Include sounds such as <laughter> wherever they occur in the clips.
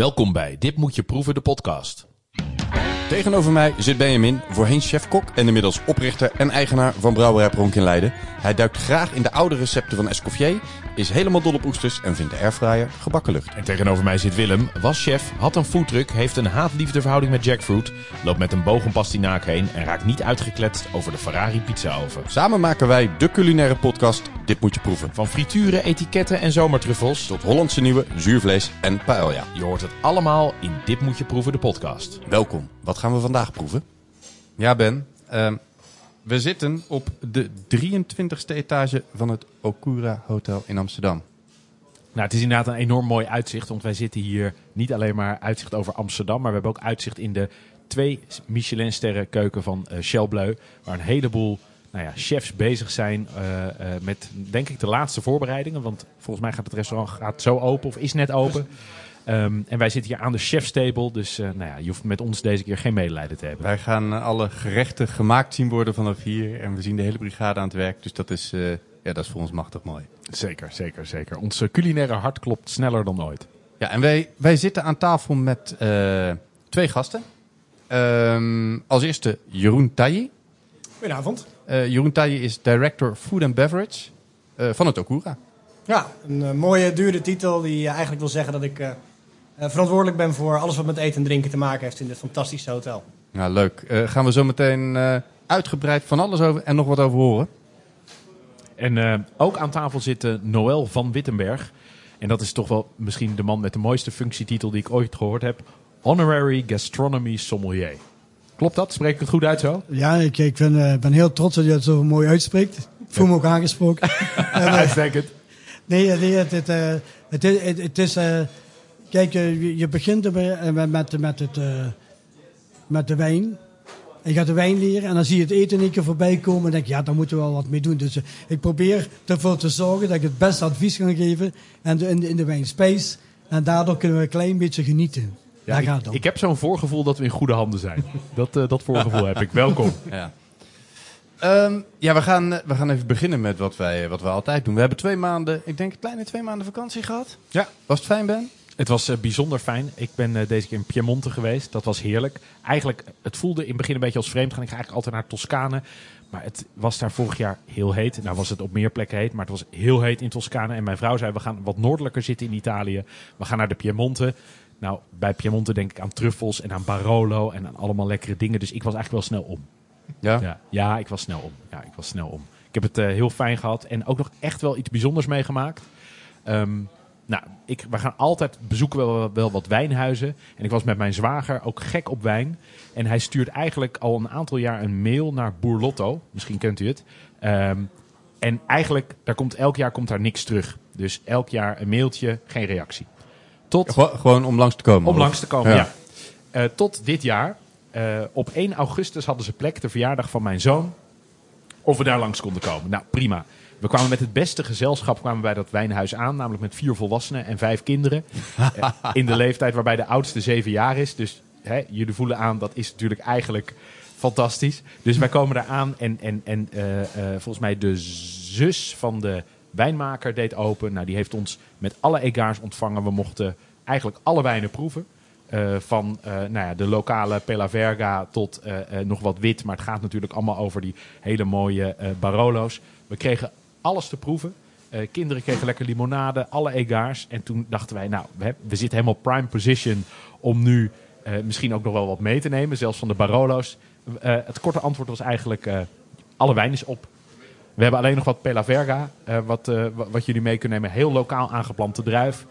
Welkom bij Dit moet je proeven, de podcast. Tegenover mij zit Benjamin, voorheen chef-kok en inmiddels oprichter en eigenaar van Brouwerij Pronk in Leiden. Hij duikt graag in de oude recepten van Escoffier, is helemaal dol op oesters en vindt de airfryer gebakken lucht. En tegenover mij zit Willem, was chef, had een foodtruck, heeft een haat-liefde verhouding met jackfruit, loopt met een boog om pastinaak heen en raakt niet uitgekletst over de Ferrari pizzaoven. Samen maken wij de culinaire podcast Dit moet je proeven. Van frituren, etiketten en zomertruffels Tot Hollandse nieuwe, zuurvlees en paella. Je hoort het allemaal in Dit moet je proeven, de podcast. Welkom. Wat gaan we vandaag proeven? Ja Ben, ehm, we zitten op de 23e etage van het Okura Hotel in Amsterdam. Nou, het is inderdaad een enorm mooi uitzicht, want wij zitten hier niet alleen maar uitzicht over Amsterdam, maar we hebben ook uitzicht in de twee Michelin-sterren keuken van eh Shell Bleu, waar een heleboel nou ja, chefs bezig zijn eh, eh, met, denk ik, de laatste voorbereidingen. Want volgens mij gaat het restaurant gaat zo open of is net open. Ehm, en wij zitten hier aan de chefstable, dus eh, nou ja, je hoeft met ons deze keer geen medelijden te hebben. Wij gaan eh, alle gerechten gemaakt zien worden vanaf hier en we zien de hele brigade aan het werk. Dus dat is, eh, ja, dat is voor ons machtig mooi. Zeker, zeker, zeker. Ons culinaire hart klopt sneller dan ooit. Ja, en wij, wij zitten aan tafel met eh, twee gasten. Ehm, als eerste Jeroen Tayi. Goedenavond. Eh, Jeroen Tayi is Director Food and Beverage eh, van het Okura. Ja, een mooie, dure titel die eigenlijk wil zeggen dat ik verantwoordelijk ben voor alles wat met eten en drinken te maken heeft in dit fantastische hotel. Ja, leuk. Eh, gaan we zo meteen eh, uitgebreid van alles over en nog wat over horen. En eh, ook aan tafel zit eh, Noël van Wittenberg. En dat is toch wel misschien de man met de mooiste functietitel die ik ooit gehoord heb. Honorary Gastronomy Sommelier. Klopt dat? Spreek ik het goed uit zo? Ja, ik, ik ben, eh, ben heel trots dat je het zo mooi uitspreekt. Ik voel me ook aangesproken. En, <laughs> eh, Uitstekend. nee, nee, het, het, eh, het, het is... kijk, eh, je, je begint eh, met, met, met, het, eh, met de wijn. En je gaat de wijn leren en dan zie je het eten in één keer voorbij komen. En denk je, ja, daar moeten we wel wat mee doen. Dus ik probeer ervoor te zorgen dat ik het beste advies kan geven. En de, in, de, in de wijn spijs. En daardoor kunnen we een klein beetje genieten. daar ik, gaat het om. ik heb zo'n voorgevoel dat we in goede handen zijn. Dat, dat voorgevoel heb ik. Welkom. <laughs> Ja. Ehm, ja, we gaan, we gaan even beginnen met wat wij, wat wij altijd doen. We hebben twee maanden, ik denk kleine twee maanden vakantie gehad. Ja. Was het fijn, Ben? Het was eh, bijzonder fijn. Ik ben eh, deze keer in Piemonte geweest. Dat was heerlijk. Eigenlijk, het voelde in het begin een beetje als vreemd gaan. Ik ga eigenlijk altijd naar Toscane. Maar het was daar vorig jaar heel heet. Nou was het op meer plekken heet, maar het was heel heet in Toscane. En mijn vrouw zei, we gaan wat noordelijker zitten in Italië. We gaan naar de Piemonte. Nou, bij Piemonte denk ik aan truffels en aan Barolo en aan allemaal lekkere dingen. Dus ik was eigenlijk wel snel om. Ja. Ja, ja ik was snel om. Ja, ik was snel om. Ik heb het eh, heel fijn gehad en ook nog echt wel iets bijzonders meegemaakt. Ehm, nou, ik, we gaan altijd bezoeken we wel, wel wat wijnhuizen. En ik was met mijn zwager ook gek op wijn. En hij stuurt eigenlijk al een aantal jaar een mail naar Boerlotto. Misschien kent u het. Ehm, en eigenlijk, daar komt, elk jaar komt daar niks terug. Dus elk jaar een mailtje, geen reactie. Tot Gewo- gewoon om langs te komen. om of? langs te komen, Ja. ja. Eh, tot dit jaar. Eh, op 1 augustus hadden ze plek, de verjaardag van mijn zoon. Of we daar langs konden komen. Nou, prima. We kwamen met het beste gezelschap kwamen bij dat wijnhuis aan. Namelijk met vier volwassenen en vijf kinderen. Eh, in de leeftijd waarbij de oudste zeven jaar is. Dus hè, jullie voelen aan, dat is natuurlijk eigenlijk fantastisch. Dus wij komen daar aan en, en, en eh, eh, volgens mij de zus van de wijnmaker deed open. Nou, die heeft ons met alle egaars ontvangen. We mochten eigenlijk alle wijnen proeven. Van nou ja, de lokale Pella Verga tot nog wat wit. Maar het gaat natuurlijk allemaal over die hele mooie Barolo's. We kregen alles te proeven. Eh, kinderen kregen lekker limonade, alle egaars. En toen dachten wij, nou, we, zitten helemaal prime position om nu eh, misschien ook nog wel wat mee te nemen. Zelfs van de Barolo's. Eh, het korte antwoord was eigenlijk, alle wijn is op. We hebben alleen nog wat Pella Verga, wat, wa- wat jullie mee kunnen nemen. Heel lokaal aangeplante druif.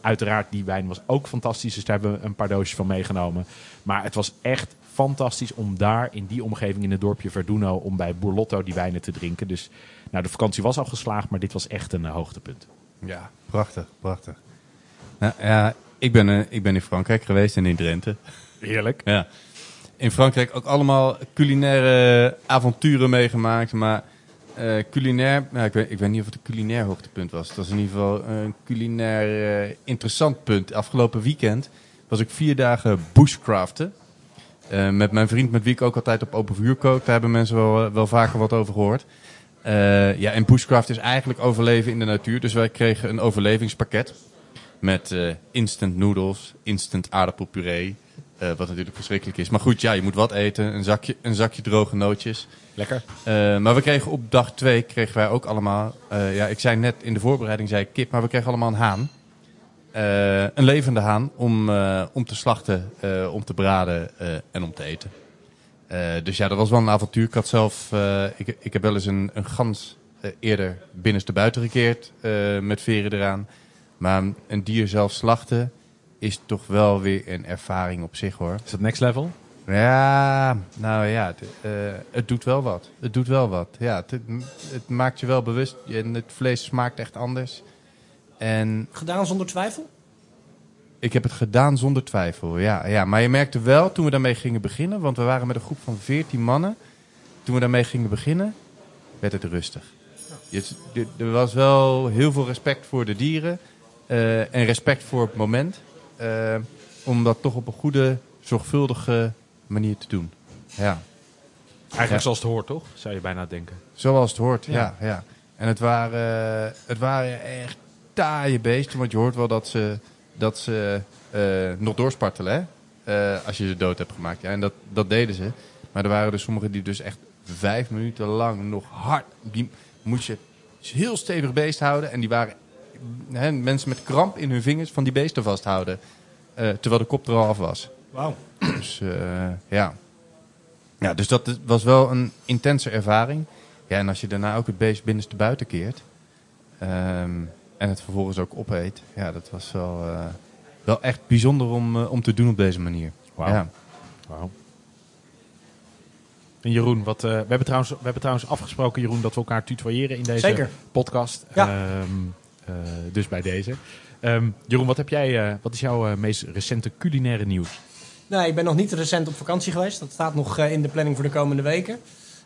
Uiteraard, die wijn was ook fantastisch, dus daar hebben we een paar doosjes van meegenomen. Maar het was echt fantastisch om daar in die omgeving in het dorpje Verduno... om bij Boerlotto die wijnen te drinken. Dus nou, de vakantie was al geslaagd, maar dit was echt een eh, hoogtepunt. Ja, prachtig, prachtig. Nou, ja, ik, ben, eh, ik ben in Frankrijk geweest en in Drenthe. Heerlijk. Ja. In Frankrijk ook allemaal culinaire avonturen meegemaakt. Maar eh, culinair, nou, ik, weet, ik weet niet of het een culinair hoogtepunt was. Het was in ieder geval een culinair interessant punt. Afgelopen weekend was ik vier dagen bushcraften. Eh, met mijn vriend, met wie ik ook altijd op open vuur kook. Daar hebben mensen wel, eh, wel vaker wat over gehoord. Eh, ja, en bushcraft is eigenlijk overleven in de natuur. Dus wij kregen een overlevingspakket. met instant noodles, instant aardappelpuree. wat natuurlijk verschrikkelijk is. Maar goed, ja, je moet wat eten. Een zakje, een zakje droge nootjes. Lekker. Maar we kregen op dag twee kregen wij ook allemaal. ja, ik zei net in de voorbereiding zei ik kip, maar we kregen allemaal een haan. Eh, een levende haan om, eh, om te slachten, eh, om te braden eh, en om te eten. Eh, dus ja, dat was wel een avontuur. Ik had zelf, eh, ik, ik heb wel eens een, een gans eerder binnenste buiten gekeerd eh, met veren eraan. Maar een dier zelf slachten is toch wel weer een ervaring op zich hoor. Is dat next level? Ja, nou ja, het, eh, het doet wel wat. Het doet wel wat. Ja, het, het maakt je wel bewust. En het vlees smaakt echt anders. En Gedaan zonder twijfel? ik heb het gedaan zonder twijfel. Ja, ja, maar je merkte wel toen we daarmee gingen beginnen, want we waren met een groep van 14 mannen. Toen we daarmee gingen beginnen, werd het rustig. Je- er- er was wel heel veel respect voor de dieren eh, en respect voor het moment. eh, om dat toch op een goede, zorgvuldige manier te doen. Ja. Eigenlijk Ja. zoals het hoort, toch? Zou je bijna denken. Zoals het hoort, ja. Ja. ja, En het waren, het waren echt taaie beesten. Want je hoort wel dat ze, dat ze eh, nog doorspartelen, hè? Eh, als je ze dood hebt gemaakt. Ja, en dat, dat deden ze. Maar er waren er sommigen die dus echt vijf minuten lang nog hard... Die moest je heel stevig beest houden. En die waren hè, mensen met kramp in hun vingers van die beesten vasthouden. eh, terwijl de kop er al af was. Wauw. Dus ja. Ja, dus dat was wel een intense ervaring. Ja, en als je daarna ook het beest binnenste buiten keert. ehm, en het vervolgens ook opeet. Ja, dat was wel, eh, wel echt bijzonder om, eh, om te doen op deze manier. Wauw. Ja. Wauw. En Jeroen, wat, eh, we, hebben trouwens, we hebben trouwens afgesproken, Jeroen, dat we elkaar tutoyeren in deze Zeker. podcast. Ja. Ehm, eh, dus bij deze. Ehm, Jeroen, wat, heb jij, eh, wat is jouw meest recente culinaire nieuws? Nee, ik ben nog niet recent op vakantie geweest. Dat staat nog eh, in de planning voor de komende weken.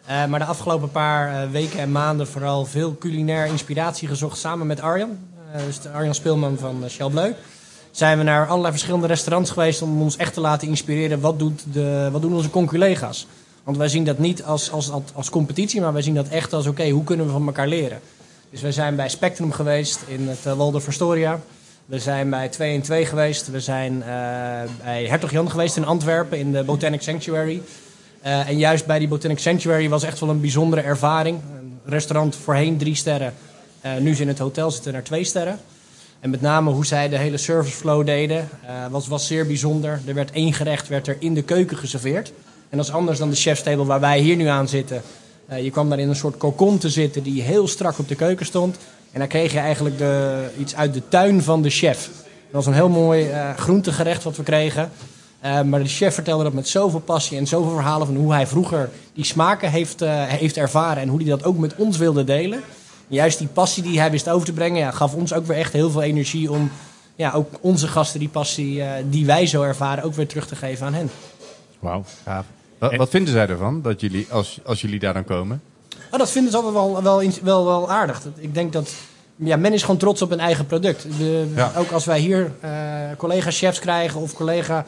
Eh, maar de afgelopen paar eh, weken en maanden vooral veel culinair inspiratie gezocht samen met Arjan. Eh, dus de Arjan Speelman van Shell Bleu. Zijn we naar allerlei verschillende restaurants geweest om ons echt te laten inspireren. Wat, doet de, wat doen onze conculega's? Want wij zien dat niet als, als, als competitie, maar wij zien dat echt als oké, hoe kunnen we van elkaar leren? Dus we zijn bij Spectrum geweest in het Waldorf Astoria. We zijn bij 2 in 2 geweest. We zijn bij Hertog Jan geweest in Antwerpen in de Botanic Sanctuary. Uh, en juist bij die Botanic Sanctuary was echt wel een bijzondere ervaring. Een restaurant voorheen drie sterren. Uh, nu ze in het hotel zitten naar twee sterren. En met name hoe zij de hele service flow deden uh, was, was zeer bijzonder. Er werd één gerecht werd er in de keuken geserveerd. En dat is anders dan de chef's table waar wij hier nu aan zitten. Je kwam daar in een soort cocon te zitten die heel strak op de keuken stond. En dan kreeg je eigenlijk de, iets uit de tuin van de chef. Dat was een heel mooi groentegerecht wat we kregen. Uh, maar de chef vertelde dat met zoveel passie en zoveel verhalen van hoe hij vroeger die smaken heeft, uh, heeft ervaren. En hoe hij dat ook met ons wilde delen. Juist die passie die hij wist over te brengen, ja, gaf ons ook weer echt heel veel energie om ja, ook onze gasten die passie uh, die wij zo ervaren ook weer terug te geven aan hen. Wauw. Ja. Wat, wat, vinden zij ervan dat jullie, als, als jullie daar dan komen? Oh, dat vinden ze altijd wel, wel, wel, wel aardig. Ik denk dat ja, men is gewoon trots op een eigen product. De, ja. Ook als wij hier uh, collega-chefs krijgen of collega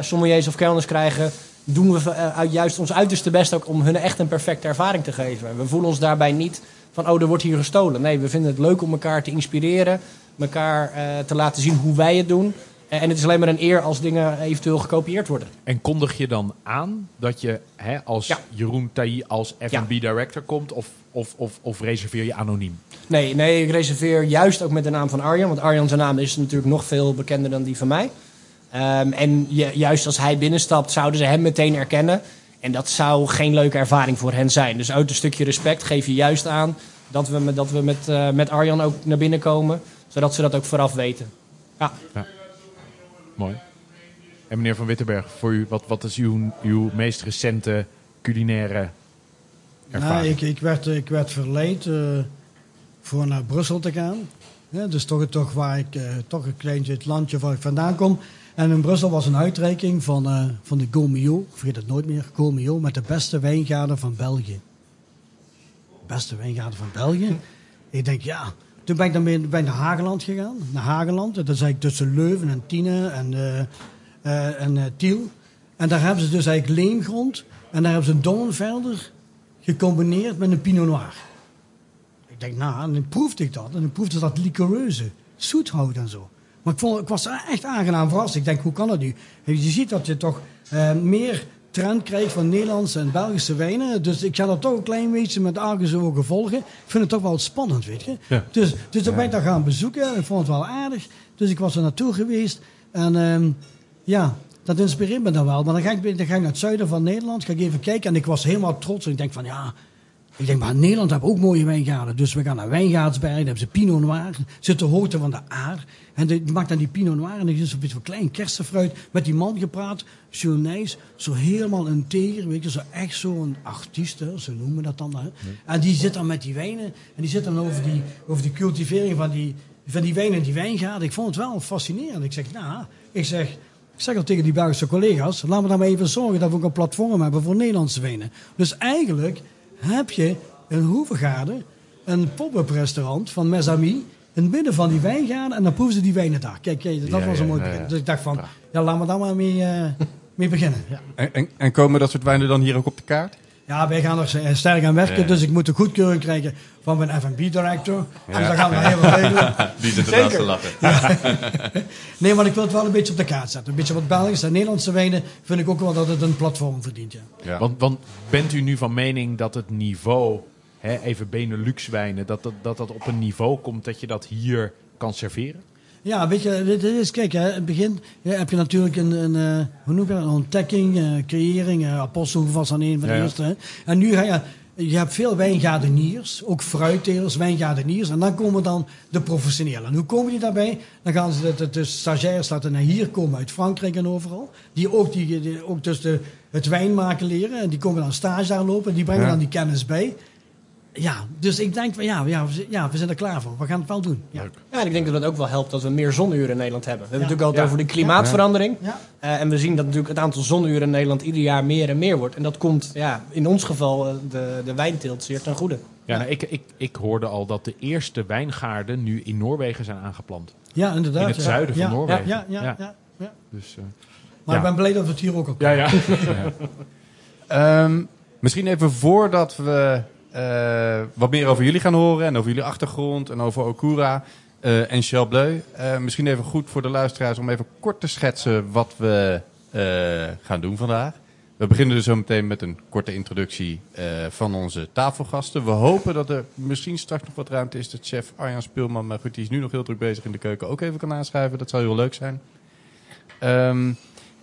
sommeliers of kelners krijgen, doen we uit, juist ons uiterste best ook om hun echt een perfecte ervaring te geven. We voelen ons daarbij niet van, oh, er wordt hier gestolen. Nee, we vinden het leuk om elkaar te inspireren, elkaar uh, te laten zien hoe wij het doen. En het is alleen maar een eer als dingen eventueel gekopieerd worden. En kondig je dan aan dat je hè, als ja. Jeroen Taï als F&B ja. director komt of, of, of, of reserveer je anoniem? Nee, nee, ik reserveer juist ook met de naam van Arjan. Want Arjan zijn naam is natuurlijk nog veel bekender dan die van mij. Um, en juist als hij binnenstapt zouden ze hem meteen erkennen. En dat zou geen leuke ervaring voor hen zijn. Dus uit een stukje respect geef je juist aan dat we, met, dat we met, uh, met Arjan ook naar binnen komen. Zodat ze dat ook vooraf weten. Ja. ja. Mooi. En meneer Van Wittenberg, voor u, wat, wat is uw, uw meest recente culinaire ervaring? Nou, ik, ik, werd, ik werd verleid uh, voor naar Brussel te gaan. Ja, dus toch, toch waar ik uh, toch een kleintje het landje waar ik vandaan kom. En in Brussel was een uitreiking van, uh, van de Gomio, ik vergeet het nooit meer, Gomio, met de beste wijngaarden van België. Beste wijngaarden van België. Ik denk, ja, toen ben ik dan ben, naar Hageland gegaan. Naar Hageland. Dat is eigenlijk tussen Leuven en Tiene en, uh, uh, en Tiel. En daar hebben ze dus eigenlijk leemgrond. En daar hebben ze een Dongenvelder gecombineerd met een Pinot Noir. Ik denk, nou, en dan proefde ik dat. En dan proefde dat liquoreuze, zoethout en zo. Maar ik, vond, ik was echt aangenaam verrast. Ik denk, hoe kan dat nu? Je ziet dat je toch eh, meer trend krijgt van Nederlandse en Belgische wijnen. Dus ik ga dat toch een klein beetje met argusogen volgen. Ik vind het toch wel spannend, weet je. Ja. Dus, dus dan ben ik daar gaan bezoeken. Ik vond het wel aardig. Dus ik was er naartoe geweest. En ehm, ja, dat inspireert me dan wel. Maar dan ga, ik, dan ga ik naar het zuiden van Nederland. Ga ik even kijken. En ik was helemaal trots. En ik denk van ja... Ik denk, maar Nederland hebben ook mooie wijngaarden. Dus we gaan naar Wijngaardsberg. Daar hebben ze Pinot Noir. Zit de hoogte van de Aar. En die maakt dan die Pinot Noir. En dan is een beetje van klein kersenfruit. Met die man gepraat. Nice. Zo helemaal integer. Weet je, zo echt zo'n artiest. Hè, zo noemen we dat dan. Hè. En die zit dan met die wijnen. En die zit dan over die, over die cultivering van die, van die wijnen en die wijngaarden. Ik vond het wel fascinerend. Ik zeg, nou, ik zeg... Ik zeg al tegen die Belgische collega's, laten we dan maar even zorgen dat we ook een platform hebben voor Nederlandse wijnen. Dus eigenlijk heb je in Hoevengaarden een pop-up restaurant van Mes Amis in het midden van die wijngaarden en dan proeven ze die wijnen daar. Kijk, kijk dat Ja, was een ja, mooi begin. ja. Dus ik dacht van, ja, laten we daar maar mee, eh, mee beginnen. Ja. En, en, en komen dat soort wijnen dan hier ook op de kaart? Ja, wij gaan er eh, sterk aan werken, Ja. dus ik moet een goedkeuring krijgen van mijn F&B-director. Dus daar gaan we heel veel regelen. Die zit Zeker. ernaast te lachen. <laughs> Nee, maar ik wil het wel een beetje op de kaart zetten. Een beetje wat Belgische en Nederlandse wijnen vind ik ook wel dat het een platform verdient, ja. Ja. Want, want bent u nu van mening dat het niveau, hè, even Benelux wijnen, dat dat, dat dat op een niveau komt dat je dat hier kan serveren? Ja, weet je, dit is, kijk, hè, in het begin ja, heb je natuurlijk een, een eh, hoe noem je dat, een ontdekking, eh, creëring, uh, Apostel was dan een van de Ja, eerste. Hè. En nu ga je, je hebt veel wijngaardeniers, ook fruittelers, wijngaardeniers. En dan komen dan de professionelen. En hoe komen die daarbij? Dan gaan ze de, de, stagiaires laten naar hier komen uit Frankrijk en overal. Die ook, die, die- ook dus de, het wijnmaken leren. En die komen dan stage daar lopen. En die brengen Ja. dan die kennis bij. Ja, dus ik denk van ja, ja, we, ja, we zijn er klaar voor. We gaan het wel doen. Ja. Ja, en ik denk dat het ook wel helpt dat we meer zonuren in Nederland hebben. We hebben Ja. het natuurlijk altijd Ja. over de klimaatverandering. Ja. Eh, en we zien dat natuurlijk het aantal zonuren in Nederland ieder jaar meer en meer wordt. En dat komt ja, in ons geval eh, de, de wijnteelt zeer ten goede. Ja, nou, ik, ik, ik hoorde al dat de eerste wijngaarden nu in Noorwegen zijn aangeplant. Ja, inderdaad. In het ja. zuiden van Noorwegen. Ja, ja, ja. Ja. ja, ja. Dus, eh, Maar Ja. ik ben blij dat we het hier ook op ja, <laughs> ja. Ehm, misschien even voordat we wat meer over jullie gaan horen en over jullie achtergrond en over Okura eh, en Chalbleu. Eh, misschien even goed voor de luisteraars om even kort te schetsen wat we eh, gaan doen vandaag. We beginnen dus zo meteen met een korte introductie eh, van onze tafelgasten. We hopen dat er misschien straks nog wat ruimte is dat chef Arjan Speelman, maar goed, die is nu nog heel druk bezig in de keuken, ook even kan aanschuiven. Dat zou heel leuk zijn. Ehm,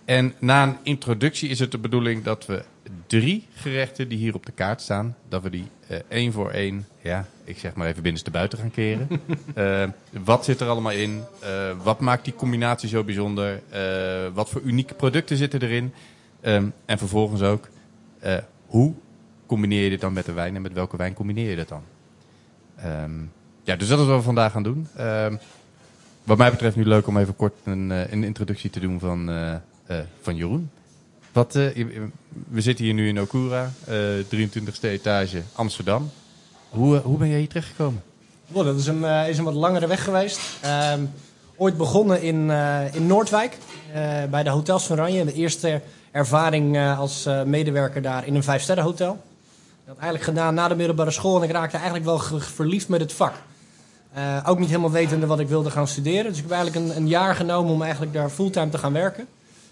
en na een introductie is het de bedoeling dat we drie gerechten die hier op de kaart staan, dat we die eh, één voor één, ja, ik zeg maar even binnenste buiten gaan keren. <laughs> Eh, wat zit er allemaal in? Eh, wat maakt die combinatie zo bijzonder? Wat voor unieke producten zitten erin? Ehm, en vervolgens ook, hoe combineer je dit dan met de wijn en met welke wijn combineer je dat dan? Ehm, ja, dus dat is wat we vandaag gaan doen. Ehm, wat mij betreft nu leuk om even kort een, een introductie te doen van, van Jeroen. Wat, eh, we zitten hier nu in Okura, eh 23e etage Amsterdam. Hoe, eh, hoe ben jij hier terechtgekomen? Wow, dat is een, eh, is een wat langere weg geweest. Ehm, ooit begonnen in, eh, in Noordwijk, eh, bij de Hotels van Oranje. De eerste ervaring eh, als eh, medewerker daar in een vijfsterrenhotel. Dat eigenlijk gedaan na de middelbare school en ik raakte eigenlijk wel verliefd met het vak. Eh, ook niet helemaal wetende wat ik wilde gaan studeren. Dus ik heb eigenlijk een, een jaar genomen om eigenlijk daar fulltime te gaan werken.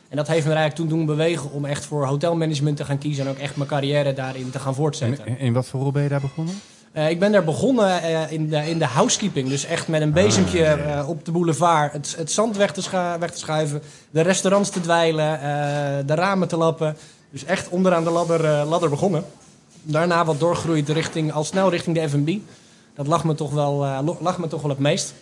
En dat heeft me eigenlijk toen doen bewegen om echt voor hotelmanagement te gaan kiezen en ook echt mijn carrière daarin te gaan voortzetten. In, in wat voor rol ben je daar begonnen? Eh, ik ben daar begonnen eh, in, de, in de housekeeping. Dus echt met een bezempje eh, op de boulevard het, het zand weg te, scha- weg te schuiven. De restaurants te dweilen. de ramen te lappen. Dus echt onderaan de ladder, ladder begonnen. Daarna wat doorgroeid richting, al snel richting de F&B. Dat lag me toch wel, lag me toch wel het meest.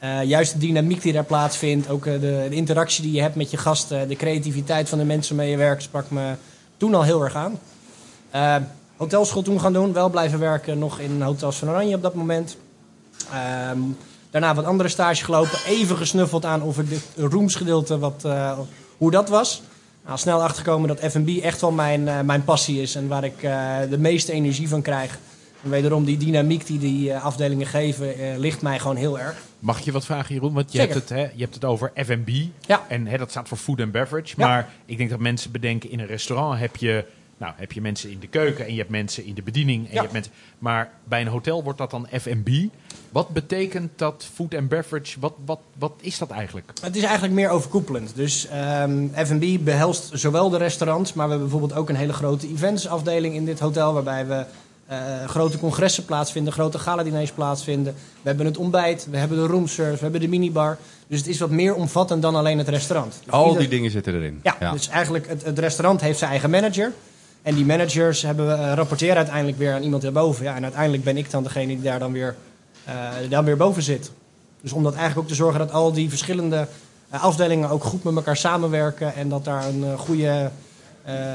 Eh, juist de dynamiek die daar plaatsvindt. Ook eh, de, interactie die je hebt met je gasten. De creativiteit van de mensen waarmee je werkt. Sprak me toen al heel erg aan. Eh, hotelschool toen gaan doen. Wel blijven werken nog in Hotels van Oranje op dat moment. Ehm, daarna wat andere stage gelopen. Even gesnuffeld aan over dit roomsgedeelte. Wat, hoe dat was. Nou, snel achterkomen dat F&B echt wel mijn, mijn passie is. En waar ik de meeste energie van krijg. En wederom die dynamiek die die afdelingen geven, ligt mij gewoon heel erg. Mag ik je wat vragen, Jeroen? Want je, Zeker. hebt het, hè, je hebt het over F&B. Ja. En hè, dat staat voor food and beverage. Ja. Maar ik denk dat mensen bedenken, in een restaurant heb je Nou, heb je mensen in de keuken en je hebt mensen in de bediening. En Ja. je hebt mensen, maar bij een hotel wordt dat dan F&B. Wat betekent dat food and beverage? Wat, wat, wat is dat eigenlijk? Het is eigenlijk meer overkoepelend. Dus ehm F&B behelst zowel de restaurants, maar we hebben bijvoorbeeld ook een hele grote eventsafdeling in dit hotel, waarbij we eh, grote congressen plaatsvinden, grote galadiners plaatsvinden. We hebben het ontbijt, we hebben de roomservice, we hebben de minibar. Dus het is wat meer omvattend dan alleen het restaurant. Dus Al ieder- die dingen zitten erin. Ja, dus eigenlijk het, het restaurant heeft zijn eigen manager. En die managers hebben, eh, rapporteren uiteindelijk weer aan iemand erboven. Ja, en uiteindelijk ben ik dan degene die daar dan weer, eh, daar weer boven zit. Dus om dat eigenlijk ook te zorgen dat al die verschillende afdelingen ook goed met elkaar samenwerken. En dat daar een goede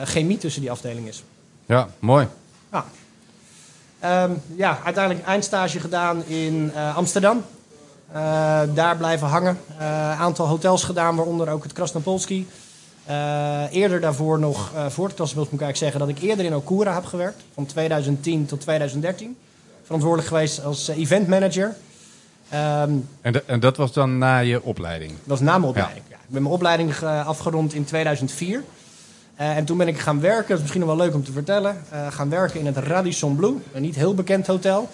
chemie tussen die afdelingen is. Ja, mooi. Ja. Ehm, ja, uiteindelijk eindstage gedaan in eh, Amsterdam. Eh, daar blijven hangen. Een aantal hotels gedaan, waaronder ook het Krasnopolski. Eh, eerder daarvoor nog, eh, voor het Krasnopolski moet ik eigenlijk zeggen... dat ik eerder in Okura heb gewerkt. Van 2010 tot 2013. Verantwoordelijk geweest als eh, event manager. Ehm, En, de- en dat was dan na je opleiding? dat was na mijn opleiding. Ja. Ik ben mijn opleiding eh, afgerond in 2004. Eh, en toen ben ik gaan werken, dat is misschien wel leuk om te vertellen. eh, gaan werken in het Radisson Blue, een niet heel bekend hotel.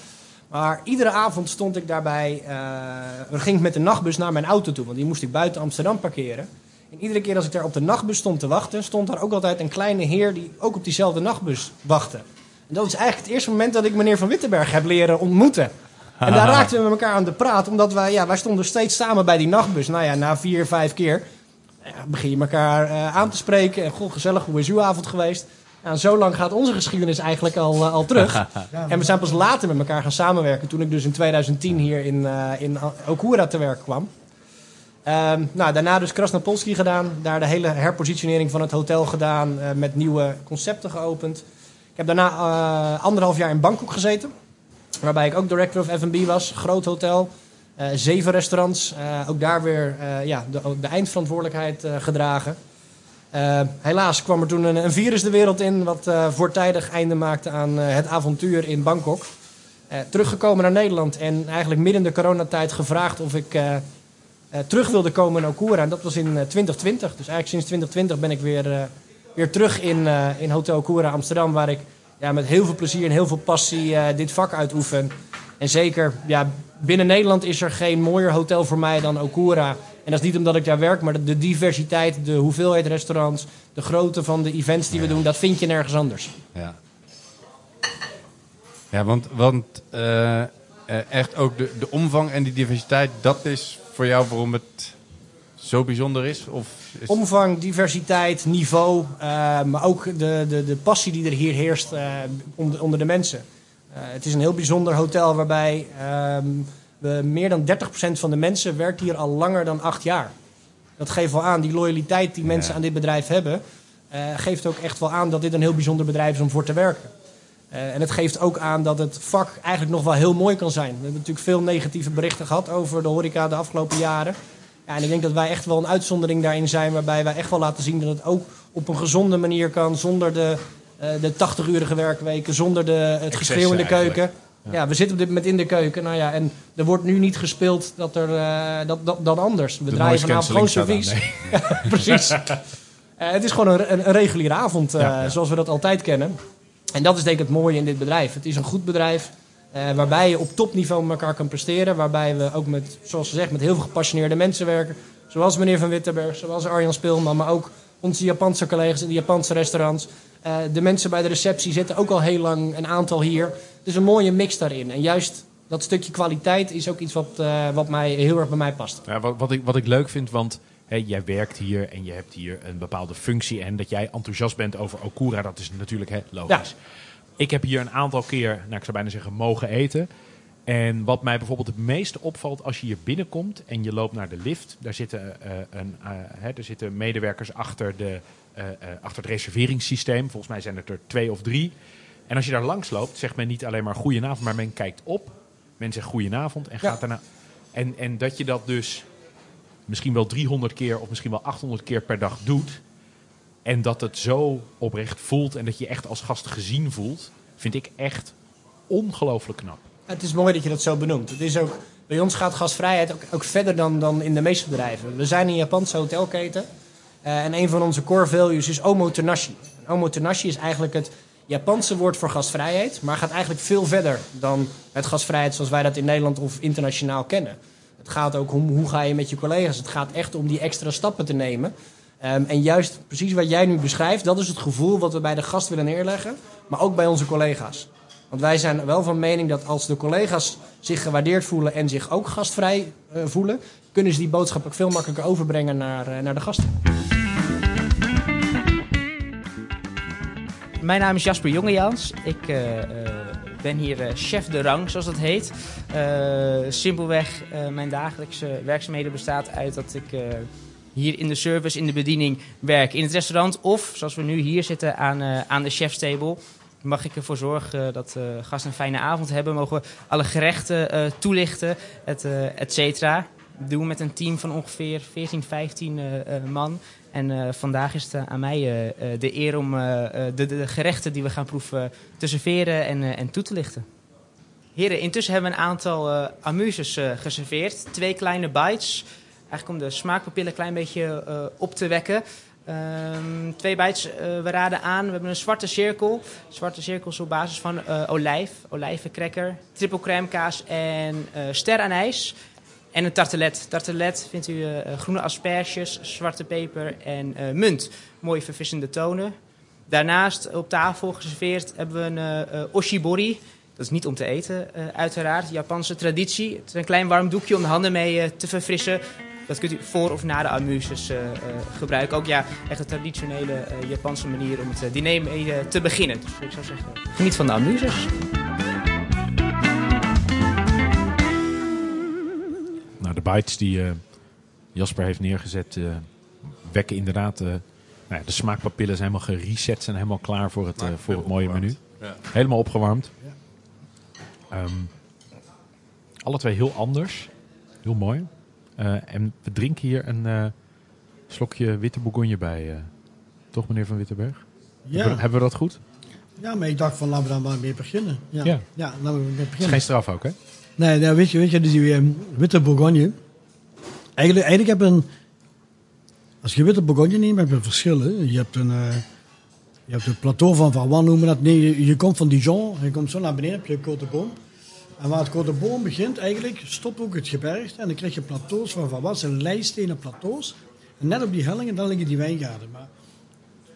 Maar iedere avond stond ik daarbij, eh ging ik met de nachtbus naar mijn auto toe. Want die moest ik buiten Amsterdam parkeren. En iedere keer als ik daar op de nachtbus stond te wachten, stond daar ook altijd een kleine heer die ook op diezelfde nachtbus wachtte. En dat is eigenlijk het eerste moment dat ik meneer Van Wittenberg heb leren ontmoeten. En daar <laughs> raakten we met elkaar aan de praat, omdat wij, ja, wij stonden steeds samen bij die nachtbus. Nou ja, na vier, vijf keer begin je elkaar eh, aan te spreken. En goh, gezellig, hoe is uw avond geweest? En zo lang gaat onze geschiedenis eigenlijk al, eh, al terug. <laughs> en we zijn pas later met elkaar gaan samenwerken. Toen ik dus in 2010 hier in, eh in Okura te werk kwam. Ehm, nou, daarna dus Krasnopolski gedaan. Daar de hele herpositionering van het hotel gedaan. met nieuwe concepten geopend. Ik heb daarna anderhalf jaar in Bangkok gezeten. Waarbij ik ook director of F&B was. Groot hotel. Eh, zeven restaurants. Eh, ook daar weer eh, ja, de, de eindverantwoordelijkheid gedragen. Helaas kwam er toen een, een virus de wereld in. Wat voortijdig einde maakte aan het avontuur in Bangkok. Teruggekomen naar Nederland. En eigenlijk midden in de coronatijd gevraagd of ik terug wilde komen in Okura. En dat was in eh, 2020. Dus eigenlijk sinds 2020 ben ik weer, weer terug in, in Hotel Okura Amsterdam. Waar ik ja, met heel veel plezier en heel veel passie dit vak uitoefen. En zeker, ja, binnen Nederland is er geen mooier hotel voor mij dan Okura. En dat is niet omdat ik daar werk, maar de, diversiteit, de hoeveelheid restaurants, de grootte van de events die we doen, dat vind je nergens anders. Ja, ja want, want eh, echt ook de, de omvang en die diversiteit, dat is voor jou waarom het zo bijzonder is? Of is Omvang, diversiteit, niveau, eh, maar ook de, de, de passie die er hier heerst eh, onder, onder de mensen. Eh, het is een heel bijzonder hotel waarbij ehm, we meer dan 30% van de mensen werkt hier al langer dan acht jaar. Dat geeft wel aan, die loyaliteit die mensen Ja. aan dit bedrijf hebben, eh, geeft ook echt wel aan dat dit een heel bijzonder bedrijf is om voor te werken. Eh, en het geeft ook aan dat het vak eigenlijk nog wel heel mooi kan zijn. We hebben natuurlijk veel negatieve berichten gehad over de horeca de afgelopen jaren. Ja, en ik denk dat wij echt wel een uitzondering daarin zijn, waarbij wij echt wel laten zien dat het ook op een gezonde manier kan, zonder de, de 80-urige werkweken, zonder de, het geschreeuw in de keuken. Ja. we zitten op dit moment in de keuken. Nou ja, en er wordt nu niet gespeeld dat er, eh, dat, dat, dan anders. We De draaien vanavond gewoon servies. <laughs> precies. Eh, het is gewoon een, een, een reguliere avond, eh, Ja, ja. zoals we dat altijd kennen. En dat is denk ik het mooie in dit bedrijf. Het is een goed bedrijf eh, waarbij je op topniveau met elkaar kan presteren. Waarbij we ook met, zoals gezegd, met heel veel gepassioneerde mensen werken. Zoals meneer Van Wittenberg, zoals Arjan Speelman, maar ook onze Japanse collega's in de Japanse restaurants. Eh, de mensen bij de receptie zitten ook al heel lang, een aantal hier. Is een mooie mix daarin. En juist dat stukje kwaliteit is ook iets wat, eh, wat mij heel erg bij mij past. Ja, wat, wat, ik, wat ik leuk vind, want hè, jij werkt hier en je hebt hier een bepaalde functie. En dat jij enthousiast bent over Okura, dat is natuurlijk hè, logisch. Ik heb hier een aantal keer, nou, ik zou bijna zeggen, mogen eten. En wat mij bijvoorbeeld het meeste opvalt als je hier binnenkomt en je loopt naar de lift. Daar zitten, eh, een, hè, er zitten medewerkers achter, de, achter het reserveringssysteem. Volgens mij zijn het er twee of drie. En als je daar langs loopt, zegt men niet alleen maar goedenavond, maar men kijkt op. Men zegt goedenavond en Ja. gaat daarna. En, en dat je dat dus misschien wel 300 keer of misschien wel 800 keer per dag doet. En dat het zo oprecht voelt en dat je je echt als gast gezien voelt, vind ik echt ongelooflijk knap. Het is mooi dat je dat zo benoemt. Het is ook, bij ons gaat gastvrijheid ook, ook verder dan, dan in de meeste bedrijven. We zijn een Japanse hotelketen. Eh, en een van onze core values is omotenashi. En Omotenashi is eigenlijk het Japanse woord voor gastvrijheid, maar gaat eigenlijk veel verder dan het gastvrijheid zoals wij dat in Nederland of internationaal kennen. Het gaat ook om hoe ga je met je collega's. Het gaat echt om die extra stappen te nemen. Ehm, en juist precies wat jij nu beschrijft, dat is het gevoel wat we bij de gast willen neerleggen, maar ook bij onze collega's. Want wij zijn wel van mening dat als de collega's zich gewaardeerd voelen en zich ook gastvrij eh, voelen, kunnen ze die boodschap ook veel makkelijker overbrengen naar, eh, naar de gasten. Mijn naam is Jasper Jongejans. Ik eh, eh, ben hier eh, chef de rang, zoals dat heet. Simpelweg, mijn dagelijkse werkzaamheden bestaat uit dat ik hier in de service, in de bediening werk. In het restaurant of, zoals we nu hier zitten, aan, aan de chefstable. Mag ik ervoor zorgen dat uh, gasten een fijne avond hebben. Mogen alle gerechten toelichten, et, eh, et cetera. Doen met een team van ongeveer 14, 15 eh, eh, man. En eh, vandaag is het eh, aan mij eh, de eer om de, de gerechten die we gaan proeven te serveren en, en toe te lichten. Heren, intussen hebben we een aantal amuses geserveerd. Twee kleine bites. Eigenlijk om de smaakpapillen een klein beetje op te wekken. Ehm, twee bites, we raden aan. We hebben een zwarte cirkel. Zwarte cirkel is op basis van olijf, olijvencracker, triple crème kaas en eh ster aan ijs. En een tartelet. Tartelet vindt u eh, eh, groene asperges, zwarte peper en eh, munt. Mooie verfrissende tonen. Daarnaast op tafel geserveerd hebben we een eh, oshibori. Dat is niet om te eten, uiteraard. Japanse traditie. Het is een klein warm doekje om de handen mee te verfrissen. Dat kunt u voor of na de amuses gebruiken. Ook ja, echt een traditionele Japanse manier om het diner mee te beginnen. Dus ik zou zeggen, geniet van de amuses. Nou, de bites die eh, Jasper heeft neergezet, eh, wekken inderdaad. eh, nou ja, de smaakpapillen zijn helemaal gereset, zijn helemaal klaar voor het, eh, voor het mooie menu. Ja. Helemaal opgewarmd. Ehm, alle twee heel anders. Heel mooi. Eh, en we drinken hier een eh, slokje witte bourgogne bij. eh. toch, meneer Van Wittenberg? Hebben, Ja. we, hebben we dat goed? ja, maar ik dacht van laten we dan maar mee beginnen. Ja, Ja. ja. laten we mee Het is beginnen. geen straf ook, hè? Nee, nou, weet je, weet je, dus die eh, witte Bourgogne. Eigenlijk, eigenlijk heb je een. Als je witte Bourgogne neemt, heb je verschillen. Je hebt een. eh, je hebt het plateau van Valois noemen we dat. Nee, je, komt van Dijon, je komt zo naar beneden, heb je de Beaune. En waar het de Beaune begint, eigenlijk stopt ook het gebergte. En dan krijg je plateaus van Valois, zijn lijststenen plateaus. En net op die hellingen, dan liggen die wijngaarden. Maar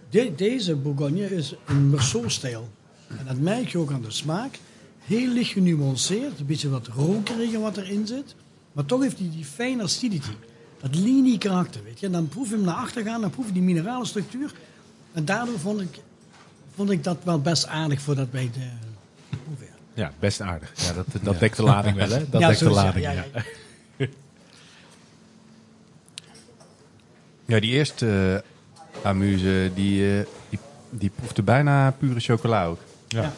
de- deze Bourgogne is een Meursault-stijl. En dat merk je ook aan de smaak. Heel licht genuanceerd, een beetje wat rokerige wat erin zit. Maar toch heeft hij die fijne acidity. Dat linie karakter, weet je. En dan proef je hem naar achter gaan, dan proef je die minerale structuur. En daardoor vond ik, vond ik dat wel best aardig voordat wij de proeven. Ja, best aardig. Ja, dat dat dekt de lading wel, hè? Dat <laughs> Ja, dekt zo de is het, lading, ja, ja. ja, Ja, die eerste eh, amuse, die, eh, die, die proefde bijna pure chocola ook. Ja.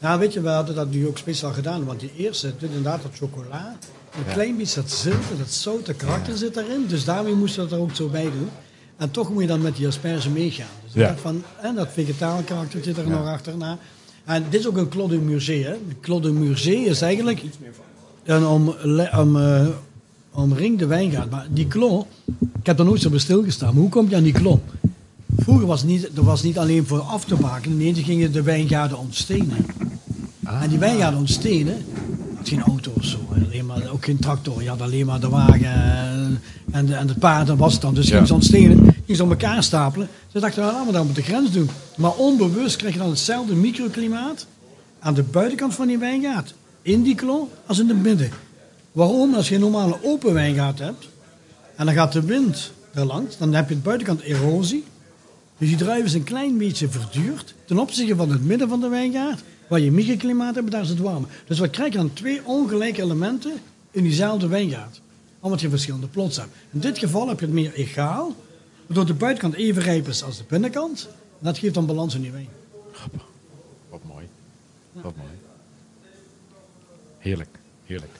Nou, weet je, we hadden dat nu ook speciaal gedaan. Want die eerste, dit inderdaad dat chocola. Een klein beetje dat zilte, dat zoute karakter zit erin. Dus daarmee moesten we dat er ook zo bij doen. En toch moet je dan met die asperge meegaan. Dus Ja. dacht van, en dat vegetale karakter zit er nog achterna. En dit is ook een Clos de Murzé. Hè. De is eigenlijk een om, om, eh, omringde wijngaard. Maar die Clos, ik heb er nooit zo bij stilgestaan. Maar hoe kom je aan die Clos? Vroeger was het niet, er was niet alleen voor af te bakenen. Nee, ze gingen de wijngaarden ontstenen. En die wijngaarden ontstenen, had geen auto of zo. Alleen maar, ook geen tractor. Je had alleen maar de wagen en, de, en het paard, dat was het dan. Dus gingen ze ontstenen, gingen ze op elkaar stapelen. Ze dachten, nou, laten we dat op de grens doen. Maar onbewust krijg je dan hetzelfde microklimaat aan de buitenkant van die wijngaard. In die klon als in het midden. Waarom? Als je een normale open wijngaard hebt en dan gaat de wind er langs, dan heb je het buitenkant erosie. Dus die druiven is een klein beetje verduurd ten opzichte van het midden van de wijngaard, waar je microklimaat hebt, daar is het warm. Dus wat krijg je dan? Twee ongelijke elementen in diezelfde wijngaard. Omdat je verschillende plots hebt. In dit geval heb je het meer egaal, waardoor de buitenkant even rijp is als de binnenkant. En dat geeft dan balans in die wijn. Wat mooi. Wat mooi. Heerlijk, heerlijk.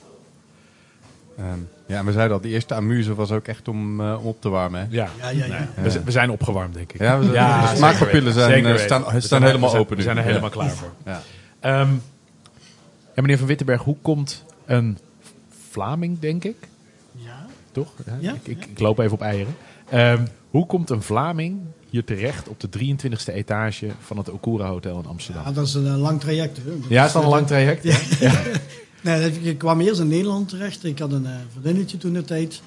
Ehm, ja, we zeiden al, die eerste amuse was ook echt om, eh, om op te warmen. Hè? Ja, Ja, ja, ja. Nee, we, zijn opgewarmd, denk ik. Ja, we, Ja, de smaakpapillen zijn, eh, staan, staan zijn- helemaal zijn- open nu. We zijn er Ja. helemaal klaar voor. Ja. Ehm, ja, meneer Van Wittenberg, hoe komt een Vlaming, denk ik, Ja. toch? Ja, Ja, ik, ik, ja. ik loop even op eieren. Ehm, hoe komt een Vlaming hier terecht op de 23e etage van het Okura Hotel in Amsterdam? Ja, dat is een eh, lang traject. Hè. Ja, is dat een lang traject? Ja. <laughs> Nee, ik kwam eerst in Nederland terecht. Ik had een eh vriendinnetje toen de tijd.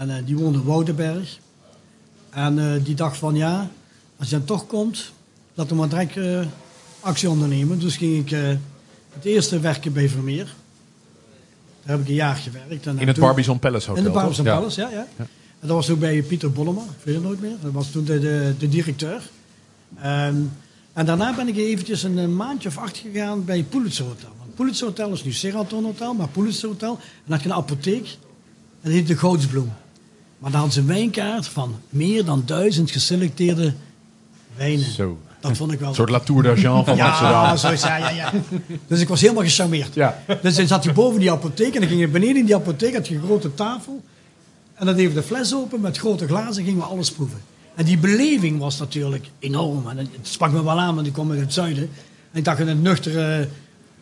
En eh, die woonde in Woudenberg. En eh, die dacht van ja, als je dan toch komt, laten we maar direct actie ondernemen. Dus ging ik het eerste werken bij Vermeer. Daar heb ik een jaar gewerkt. En In het Barbizon Palace Hotel. in de Barbizon? Ja. Palace, ja. ja. En dat was ook bij Pieter Bollema, ik weet het nooit meer. Dat was toen de, de, de directeur. Ehm, en daarna ben ik eventjes een, maandje of acht gegaan bij Pulitzer Hotel. Pulitzer Hotel is nu Sheraton Hotel, maar Pulitzer Hotel. En dan had je een apotheek. En dat heette Goudsbloem. Maar dan hadden ze een wijnkaart van meer dan duizend geselecteerde wijnen. Zo. Dat vond ik wel... Een soort Latour d'Argent van <laughs> ja, Amsterdam. zo is, ja, ja, ja. Dus ik was helemaal gecharmeerd. Ja. Dus dan zat je boven die apotheek en dan ging je beneden in die apotheek, had je een grote tafel. En dan deden we de fles open met grote glazen gingen we alles proeven. En die beleving was natuurlijk enorm. En het sprak me wel aan, want ik kom uit het zuiden. En ik dacht in het nuchtere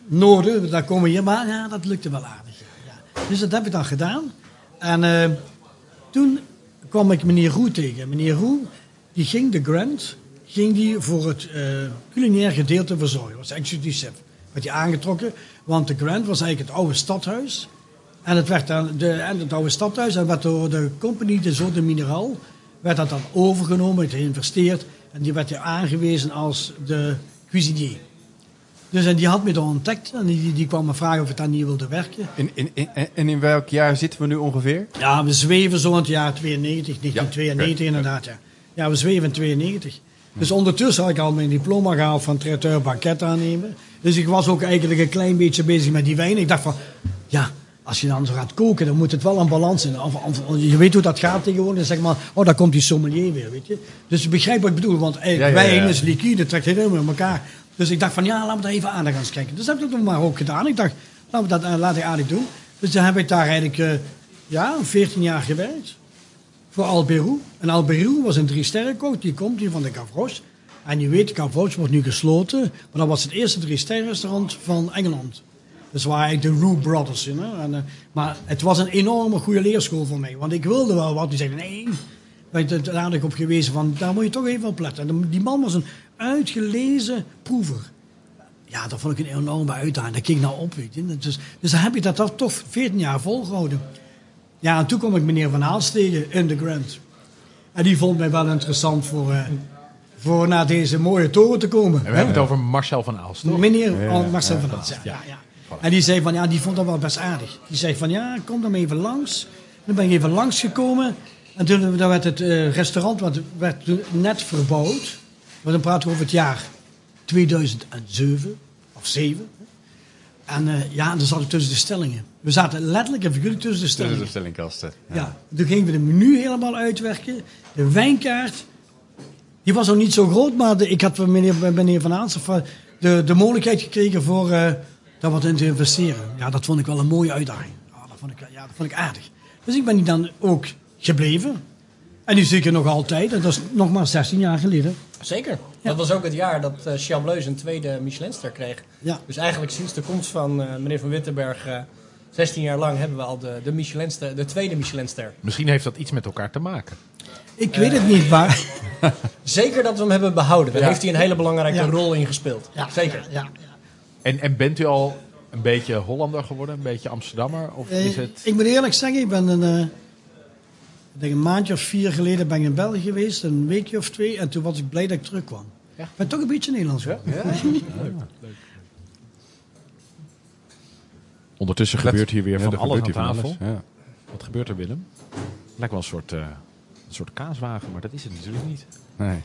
noorden, daar komen we hier. Maar ja, dat lukte wel aardig. Ja. Dus dat heb ik dan gedaan. En eh, toen kwam ik meneer Roe tegen. Meneer Roe, die ging de grant, ging die voor het eh, culinair gedeelte verzorgen. Was executief chef. Werd hij aangetrokken, want de grant was eigenlijk het oude stadhuis. En het werd dan de, en het oude stadhuis en werd door de compagnie de Zo de Mineraal werd dat dan overgenomen, geïnvesteerd. En die werd aangewezen als de cuisinier. Dus en die had me dan ontdekt en die, die kwam me vragen of ik daar niet wilde werken. In, in, in, en in welk jaar zitten we nu ongeveer? Ja, we zweven zo in het jaar 92, 1992 inderdaad. Ja. ja, we zweven in 92. Dus ondertussen had ik al mijn diploma gehaald van traiteur banket aannemen. Dus ik was ook eigenlijk een klein beetje bezig met die wijn. Ik dacht van, ja, als je dan zo gaat koken, dan moet het wel een balans zijn. Of, of- je weet hoe dat gaat tegenwoordig. Zeg maar, oh, daar komt die sommelier weer, weet je. Dus je begrijpt wat ik bedoel, want eh, Ja, ja, wijn is liquide, trekt helemaal in elkaar. Dus ik dacht van, ja, laten we daar even aandacht aan schenken. Dus dat heb ik maar ook gedaan. Ik dacht, laten we dat eh, laten aardig doen. Dus dan heb ik daar eigenlijk, eh, ja, 14 jaar gewerkt voor Alberu. En Alberu was een drie sterrenkook, die komt hier van de Gavroche. En je weet, Gavroche wordt nu gesloten, maar dat was het eerste drie sterrenrestaurant van Engeland. Dus waren eigenlijk de Roux Brothers. you know. En, eh, maar het was een enorme goede leerschool voor mij, want ik wilde wel wat. Die zeiden, nee, werd daar had ik op gewezen van, daar moet je toch even op letten. En die man was een uitgelezen proever. Ja, dat vond ik een enorme uitdaging. Daar keek ik nou op, weet je. Dus, dus dan heb je dat toch 14 jaar volgehouden. Ja, en toen kwam ik meneer Van Haals tegen in de Grand. En die vond mij wel interessant voor, eh, voor naar deze mooie toren te komen. En we hebben het over Marcel van Aalst, toch? Meneer Al- Marcel van Haals, ja, ja, ja. En die zei van, ja, die vond dat wel best aardig. Die zei van, ja, kom dan maar even langs. Dan ben ik even langsgekomen. En toen dan werd het eh, restaurant wat werd net verbouwd. Maar dan praten we over het jaar 2007 of 7. En eh, ja, dan zat ik tussen de stellingen. We zaten letterlijk en figuurlijk tussen de Tussen stellingen. de stellingkasten. Ja. Toen gingen we de menu helemaal uitwerken. De wijnkaart. Die was nog niet zo groot, maar de- ik had van meneer, meneer Van Aansen de, de mogelijkheid gekregen voor eh, daar wat in te investeren. Ja, dat vond ik wel een mooie uitdaging. Ja, dat, vond ik, ja, dat vond ik aardig. Dus ik ben hier dan ook gebleven. En nu zit ik er nog altijd. En dat is nog maar 16 jaar geleden. Zeker. Dat was ook het jaar dat uh, een tweede Michelinster kreeg. Ja. Dus eigenlijk sinds de komst van eh, meneer Van Wittenberg, eh 16 jaar lang, hebben we al de, de, Michelinster, de tweede Michelinster. Misschien heeft dat iets met elkaar te maken. Ik weet het niet, maar... Zeker dat we hem hebben behouden. Daar Ja. heeft hij een hele belangrijke Ja. rol in gespeeld. Ja, Zeker. Ja, ja. En, en bent u al een beetje Hollander geworden? Een beetje Amsterdammer? Of Eh, is het... Ik moet eerlijk zeggen, ik ben een, eh, ik denk een maandje of vier geleden ben ik in België geweest, een weekje of twee, en toen was ik blij dat ik terugkwam. Ja. Ik ben toch een beetje Nederlands geworden. <laughs> Ondertussen gebeurt hier weer Ja, van alles aan tafel. alles, Ja. Wat gebeurt er, Willem? Lijkt wel een soort, eh, een soort kaaswagen, maar dat is het natuurlijk niet. Nee.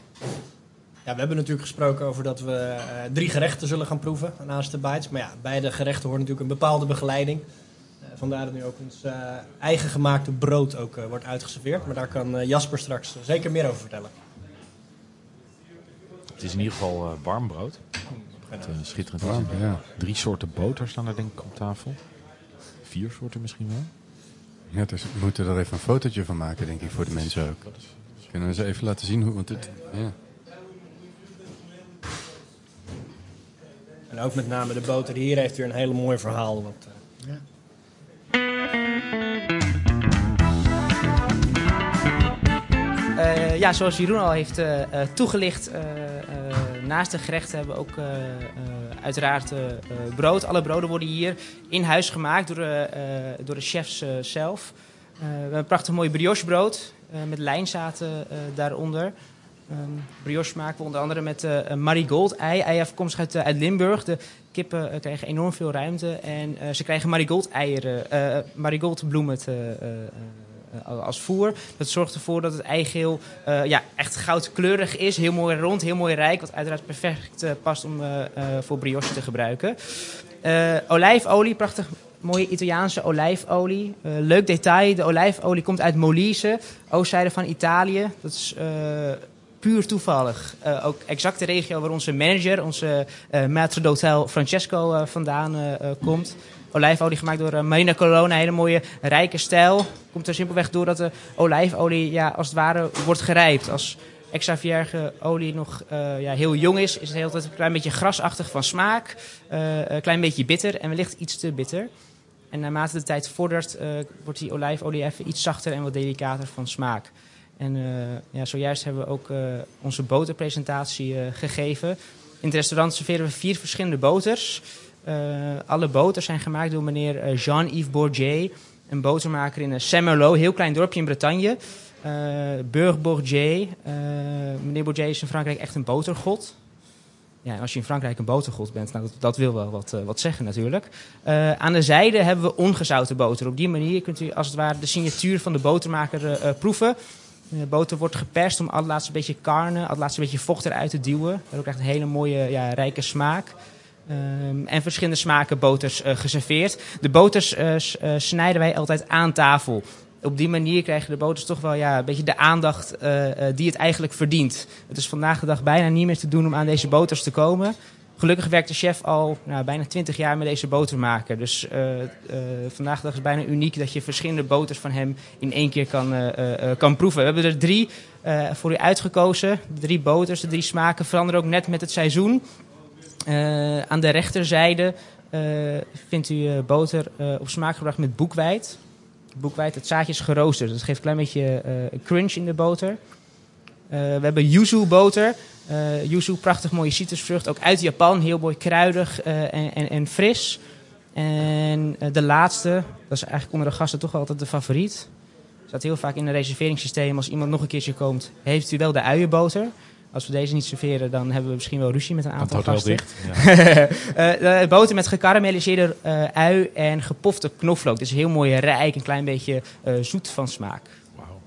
Ja, we hebben natuurlijk gesproken over dat we eh, drie gerechten zullen gaan proeven naast de bites. Maar ja, bij de gerechten hoort natuurlijk een bepaalde begeleiding. Vandaar dat nu ook ons eh, eigen gemaakte brood ook eh, wordt uitgeserveerd. Maar daar kan eh, Jasper straks zeker meer over vertellen. Het is in ieder geval eh, warm brood. Het, schitterend. Warm, ja. Drie soorten boter staan er denk ik op tafel. Vier soorten misschien wel. Ja, dus we moeten er even een fotootje van maken, denk ik, voor de mensen ook. Kunnen we ze even laten zien hoe, want het, ja. En ook met name de boter hier heeft weer een hele mooi verhaal. Wat, eh, ja, zoals Jeroen al heeft eh, eh, toegelicht, naast de gerechten hebben we ook uiteraard brood. Alle broden worden hier in huis gemaakt door, door de chefs zelf. We hebben een prachtig mooi brioche brood eh, met lijnzaten daaronder. Ehm, brioche maken we onder andere met marigold ei. Ei afkomstig uit, uit Limburg. De kippen krijgen enorm veel ruimte en ze krijgen marigold eieren, marigold bloemen te, als voer. Dat zorgt ervoor dat het eigeel eh, ja, echt goudkleurig is. Heel mooi rond, heel mooi rijk. Wat uiteraard perfect eh, past om eh, eh, voor brioche te gebruiken. Eh, olijfolie, prachtig mooie Italiaanse olijfolie. Eh, leuk detail, de olijfolie komt uit Molise, oostzijde van Italië. Dat is eh, puur toevallig. Eh, ook exact de regio waar onze manager, onze eh maître d'hôtel Francesco eh, vandaan eh, eh, komt. Olijfolie gemaakt door eh, Marina Colonna, hele mooie rijke stijl. Komt er simpelweg door dat de olijfolie ja, als het ware wordt gerijpt. Als extra vierge olie nog eh, ja, heel jong is, is het heel een klein beetje grasachtig van smaak. eh, een klein beetje bitter en wellicht iets te bitter. En naarmate de tijd vordert, wordt die olijfolie even iets zachter en wat delicater van smaak. En ja, zojuist hebben we ook onze boterpresentatie gegeven. In het restaurant serveren we vier verschillende boters. Eh, alle boters zijn gemaakt door meneer eh, Jean-Yves Bourget, een botermaker in uh, Saint-Malo, heel klein dorpje in Bretagne. Eh Burg Bourget. Eh, meneer Bourget is in Frankrijk echt een botergod. Ja, als je in Frankrijk een botergod bent, nou, dat, wil wel wat, eh, wat zeggen natuurlijk. Eh, aan de zijde hebben we ongezouten boter. Op die manier kunt u als het ware de signatuur van de botermaker eh, eh, proeven. De boter wordt geperst om al het laatste beetje karne, al het laatste beetje vocht eruit te duwen. Dat ook echt een hele mooie, ja, rijke smaak. Ehm, en verschillende smaken boters eh, geserveerd. De boters eh, eh, snijden wij altijd aan tafel. Op die manier krijgen de boters toch wel ja, een beetje de aandacht die het eigenlijk verdient. Het is vandaag de dag bijna niet meer te doen om aan deze boters te komen. Gelukkig werkt de chef al nou, bijna 20 jaar met deze botermaker. Dus vandaag de dag is het bijna uniek dat je verschillende boters van hem in één keer kan, kan proeven. We hebben er drie voor u uitgekozen. De drie boters, de drie smaken veranderen ook net met het seizoen. Eh, aan de rechterzijde eh, vindt u eh, boter op smaak gebracht met boekwijd. Boekwijd, het zaadje is geroosterd. Dat geeft een klein beetje crunch in de boter. We hebben yuzu boter. Yuzu, prachtig mooie citrusvrucht. Ook uit Japan, heel mooi kruidig en, en, en fris. En de laatste, dat is eigenlijk onder de gasten toch altijd de favoriet. Staat heel vaak in een reserveringssysteem. Als iemand nog een keertje komt, heeft u wel de uienboter. Als we deze niet serveren, dan hebben we misschien wel ruzie met een het aantal gasten. dicht? Ja. <laughs> Eh, eh, boter met gekarameliseerde eh, ui en gepofte knoflook. Dus heel mooi rijk, een klein beetje zoet van smaak. Wauw.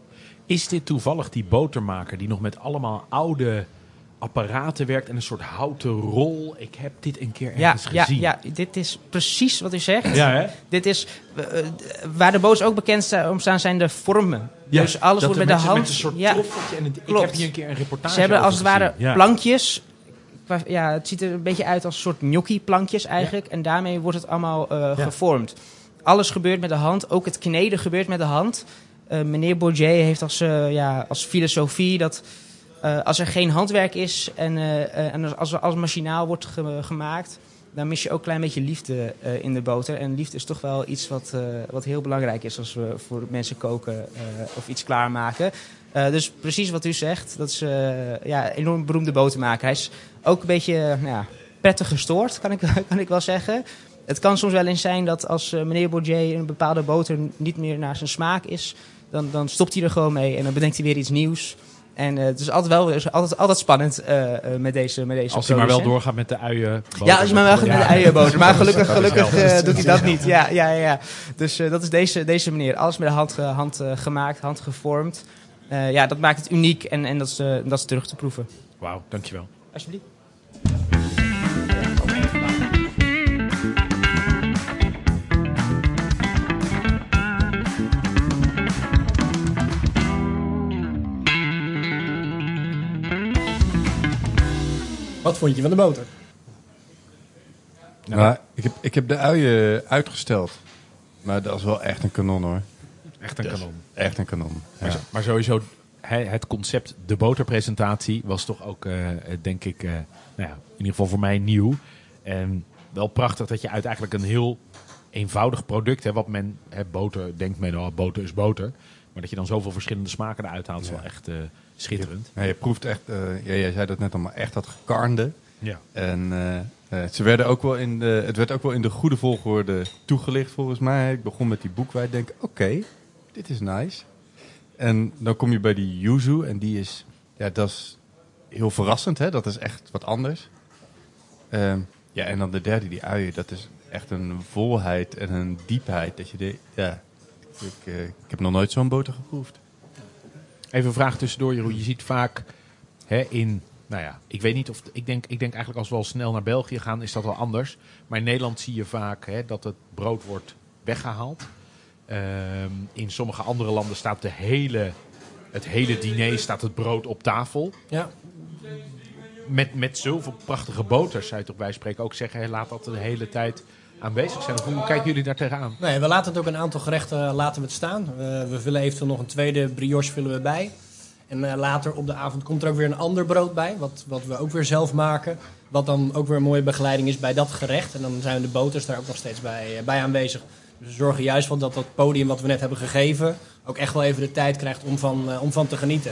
Is dit toevallig die botermaker die nog met allemaal oude apparaten werkt en een soort houten rol? Ik heb dit een keer Ja, ergens ja, gezien. ja, dit is precies wat u zegt. Ja, hè? Dit is, eh, eh, waar de boters ook bekend om staan, zijn de vormen. Ja, dus alles wordt met de hand... Met een soort ja, troffeltje. En het, ik heb hier een keer een reportage Ze hebben als het ware. Ja. plankjes. Ja, het ziet er een beetje uit als een soort gnocchi-plankjes eigenlijk. En daarmee wordt het allemaal eh, Ja. gevormd. Alles gebeurt met de hand. Ook het kneden gebeurt met de hand. Meneer Bourget heeft als, ja, als filosofie dat als er geen handwerk is en, eh, eh, en als, als, machinaal wordt ge- gemaakt, dan mis je ook een klein beetje liefde eh, in de boter. En liefde is toch wel iets wat, eh, wat heel belangrijk is als we voor mensen koken eh, of iets klaarmaken. Eh, dus precies wat u zegt, dat is eh, ja, enorm beroemde botermaker. Hij is ook een beetje eh, nou ja, prettig gestoord, kan ik, <laughs> kan ik wel zeggen. Het kan soms wel eens zijn dat als eh, meneer Bourget een bepaalde boter niet meer naar zijn smaak is, dan, dan stopt hij er gewoon mee en dan bedenkt hij weer iets nieuws. En eh, het is altijd wel is altijd, altijd spannend eh, eh, met deze met deze Als hij maar wel doorgaat met de uien. Ja, als je maar wel gaat met de uienboter. Maar <laughs> gelukkig, gelukkig doet hij dat niet. Ja, ja, ja. Dus dat is deze, deze manier. Alles met de hand, hand gemaakt, hand gevormd. Ja, dat maakt het uniek en, en dat, is, dat is terug te proeven. Wauw, dankjewel. Alsjeblieft. Wat vond je van de boter? Maar ik, heb, ik heb de uien uitgesteld. Maar dat is wel echt een kanon hoor. Echt een kanon. Echt een kanon. Maar, Ja. zo- maar sowieso, het concept, de boterpresentatie, was toch ook, eh, denk ik, eh, nou ja, in ieder geval voor mij nieuw. En wel prachtig dat je uit eigenlijk een heel eenvoudig product, hè, wat men, hè, boter, denkt men, oh, boter is boter. Maar dat je dan zoveel verschillende smaken eruit haalt, is wel echt eh, schitterend. Ja, je proeft echt, eh, ja, jij zei dat net allemaal, echt dat gekarnde. Ja. En eh, eh, ze werden ook wel in de, het werd ook wel in de goede volgorde toegelicht volgens mij. Ik begon met die boekwijn. Ik denk, oké, dit is nice. En dan kom je bij die yuzu en die is, ja, dat is heel verrassend. Hè? Dat is echt wat anders. Ehm, ja, en dan de derde, die uien, dat is echt een volheid en een diepheid. Dat je de, ja, ik, ik heb nog nooit zo'n boter geproefd. Even een vraag tussendoor, Jeroen. Je ziet vaak hè, in, nou ja, ik weet niet of, ik denk, ik denk eigenlijk als we al snel naar België gaan, is dat wel anders. Maar in Nederland zie je vaak hè, dat het brood wordt weggehaald. Ehm, in sommige andere landen staat de hele, het hele diner staat het brood op tafel. Ja. Met, met zoveel prachtige boters, zou je toch bij spreken ook zeggen, hè, laat dat de hele tijd aanwezig zijn. Hoe kijken jullie daar tegenaan? Nee, we laten het ook een aantal gerechten laten we staan. We, we vullen eventueel nog een tweede brioche vullen we bij. En eh, later op de avond komt er ook weer een ander brood bij, wat, wat we ook weer zelf maken. Wat dan ook weer een mooie begeleiding is bij dat gerecht. En dan zijn de boters daar ook nog steeds bij, eh, bij aanwezig. Dus we zorgen juist wel dat dat podium wat we net hebben gegeven... ook echt wel even de tijd krijgt om van, eh, om van te genieten.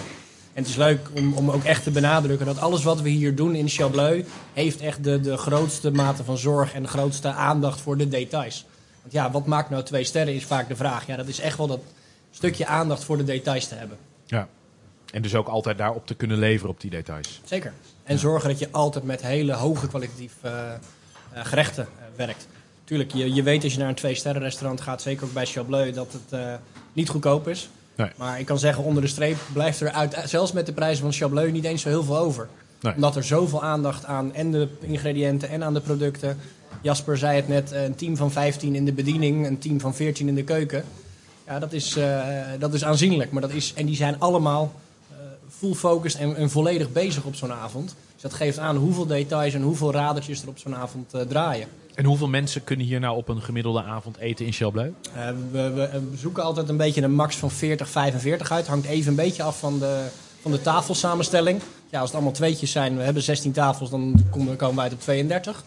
En het is leuk om, om ook echt te benadrukken dat alles wat we hier doen in Chableu... heeft echt de, de grootste mate van zorg en de grootste aandacht voor de details. Want ja, wat maakt nou twee sterren is vaak de vraag. Ja, dat is echt wel dat stukje aandacht voor de details te hebben. Ja. En dus ook altijd daarop te kunnen leveren op die details. Zeker. En zorgen dat je altijd met hele hoge kwalitatief eh, eh, gerechten eh, werkt. Tuurlijk, je, je weet als je naar een twee-sterren restaurant gaat, zeker ook bij Chableu, dat het niet goedkoop is. Nee. Maar ik kan zeggen, onder de streep blijft er uit, zelfs met de prijzen van Chableu niet eens zo heel veel over. Nee. Omdat er zoveel aandacht aan en de ingrediënten en aan de producten. Jasper zei het net, een team van 15 in de bediening, een team van 14 in de keuken. Ja, dat is, eh, dat is aanzienlijk. Maar dat is, en die zijn allemaal eh, full focused en, en volledig bezig op zo'n avond. Dus dat geeft aan hoeveel details en hoeveel radertjes er op zo'n avond eh, draaien. En hoeveel mensen kunnen hier nou op een gemiddelde avond eten in Chalbleu? Eh, we, we, we zoeken altijd een beetje een max van 40, 45 uit. Hangt even een beetje af van de, van de tafelsamenstelling. Ja, als het allemaal tweetjes zijn, we hebben 16 tafels, dan komen, komen we uit op 32.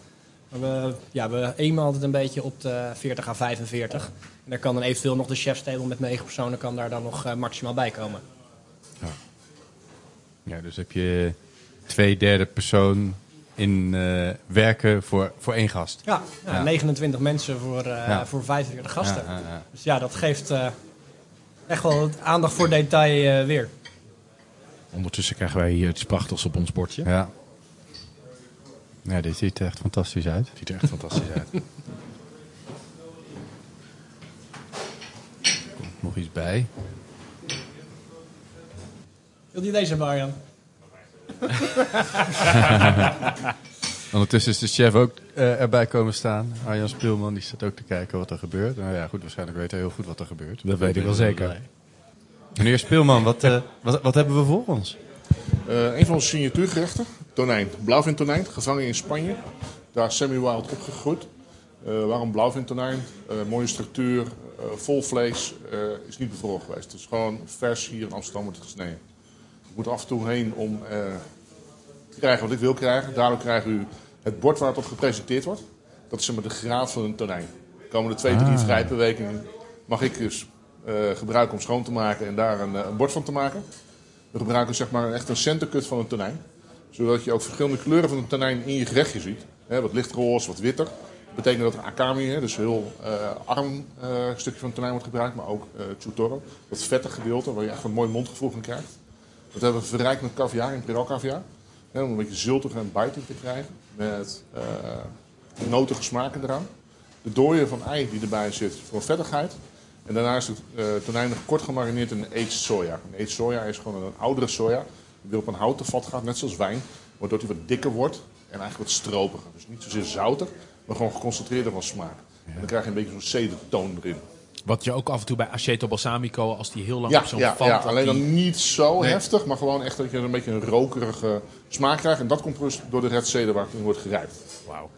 Maar we, ja, we aimen altijd een beetje op de 40 à 45. En daar kan dan eventueel nog de chefstable met 9 personen kan daar dan nog eh, maximaal bij komen. Ja, dus heb je twee derde persoon in eh, werken voor, voor één gast. Ja, ja, Ja. 29 mensen voor, eh, Ja. voor 45 gasten. Ja, ja, ja. Dus ja, dat geeft eh, echt wel aandacht voor detail eh, weer. Ondertussen krijgen wij hier iets prachtigs op ons bordje. Ja. Ja, dit ziet er echt fantastisch uit. Ziet er echt fantastisch uit. Komt nog iets bij. Wil je deze hebben, Arjan? <laughs> Ondertussen is de chef ook eh, erbij komen staan. Arjan Spielman die staat ook te kijken wat er gebeurt. Nou ja, goed, waarschijnlijk weet hij heel goed wat er gebeurt. Dat weet ik wel zeker. Meneer Spielman, wat, eh, wat, wat hebben we voor ons? Eh, een van onze signatuurgerechten, tonijn. Blauwvintonijn, gevangen in Spanje. Daar is Sammy Wild opgegroeid. Eh, waarom blauwvintonijn? Eh mooie structuur, eh, vol vlees, eh, is niet bevroren geweest. Het is gewoon vers hier in Amsterdam wordt gesneden. Ik moet af en toe heen om eh, te krijgen wat ik wil krijgen. Daardoor krijgt u het bord waar het op gepresenteerd wordt. Dat is zeg maar de graad van een tonijn. De komende twee, drie vrij per week mag ik dus eh, gebruiken om schoon te maken en daar een, eh, een bord van te maken. We gebruiken zeg maar echt een centercut van een tonijn. Zodat je ook verschillende kleuren van een tonijn in je gerechtje ziet. Wat lichtroze, wat witter. Dat betekent dat er akami, dus heel eh, arm eh, stukje van een tonijn wordt gebruikt. Maar ook eh chutoro, dat vettig gedeelte waar je echt een mooi mondgevoel van krijgt. Dat hebben we verrijkt met caviar, imperial caviar. Om een beetje ziltige en biting te krijgen. Met eh notige smaken eraan. De dooier van ei die erbij zit voor vettigheid. En daarna is het eh tonijn nog kort gemarineerd in aged soja. En aged soja is gewoon een oudere soja. Die op een houten vat gaat, net zoals wijn. Waardoor die wat dikker wordt en eigenlijk wat stropiger. Dus niet zozeer zouter, maar gewoon geconcentreerder van smaak. En dan krijg je een beetje zo'n cedertoon erin. Wat je ook af en toe bij aceto balsamico, als die heel lang Ja, op zo'n ja, vat... ja, alleen die- dan niet zo Nee. heftig, maar gewoon echt dat je een beetje een rokerige smaak krijgt. En dat komt dus door de red ceder waar het in wordt gerijpt. Wauw.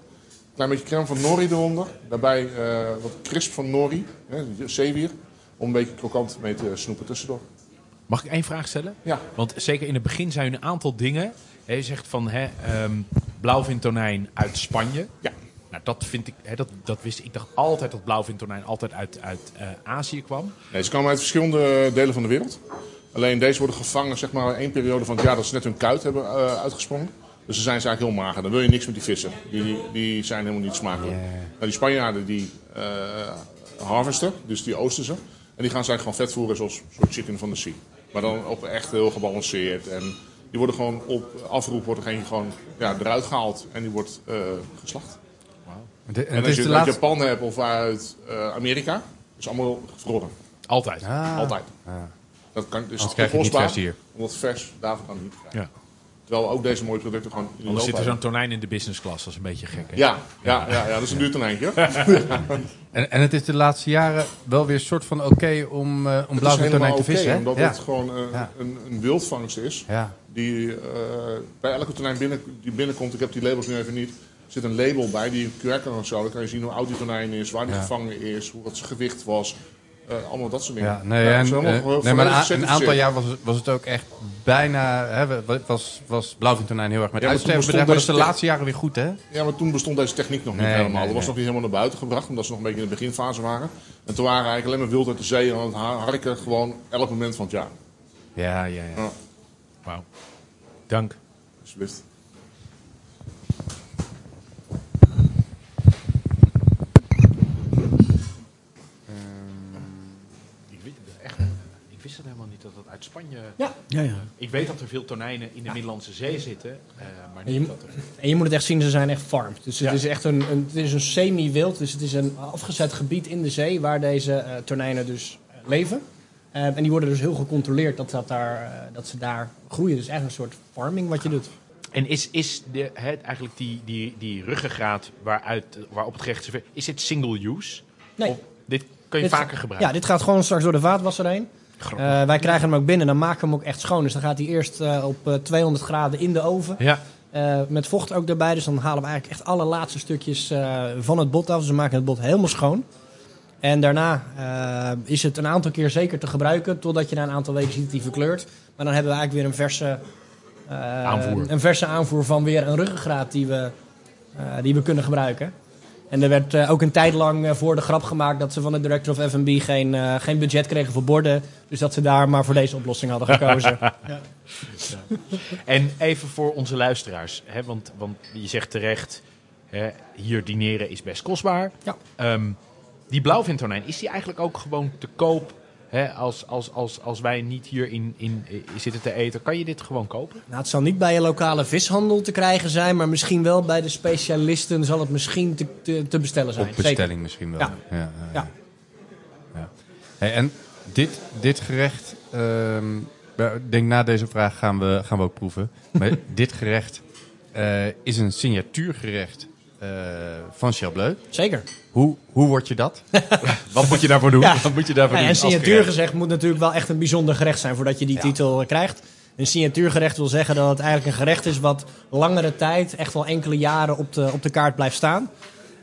Klein beetje crème van nori eronder. Daarbij eh, wat crisp van nori, hè, zeewier. Om een beetje krokant mee te snoepen tussendoor. Mag ik één vraag stellen? Ja. Want zeker in het begin zijn er een aantal dingen. Je zegt van hè, ehm blauwvintonijn uit Spanje. Ja. Nou, dat vind ik, hè, dat, dat wist ik. Ik dacht altijd dat blauwvintonijn altijd uit, uit eh, Azië kwam. Nee, ze komen uit verschillende delen van de wereld. Alleen deze worden gevangen zeg maar, in één periode van het jaar dat ze net hun kuit hebben eh, uitgesprongen. Dus dan zijn ze eigenlijk heel mager. Dan wil je niks met die vissen. Die, die zijn helemaal niet smakelijk. Nou, die Spanjaarden die eh harvesten, dus die oosten ze. En die gaan ze eigenlijk gewoon vet voeren zoals soort chicken van de sea. Maar dan op echt heel gebalanceerd. En die worden gewoon op afroep wordt er gewoon ja, eruit gehaald. En die wordt eh, geslacht. De- en als is je de het uit. Japan hebt of uit eh, Amerika, is allemaal gevroren. Altijd. Ah. Altijd. Ah. Dat kan dus Anders krijg vers hier. Omdat vers, daarvoor kan niet krijgen. Ja. Terwijl ook deze mooie producten gewoon in de zit er zo'n tonijn in de business class. Dat is een beetje gek. Hè? Ja, ja, ja, ja, dat is een duur tonijntje. <laughs> En, en het is de laatste jaren wel weer een soort van oké om, uh, om blauwvintonijn te oké, vissen, hè? omdat ja. het gewoon eh, Ja. een, een wildvangst is. ja. Die eh, bij elke tonijn binnen, die binnenkomt, ik heb die labels nu even niet, zit een label bij die een QR kan of zo. Dan kan je zien hoe oud die tonijn is, waar die Ja. gevangen is, hoe wat zijn gewicht was. Eh, allemaal dat soort dingen. Ja, nee, Ja, en, eh, nee, maar een, aantal jaar was het, was het ook echt bijna... Hè, was, was blauwvintonijn heel erg met Ja, maar uitsterven toen bedreigd, maar dat is de laatste jaren weer goed, hè? Ja, maar toen bestond deze techniek nog niet Nee, helemaal. nee, dat was nee. nog niet helemaal naar buiten gebracht, omdat ze nog een beetje in de beginfase waren. En toen waren eigenlijk alleen maar wild uit de zee aan het ha- harken, gewoon elk moment van het jaar. Ja, ja, ja. Ja, Wauw. Dank. alsjeblieft. Wist het helemaal niet dat het uit Spanje... Ja. Ja, ja. Ik weet dat er veel tonijnen in de Middellandse Zee zitten. eh, maar En je, niet moet- dat er... en je moet het echt zien, ze zijn echt farmed. Dus het Ja. is echt een, een, het is een semi-wild. Dus het is een afgezet gebied in de zee waar deze eh, tonijnen dus eh, leven. Eh, en die worden dus heel gecontroleerd dat, dat, daar, eh, dat ze daar groeien. Dus echt een soort farming wat je doet. En is, is de, hè, eigenlijk die, die, die ruggengraat waaruit, waarop het gerecht serveert, is dit single use? Nee. Of dit kun je Dit- vaker gebruiken? Ja, dit gaat gewoon straks door de vaatwasser heen. Eh, wij krijgen hem ook binnen, dan maken we hem ook echt schoon. Dus dan gaat hij eerst eh, op eh, 200 graden in de oven. ja. Eh, met vocht ook erbij. Dus dan halen we eigenlijk echt alle laatste stukjes eh, van het bot af. Dus we maken het bot helemaal schoon. En daarna eh, is het een aantal keer zeker te gebruiken. Totdat je na een aantal weken ziet dat hij verkleurt. Maar dan hebben we eigenlijk weer een verse, eh, Aanvoer. Een verse aanvoer van weer een ruggengraat die we, eh, die we kunnen gebruiken. En er werd eh, ook een tijd lang eh, voor de grap gemaakt dat ze van de director of F&B geen, eh, geen budget kregen voor borden. Dus dat ze daar maar voor deze oplossing hadden gekozen. <laughs> En even voor onze luisteraars, hè, want, want je zegt terecht, hè, hier dineren is best kostbaar. Ja. Ehm, die blauwvintonijn, is die eigenlijk ook gewoon te koop hè, als, als, als, als wij niet hier in, in, eh, zitten te eten? Kan je dit gewoon kopen? Nou, het zal niet bij je lokale vishandel te krijgen zijn, maar misschien wel bij de specialisten zal het misschien te, te, te bestellen zijn. Op bestelling misschien wel. Ja. ja, ja, Ja. ja. Hey, en dit, dit gerecht, ehm, ik denk na deze vraag gaan we, gaan we ook proeven. Maar <laughs> dit gerecht eh, is een signatuurgerecht van Chableu. Zeker. Hoe, hoe word je dat? <laughs> Wat moet je daarvoor doen? Ja. Wat moet je daarvoor Ja, doen? en als signatuurgerecht moet natuurlijk wel echt een bijzonder gerecht zijn voordat je die Ja. titel eh, krijgt. Een signatuurgerecht wil zeggen dat het eigenlijk een gerecht is wat langere tijd, echt wel enkele jaren op de, op de kaart blijft staan.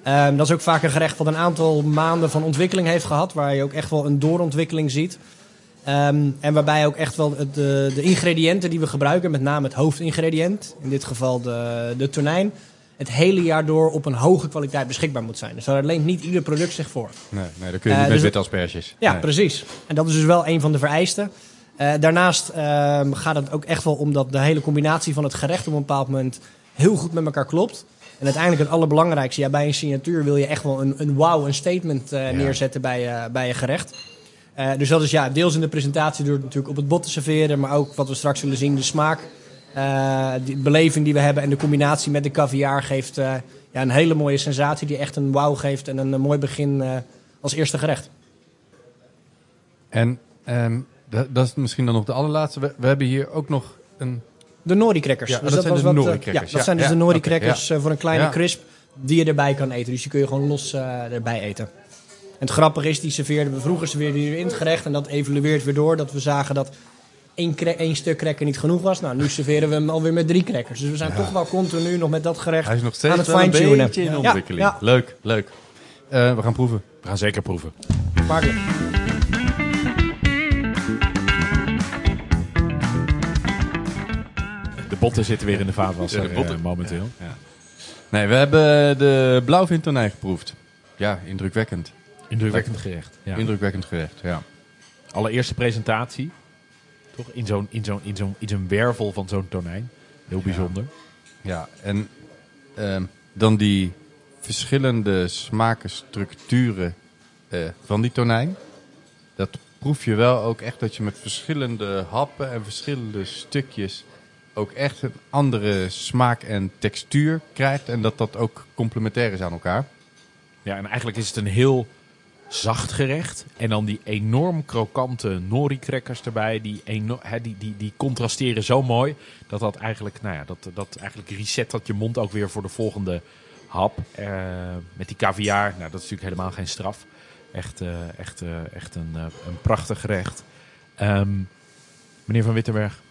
Ehm, dat is ook vaak een gerecht wat een aantal maanden van ontwikkeling heeft gehad, waar je ook echt wel een doorontwikkeling ziet. Ehm, en waarbij ook echt wel de, de ingrediënten die we gebruiken, met name het hoofdingrediënt, in dit geval de, de tonijn, het hele jaar door op een hoge kwaliteit beschikbaar moet zijn. Dus daar leent niet ieder product zich voor. Nee, nee dat kun je Eh, niet met dus- witte asperges. Ja, Nee. precies. En dat is dus wel een van de vereisten. Eh, daarnaast ehm, gaat het ook echt wel om dat de hele combinatie van het gerecht op een bepaald moment heel goed met elkaar klopt. En uiteindelijk het allerbelangrijkste, ja, bij een signatuur wil je echt wel een, een wow, een statement eh, neerzetten bij, je bij je gerecht. Dus dat is ja, deels in de presentatie door het natuurlijk op het bot te serveren, maar ook wat we straks zullen zien, de smaak, eh, die beleving die we hebben en de combinatie met de caviar geeft eh, ja, een hele mooie sensatie die echt een wow geeft en een, mooi begin eh, als eerste gerecht. En ehm, dat, dat is misschien dan nog de allerlaatste. We, we hebben hier ook nog een... De nori crackers. Ja, dat zijn was de wat, Ja, dat ja. zijn dus de nori oké, crackers eh, voor een kleine crisp die je erbij kan eten. Dus die kun je gewoon los erbij eten. En het grappige is, die serveerden we vroeger serveerden in het gerecht en dat evolueert weer door. Dat we zagen dat één, één stuk cracker niet genoeg was. Nou, nu serveren we hem alweer met drie crackers. Dus we zijn toch wel continu nog met dat gerecht Hij is nog aan steeds het een fine-tunen. beetje in Ja, ontwikkeling. Ja, Leuk, leuk. Eh, we gaan proeven. We gaan zeker proeven. smakelijk. De botten zitten weer in de vaatwasser Ja, de botten. eh, momenteel. Ja. Nee, we hebben de blauwvintonijn geproefd. Ja, indrukwekkend. Indrukwekkend gerecht. Ja. Indrukwekkend gerecht, ja. Allereerste presentatie. Toch? In zo'n in zo'n in zo'n in zo'n wervel van zo'n tonijn. Heel bijzonder. Ja, en ehm, dan die verschillende smakenstructuren eh, van die tonijn. Dat proef je wel ook echt dat je met verschillende happen en verschillende stukjes ook echt een andere smaak en textuur krijgt. En dat dat ook complementair is aan elkaar. Ja, en eigenlijk is het een heel zacht gerecht. En dan die enorm krokante nori-crackers erbij. Die, die, die, contrasteren zo mooi. Dat dat eigenlijk, nou ja, dat, dat eigenlijk reset dat je mond ook weer voor de volgende hap. Eh, met die caviar. Nou, dat is natuurlijk helemaal geen straf. Echt, eh, echt, eh, echt een, een prachtig gerecht. Ehm, meneer Van Wittenberg,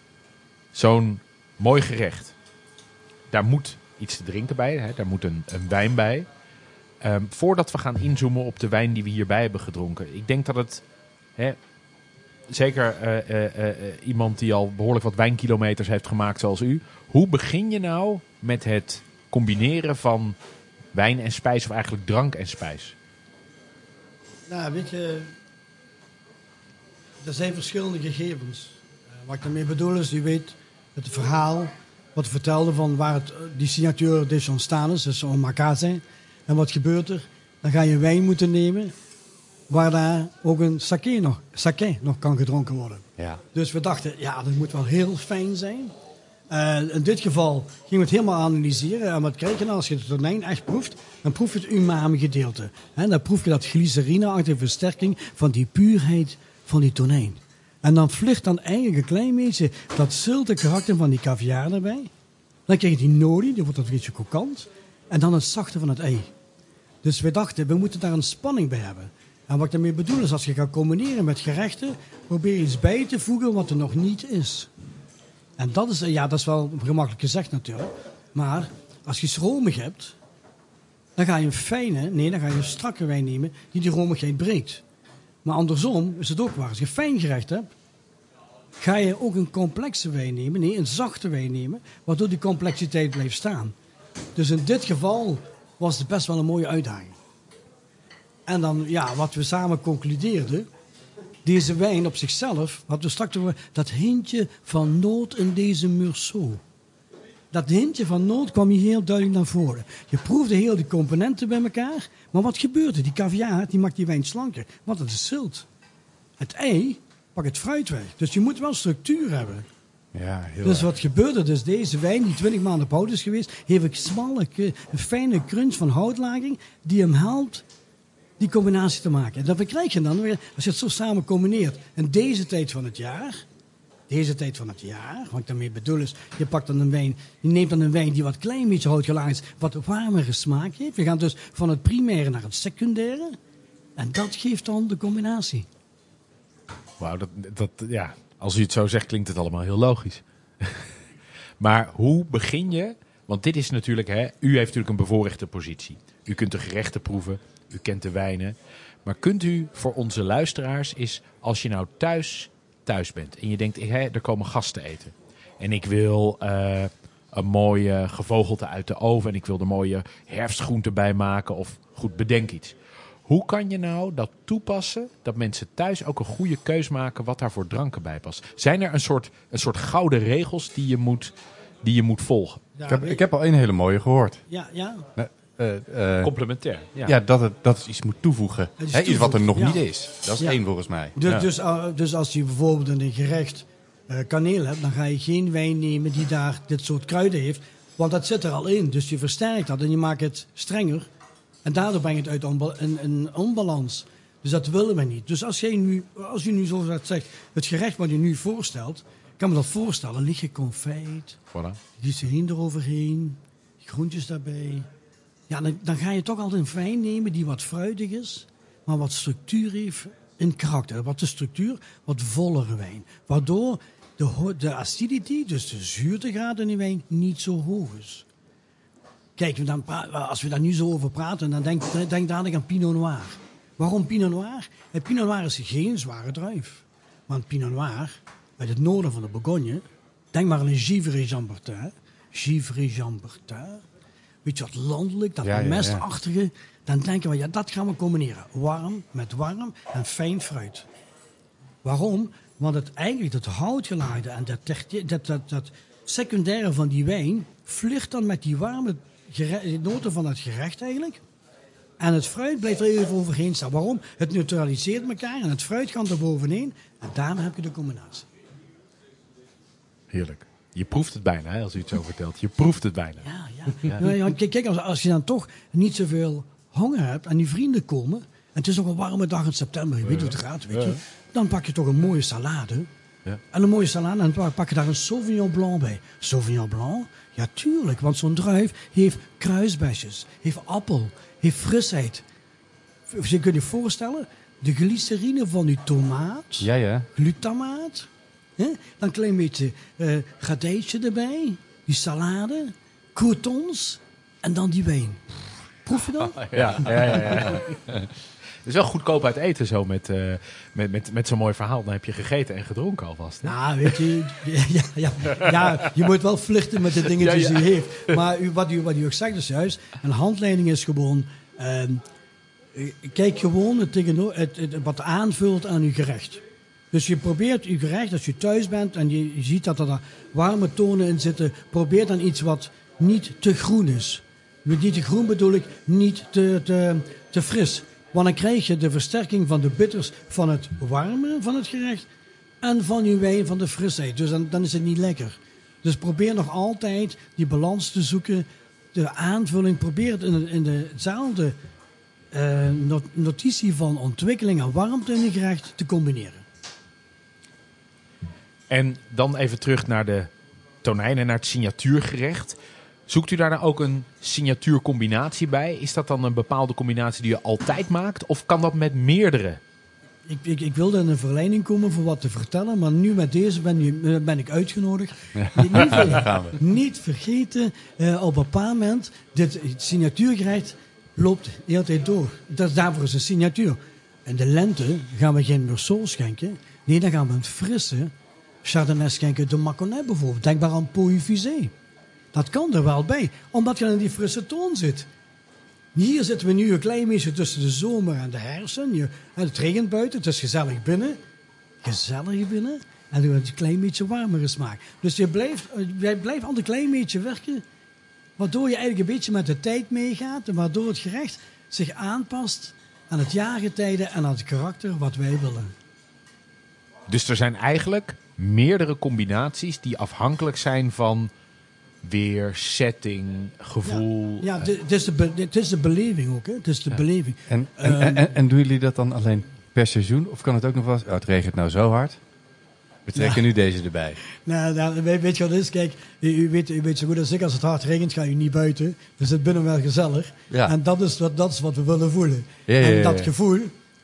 zo'n mooi gerecht. Daar moet iets te drinken bij. Hè? Daar moet een, een wijn bij. Ehm, voordat we gaan inzoomen op de wijn die we hierbij hebben gedronken. Ik denk dat het, hè, zeker eh, eh, eh, iemand die al behoorlijk wat wijnkilometers heeft gemaakt zoals u. Hoe begin je nou met het combineren van wijn en spijs of eigenlijk drank en spijs? Nou, weet je, er zijn verschillende gegevens. Wat ik daarmee bedoel is, u weet het verhaal wat vertelde van waar het, die signatuur dus ontstaan is, dus omakase. En wat gebeurt er? Dan ga je wijn moeten nemen waar daar ook een sake nog, sake nog kan gedronken worden. Ja. Dus we dachten, ja, dat moet wel heel fijn zijn. Eh, in dit geval gingen we het helemaal analyseren. En wat krijg je nou als je het tonijn echt proeft? Dan proef je het umami gedeelte. En dan proef je dat glycerine-achtige versterking van die puurheid van die tonijn. En dan vlucht dan eigenlijk een klein beetje dat zilte karakter van die caviar erbij. Dan krijg je die nori, die wordt een beetje kokant. En dan het zachte van het ei. Dus we dachten, we moeten daar een spanning bij hebben. En wat ik daarmee bedoel is, als je gaat combineren met gerechten, probeer iets bij te voegen wat er nog niet is. En dat is, ja, dat is wel gemakkelijk gezegd natuurlijk. Maar als je iets romig hebt, dan ga je een fijne, nee, dan ga je een strakke wijn nemen die die romigheid breekt. Maar andersom is het ook waar. Als je fijn gerecht hebt, ga je ook een complexe wijn nemen, nee, een zachte wijn nemen, waardoor die complexiteit blijft staan. Dus in dit geval was het best wel een mooie uitdaging. En dan, ja, wat we samen concludeerden, deze wijn op zichzelf, wat we straks over, dat hintje van noot in deze Meursault. Dat hintje van noot kwam hier heel duidelijk naar voren. Je proefde heel die componenten bij elkaar, maar wat gebeurde? Die caviar die maakt die wijn slanker, want het is zilt. Het ei pakt het fruit weg. Dus je moet wel structuur hebben. Ja, heel Dus wat gebeurde? Dus deze wijn, die 20 maanden op hout is geweest, heeft een smalle, fijne crunch van houtlaging die hem helpt die combinatie te maken. En dat krijg je dan weer, als je het zo samen combineert. En deze tijd van het jaar, deze tijd van het jaar, wat ik daarmee bedoel is, je pakt dan een wijn, je neemt dan een wijn die wat klein beetje houtgelaagd is, wat warmere smaak heeft. We gaan dus van het primaire naar het secundaire. En dat geeft dan de combinatie. Wauw, dat, dat, ja, als u het zo zegt, klinkt het allemaal heel logisch. <laughs> maar hoe begin je? Want dit is natuurlijk, hè, u heeft natuurlijk een bevoorrechte positie. U kunt de gerechten proeven, u kent de wijnen. Maar kunt u voor onze luisteraars is, als je nou thuis thuis bent en je denkt, hè, er komen gasten eten. En ik wil eh, een mooie gevogelte uit de oven en ik wil er mooie herfstgroenten bij maken of goed, bedenk iets. Hoe kan je nou dat toepassen dat mensen thuis ook een goede keus maken wat daar voor dranken bij past? Zijn er een soort, een soort gouden regels die je moet, die je moet volgen? Ja, Ik heb, ik heb al een hele mooie gehoord. ja, ja. Nee, eh, eh, Complementair. Ja. ja, dat het, dat het iets moet toevoegen. Het is Hè, iets wat er nog niet is. Dat is Ja. één volgens mij. Dus, Ja. dus, uh, dus als je bijvoorbeeld in een gerecht eh, kaneel hebt, dan ga je geen wijn nemen die daar dit soort kruiden heeft. Want dat zit er al in. Dus je versterkt dat en je maakt het strenger. En daardoor breng je het uit onba- een, onbalans. Dus dat willen we niet. Dus als, jij nu, als u nu zoals dat zegt, het gerecht wat u nu voorstelt, kan me dat voorstellen. Lig je confijt, Voilà. glycerine eroverheen, groentjes daarbij. Ja, dan, dan ga je toch altijd een wijn nemen die wat fruitig is, maar wat structuur heeft in karakter. Wat de structuur, wat vollere wijn. Waardoor de, de acidity, dus de zuurtegraad in die wijn, niet zo hoog is. Kijk, dan als we daar nu zo over praten, dan denk, denk dadelijk aan Pinot Noir. Waarom Pinot Noir? Het Pinot Noir is geen zware druif. Want Pinot Noir, uit het noorden van de Bourgogne, denk maar aan een Givry Jean Bertin. Givry Jean Bertin. beetje wat landelijk, dat Ja, ja, ja. mestachtige. Dan denken we, ja, dat gaan we combineren. Warm met warm en fijn fruit. Waarom? Want het, eigenlijk het houtgelaagde en dat, dat, dat, dat secundaire van die wijn vlucht dan met die warme gere- noten van het gerecht eigenlijk. En het fruit blijft er even overheen staan. Waarom? Het neutraliseert elkaar en het fruit gaat er bovenheen. En daarom heb je de combinatie. Heerlijk. Je proeft het bijna, hè, als u het zo vertelt. Je proeft het bijna. Ja, ja. Ja, kijk, als, als je dan toch niet zoveel honger hebt en die vrienden komen. En het is nog een warme dag in september, je weet hoe het gaat, weet je. Dan pak je toch een mooie salade. Ja. En een mooie salade en dan pak je daar een Sauvignon Blanc bij. Sauvignon Blanc? Ja, tuurlijk, want zo'n druif heeft kruisbesjes, heeft appel, heeft frisheid. Je kunt je voorstellen, de glycerine van die tomaat Ja, ja. glutamaat. Hè? Dan een klein beetje eh radijsje erbij. Die salade. Croutons. En dan die wijn. Proef je dat? <laughs> Ja, ja, ja. ja. <laughs> Het is wel goedkoop uit eten zo met, eh, met, met, met zo'n mooi verhaal. Dan heb je gegeten en gedronken alvast. Hè? Nou, weet je, <laughs> ja, ja, ja, je moet wel vluchten met de dingetjes Ja, ja. die je heeft. Maar u, wat, u, wat u ook zegt is juist, een handleiding is gewoon... ehm, eh, kijk gewoon het, het, het, wat aanvult aan uw gerecht. Dus je probeert uw gerecht, als je thuis bent en je, je ziet dat er warme tonen in zitten, probeer dan iets wat niet te groen is. Met niet te groen bedoel ik niet te, te, te fris. Want dan krijg je de versterking van de bitters van het warme van het gerecht en van je wijn van de frisheid. Dus dan, is het niet lekker. Dus probeer nog altijd die balans te zoeken, de aanvulling. Probeer het in, in dezelfde eh, not- notitie van ontwikkeling en warmte in je gerecht te combineren. En dan even terug naar de tonijn en naar het signatuurgerecht. Zoekt u daar nou ook een signatuurcombinatie bij? Is dat dan een bepaalde combinatie die je altijd maakt? Of kan dat met meerdere? Ik, ik, ik wilde in een verleiding komen voor wat te vertellen, maar nu met deze ben, je, ben ik uitgenodigd. <laughs> Niet, ver- niet vergeten, eh, op een bepaald moment, dit signatuurgerecht loopt de hele tijd door. Dat is, daarvoor is een signatuur. In de lente gaan we geen Merceau schenken. Nee, dan gaan we een frisse Chardonnay schenken de Mâconnais bijvoorbeeld. Denk maar aan Pouilly-Fusé. Dat kan er wel bij, omdat je in die frisse toon zit. Hier zitten we nu een klein beetje tussen de zomer en de herfst. Je, en het regent buiten, het is gezellig binnen. Gezellig binnen. En het een klein beetje warmere smaak. Dus je blijft, eh, jij blijft altijd een klein beetje werken. Waardoor je eigenlijk een beetje met de tijd meegaat. En waardoor het gerecht zich aanpast aan het jaargetijde en aan het karakter wat wij willen. Dus er zijn eigenlijk meerdere combinaties die afhankelijk zijn van weer, setting, gevoel. Ja, het het is, de be- het is de beleving ook. Hè? Het is de beleving. En, en, en, en, en doen jullie dat dan alleen per seizoen? Of kan het ook nog wel eens... Oh, het regent nou zo hard. We trekken nu deze erbij. Nou, nou, weet, je wat het is? Kijk, u, u weet, u weet zo goed als ik, als het hard regent, ga je niet buiten. Dus het binnen wel gezellig. Ja. En dat is, wat, dat is wat we willen voelen. Ja, ja, en ja, dat ja. gevoel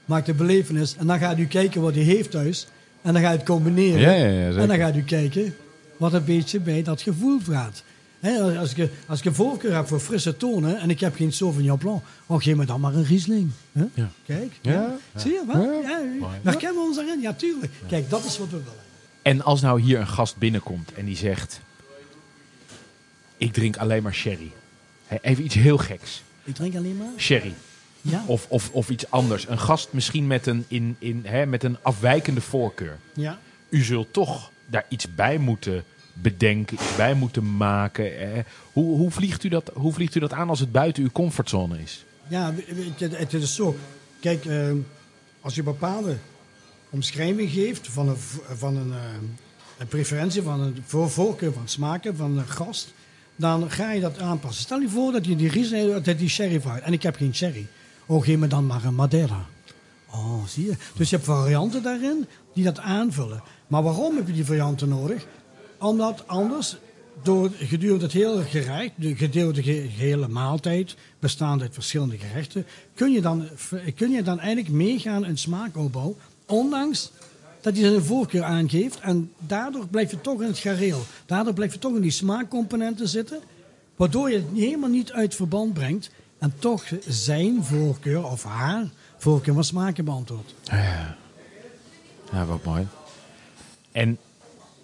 maakt de belevenis. En dan gaat u kijken wat u heeft thuis. En dan ga je het combineren. Ja, ja, ja, en dan gaat u kijken wat een beetje bij dat gevoel gaat. Als, ik, als ik een voorkeur heb voor frisse tonen en ik heb geen Sauvignon Blanc, oh, geef me dan maar een Riesling. Ja. Kijk, Ja? zie je wat? Ja, herkennen we ons daarin? Ja, tuurlijk. Kijk, dat is wat we willen. En als nou hier een gast binnenkomt en die zegt: Ik drink alleen maar sherry. Even iets heel geks. Ik drink alleen maar. Sherry. Ja. Of, of, of iets anders. Een gast misschien met een, in, in, hè, met een afwijkende voorkeur. Ja. U zult toch daar iets bij moeten bedenken, iets bij moeten maken. Hoe, hoe, vliegt u dat, hoe vliegt u dat aan als het buiten uw comfortzone is? Ja, het is zo. Kijk, eh, als je bepaalde omschrijving geeft van een, van een, eh, een preferentie, van een voor, voorkeur van smaken van een gast, dan ga je dat aanpassen. Stel je voor dat je die Riesling, dat die sherry vraagt. En ik heb geen sherry. Oh, geef me dan maar een Madeira. Oh, zie je. Dus je hebt varianten daarin die dat aanvullen. Maar waarom heb je die varianten nodig? Omdat anders, door gedurende het hele gerecht, de gedurende de ge- gehele maaltijd, bestaande uit verschillende gerechten, kun je dan, kun je dan eigenlijk meegaan in smaakopbouw, ondanks dat hij zijn voorkeur aangeeft. En daardoor blijf je toch in het gareel. Daardoor blijf je toch in die smaakcomponenten zitten, waardoor je het helemaal niet uit verband brengt en toch zijn voorkeur of haar voorkeur van smaken beantwoordt. Ja, wat mooi. En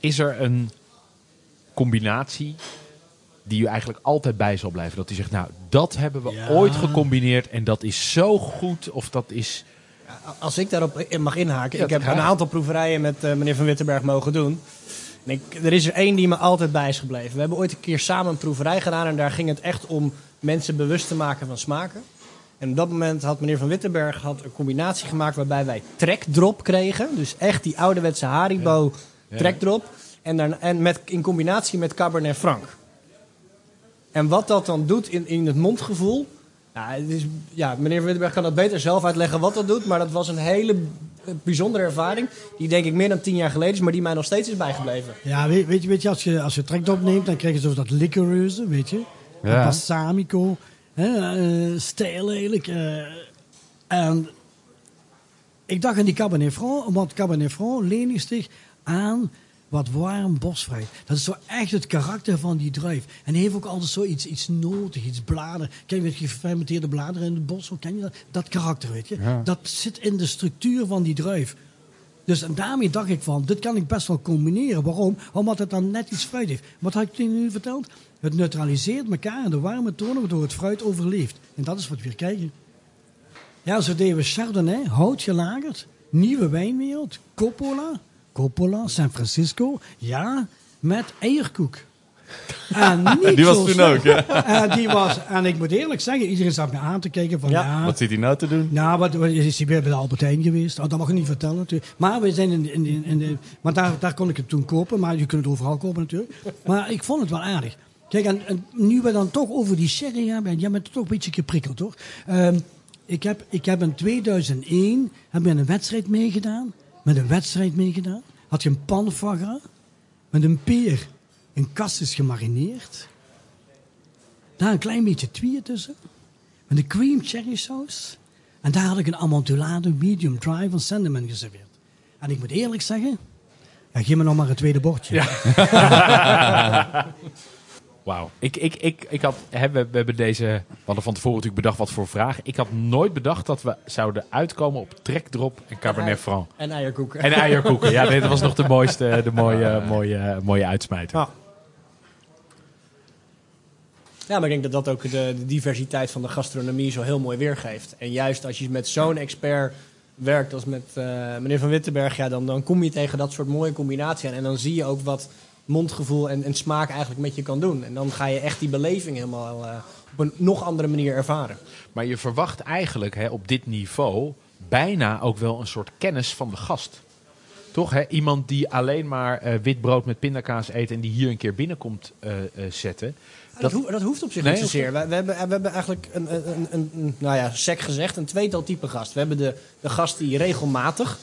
is er een combinatie die u eigenlijk altijd bij zal blijven? Dat hij zegt, nou, dat hebben we Ja. ooit gecombineerd en dat is zo goed. Of dat is... Als ik daarop mag inhaken. Ja, ik heb graag. een aantal proeverijen met eh, meneer Van Wittenberg mogen doen. En ik, er is er één die me altijd bij is gebleven. We hebben ooit een keer samen een proeverij gedaan. En daar ging het echt om mensen bewust te maken van smaken. En op dat moment had meneer Van Wittenberg had een combinatie gemaakt waarbij wij trekdrop kregen. Dus echt die ouderwetse Haribo Ja. trekdrop. En, en met, in combinatie met Cabernet Franc. En wat dat dan doet in, in het mondgevoel. Ja, het is, ja, meneer Wittenberg kan dat beter zelf uitleggen wat dat doet. Maar dat was een hele bijzondere ervaring. Die denk ik meer dan tien jaar geleden is, maar die mij nog steeds is bijgebleven. Ja, weet, weet je, weet je, als je, als je trekt opneemt, dan krijg je zo dat liquoreuze, weet je. Ja. Dat balsamico, hè, eh, stijl eigenlijk. eh. en ik dacht aan die Cabernet Franc, want Cabernet Franc leent zich aan wat warm bosfruit. Dat is zo echt het karakter van die druif. En die heeft ook altijd zoiets iets notig, iets bladeren. Kijk, met gefermenteerde bladeren in het bos, hoe ken je dat? Dat karakter, weet je. Ja. Dat zit in de structuur van die druif. Dus en daarmee dacht ik van, dit kan ik best wel combineren. Waarom? Omdat het dan net iets fruit heeft. Wat had ik tegen u verteld? Het neutraliseert elkaar in de warme tonen, waardoor het fruit overleeft. En dat is wat we weer kijken. Ja, zo deden we Chardonnay, hout gelagerd, nieuwe wijnwereld, Coppola, Coppola, San Francisco, ja, met eierkoek. En <laughs> niet Die was zo toen snel. ook, ja. <laughs> En, die was, en ik moet eerlijk zeggen, iedereen zat me aan te kijken van, Ja. ja, Wat zit hij nou te doen? nou, wat, is hij weer bij de Albertijn geweest? Oh, dat mag ik niet vertellen natuurlijk. Maar we zijn in, in, in, in de... Maar daar, daar kon ik het toen kopen. Maar je kunt het overal kopen natuurlijk. Maar ik vond het wel aardig. Kijk, en, en nu we dan toch over die sherry hebben... Jij bent toch een beetje geprikkeld, hoor. Ehm, ik, heb, ik heb in 2001 heb ik een wedstrijd meegedaan. Met een wedstrijd meegedaan. Had je een pan foie gras, Met een peer in kassis gemarineerd. Daar een klein beetje twieën tussen. Met een cream cherry saus. En daar had ik een amontillado medium dry van Sandeman geserveerd. En ik moet eerlijk zeggen, ja, geef me nog maar een tweede bordje. <laughs> Wauw. Ik, ik, ik, ik had, hè, we, we hebben deze, we hadden van tevoren natuurlijk bedacht wat voor vraag. Ik had nooit bedacht dat we zouden uitkomen op trekdrop en Cabernet Franc. En eierkoeken. En eierkoeken. Ja, nee, dat was nog de mooiste, de <laughs> mooie, mooie, mooie uitsmijter. Ja. Ja, maar ik denk dat dat ook de, de diversiteit van de gastronomie zo heel mooi weergeeft. En juist als je met zo'n expert werkt als met eh, meneer Van Wittenberg, ja, dan, dan kom je tegen dat soort mooie combinaties aan. En dan zie je ook wat mondgevoel en, en smaak eigenlijk met je kan doen. En dan ga je echt die beleving helemaal eh, op een nog andere manier ervaren. Maar je verwacht eigenlijk hè, op dit niveau bijna ook wel een soort kennis van de gast. Toch? Hè? Iemand die alleen maar eh, wit brood met pindakaas eet en die hier een keer binnenkomt eh, zetten. Dat, hoeft, dat hoeft op zich Nee, niet zozeer. We, we, hebben, we hebben eigenlijk een, een- een, nou ja, sec gezegd, een tweetal type gast. We hebben de, de gast die regelmatig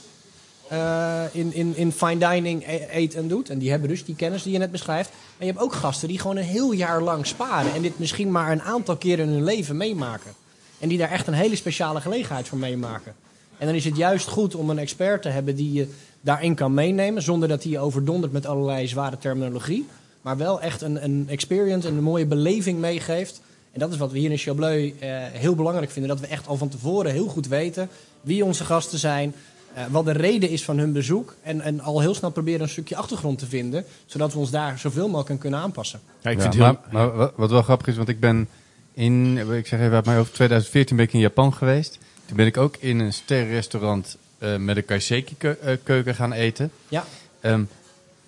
eh, in, in, in fine dining e- eet en doet. En die hebben dus die kennis die je net beschrijft. Maar je hebt ook gasten die gewoon een heel jaar lang sparen. En dit misschien maar een aantal keren in hun leven meemaken. En die daar echt een hele speciale gelegenheid voor meemaken. En dan is het juist goed om een expert te hebben die je daarin kan meenemen. Zonder dat hij je overdondert met allerlei zware terminologie. Maar wel echt een, een experience en een mooie beleving meegeeft. En dat is wat we hier in Chableu eh, heel belangrijk vinden. Dat we echt al van tevoren heel goed weten wie onze gasten zijn. Eh, wat de reden is van hun bezoek. En, en al heel snel proberen een stukje achtergrond te vinden. Zodat we ons daar zoveel mogelijk aan kunnen aanpassen. Ja, ik Ja, vind het heel, maar, maar wat- wel grappig is, want ik ben in, ik zeg even uit mij over 2014 ben ik in Japan geweest. Toen ben ik ook in een sterrenrestaurant eh met een kaiseki-keuken gaan eten. Ja, Ehm,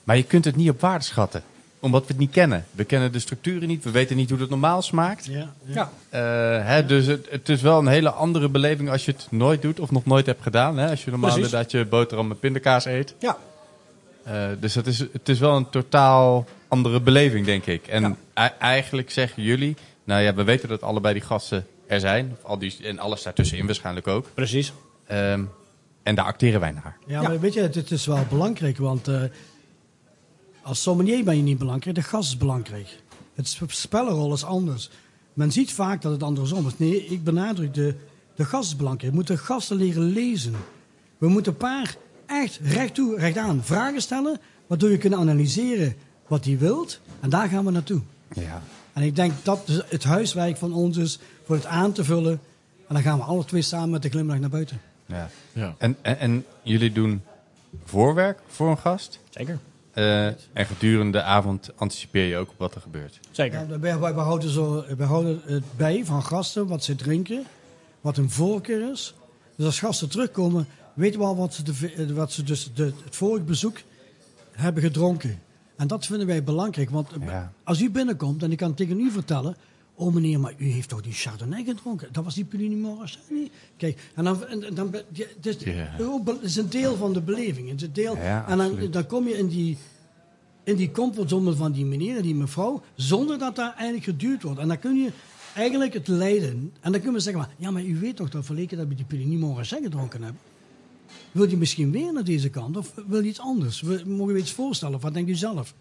maar je kunt het niet op waarde schatten, omdat we het niet kennen. We kennen de structuren niet, we weten niet hoe het normaal smaakt. Ja, ja. ja. Eh, hè, dus het, het is wel een hele andere beleving als je het nooit doet of nog nooit hebt gedaan. Hè? Als je normaal Precies. inderdaad je boterham met pindakaas eet. ja. Eh, dus het is, het is wel een totaal andere beleving, denk ik. En Ja. eigenlijk zeggen jullie, nou ja, we weten dat allebei die gasten er zijn. Of al die, en alles daartussenin waarschijnlijk ook. precies. Ehm, en daar acteren wij naar. Ja, Ja. maar weet je, het, het is wel belangrijk, want eh, als sommelier ben je niet belangrijk, de gast is belangrijk. Het sp- spellenrol is anders. Men ziet vaak dat het andersom is. Nee, ik benadruk, de, de gast is belangrijk. We moeten gasten leren lezen. We moeten een paar echt recht toe, recht aan vragen stellen, waardoor je kunt analyseren wat hij wilt. En daar gaan we naartoe. Ja. En ik denk dat dus het huiswerk van ons is voor het aan te vullen. En dan gaan we alle twee samen met de glimlach naar buiten. ja. ja. En, en, en jullie doen voorwerk voor een gast? Zeker. Eh, en gedurende de avond anticipeer je ook op wat er gebeurt. Zeker. Ja, wij, houden zo, wij houden het bij van gasten, wat ze drinken, wat hun voorkeur is. Dus als gasten terugkomen, weten we al wat ze, de, eh, wat ze dus de, het vorige bezoek hebben gedronken. En dat vinden wij belangrijk, want Ja. als u binnenkomt en ik kan tegen u vertellen... Oh meneer, maar u heeft toch die Chardonnay gedronken? Dat was die Puligny Morasani. Kijk, en dan... En, dan het, is, een deel van de beleving. Het is een deel, Ja, en dan, dan kom je in die, in die comfortzone van die meneer en die mevrouw, zonder dat daar eigenlijk geduwd wordt. En dan kun je eigenlijk het leiden. En dan kunnen we zeggen, maar, ja, maar u weet toch dat verleden dat we die Puligny Morasani gedronken hebben? Wil je misschien weer naar deze kant of wil je iets anders? Mogen we iets voorstellen? Of wat denkt u zelf?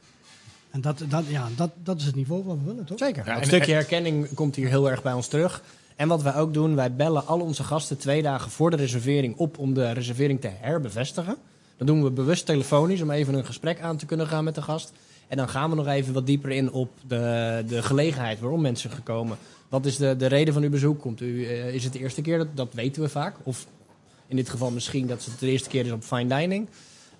En dat, dat, ja, dat, dat is het niveau wat we willen, toch? Zeker. Ja, een en- stukje herkenning komt hier heel erg bij ons terug. En wat wij ook doen, wij bellen al onze gasten twee dagen voor de reservering op om de reservering te herbevestigen. Dat doen we bewust telefonisch om even een gesprek aan te kunnen gaan met de gast. En dan gaan we nog even wat dieper in op de, de gelegenheid waarom mensen zijn gekomen. Wat is de, de reden van uw bezoek? Komt u, eh, is het de eerste keer? Dat, dat weten we vaak. Of in dit geval misschien dat het de eerste keer is op fine dining.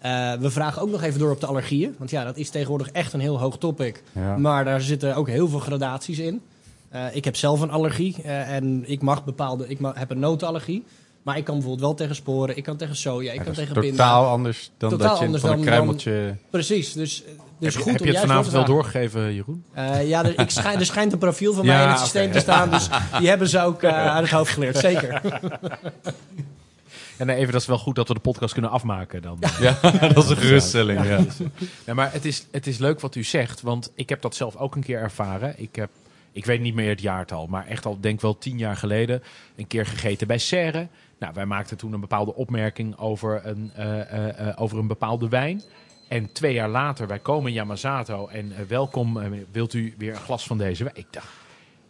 Eh, we vragen ook nog even door op de allergieën. Want ja, dat is tegenwoordig echt een heel hoog topic. Ja. Maar daar zitten ook heel veel gradaties in. Eh, ik heb zelf een allergie eh, en ik mag bepaalde, ik ma- heb een notenallergie. Maar ik kan bijvoorbeeld wel tegen sporen, ik kan tegen soja, ik Ja, kan tegen pinda. totaal anders dan Totaal dat je anders van een dan- kruimeltje... Precies, dus, dus heb goed je, heb je het vanavond wel doorgegeven, Jeroen? Ja, er, ik schijn, er schijnt een profiel van mij in het systeem te staan, dus die hebben ze ook eh, uit het hoofd geleerd, zeker. <laughs> En even, dat is wel goed dat we de podcast kunnen afmaken dan. Ja, dat is een geruststelling. Ja. Ja, maar het is, het is leuk wat u zegt, want ik heb dat zelf ook een keer ervaren. Ik heb, ik weet niet meer het jaartal, maar echt al denk wel tien jaar geleden een keer gegeten bij Serre. Nou, wij maakten toen een bepaalde opmerking over een, eh, eh, eh, over een bepaalde wijn. En twee jaar later, wij komen in Yamazato en eh, welkom, eh, wilt u weer een glas van deze wijn? Ik dacht,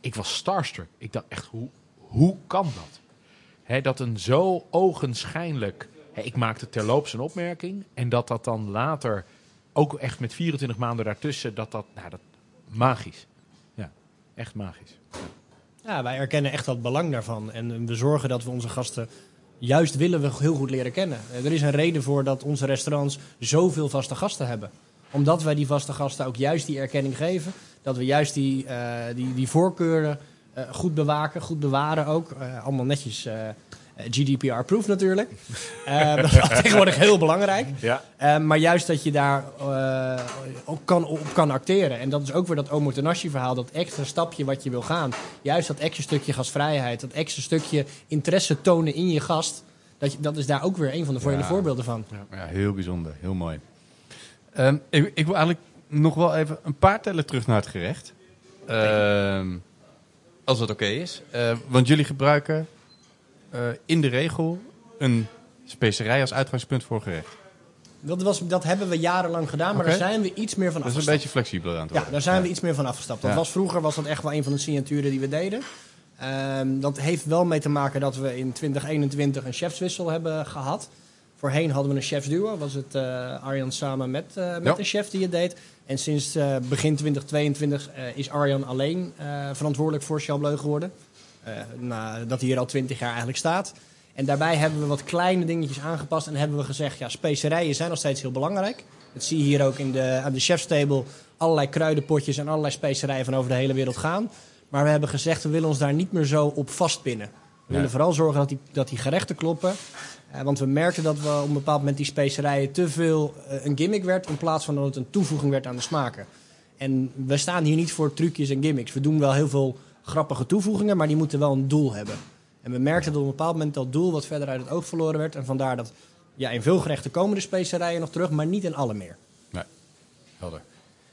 ik was starstruck. Ik dacht echt, hoe, hoe kan dat? Dat een zo ogenschijnlijk... Hè, ik maakte terloops een opmerking en dat dat dan later, ook echt met 24 maanden daartussen, dat dat, nou dat, magisch. Ja, echt magisch. Ja, wij erkennen echt dat belang daarvan. En we zorgen dat we onze gasten juist willen we heel goed leren kennen. Eh, Er is een reden voor dat onze restaurants zoveel vaste gasten hebben. Omdat wij die vaste gasten ook juist die erkenning geven. Dat we juist die, eh, die, die voorkeuren eh, goed bewaken, goed bewaren ook. Eh, allemaal netjes eh, eh, GDPR-proof natuurlijk. <laughs> Eh, dat is tegenwoordig heel belangrijk. Ja. Eh, maar juist dat je daar eh, ook kan, op kan acteren. En dat is ook weer dat Omotenashi verhaal. Dat extra stapje wat je wil gaan. Juist dat extra stukje gastvrijheid. Dat extra stukje interesse tonen in je gast. Dat, je, dat is daar ook weer een van de voor- Ja. voorbeelden van. Ja, heel bijzonder. Heel mooi. Ehm, ik, ik wil eigenlijk nog wel even een paar tellen terug naar het gerecht. Ehm, als dat oké is. Eh, want jullie gebruiken eh, in de regel een specerij als uitgangspunt voor gerecht. Dat, was, dat hebben we jarenlang gedaan. Maar daar zijn we iets meer van Dat is een afgestapt. beetje flexibeler aan het Ja, worden. daar zijn we iets meer van afgestapt. Dat Ja. was, vroeger was dat echt wel een van de signaturen die we deden. Ehm, dat heeft wel mee te maken dat we in 2021 een chefswissel hebben gehad. Voorheen hadden we een chefsduo. Was het eh, Arjan samen met, eh, met Ja. een chef die het deed. En sinds eh, begin 2022 eh, is Arjan alleen verantwoordelijk voor Chalbleu geworden. Nadat hij hier al 20 jaar eigenlijk staat. En daarbij hebben we wat kleine dingetjes aangepast. En hebben we gezegd, ja, specerijen zijn nog steeds heel belangrijk. Dat zie je hier ook in de, aan de chefstable. Allerlei kruidenpotjes en allerlei specerijen van over de hele wereld gaan. Maar we hebben gezegd, we willen ons daar niet meer zo op vastpinnen. We Ja. willen vooral zorgen dat die, dat die gerechten kloppen. Eh, want we merkten dat we op een bepaald moment die specerijen te veel eh, een gimmick werd... in plaats van dat het een toevoeging werd aan de smaken. En we staan hier niet voor trucjes en gimmicks. We doen wel heel veel grappige toevoegingen, maar die moeten wel een doel hebben. En we merkten dat op een bepaald moment dat doel wat verder uit het oog verloren werd. En vandaar dat ja, in veel gerechten komen de specerijen nog terug, maar niet in alle meer. Helder.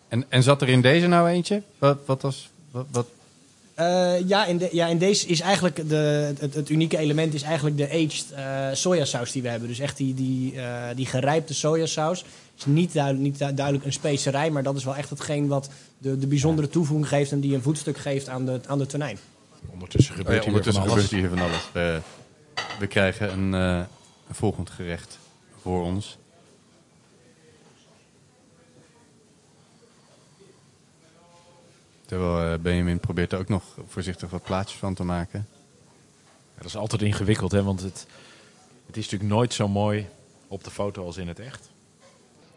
En, en zat er in deze nou eentje? Wat, wat was... Wat, Eh, ja, in de, ja, in deze is eigenlijk de, het, het unieke element is eigenlijk de aged eh sojasaus die we hebben. Dus echt die, die, eh, die gerijpte sojasaus. is niet duidelijk, niet du- duidelijk een specerij, maar dat is wel echt hetgeen wat de, de bijzondere toevoeging geeft en die een voetstuk geeft aan de, aan de tonijn. Ondertussen Oh ja, gebeurt hier ondertussen van alles. gebeurt hier van alles. We, we krijgen een, eh, een volgend gerecht voor ons. Terwijl eh, Benjamin probeert er ook nog voorzichtig wat plaatjes van te maken. Ja, dat is altijd ingewikkeld, hè, want het, het is natuurlijk nooit zo mooi op de foto als in het echt.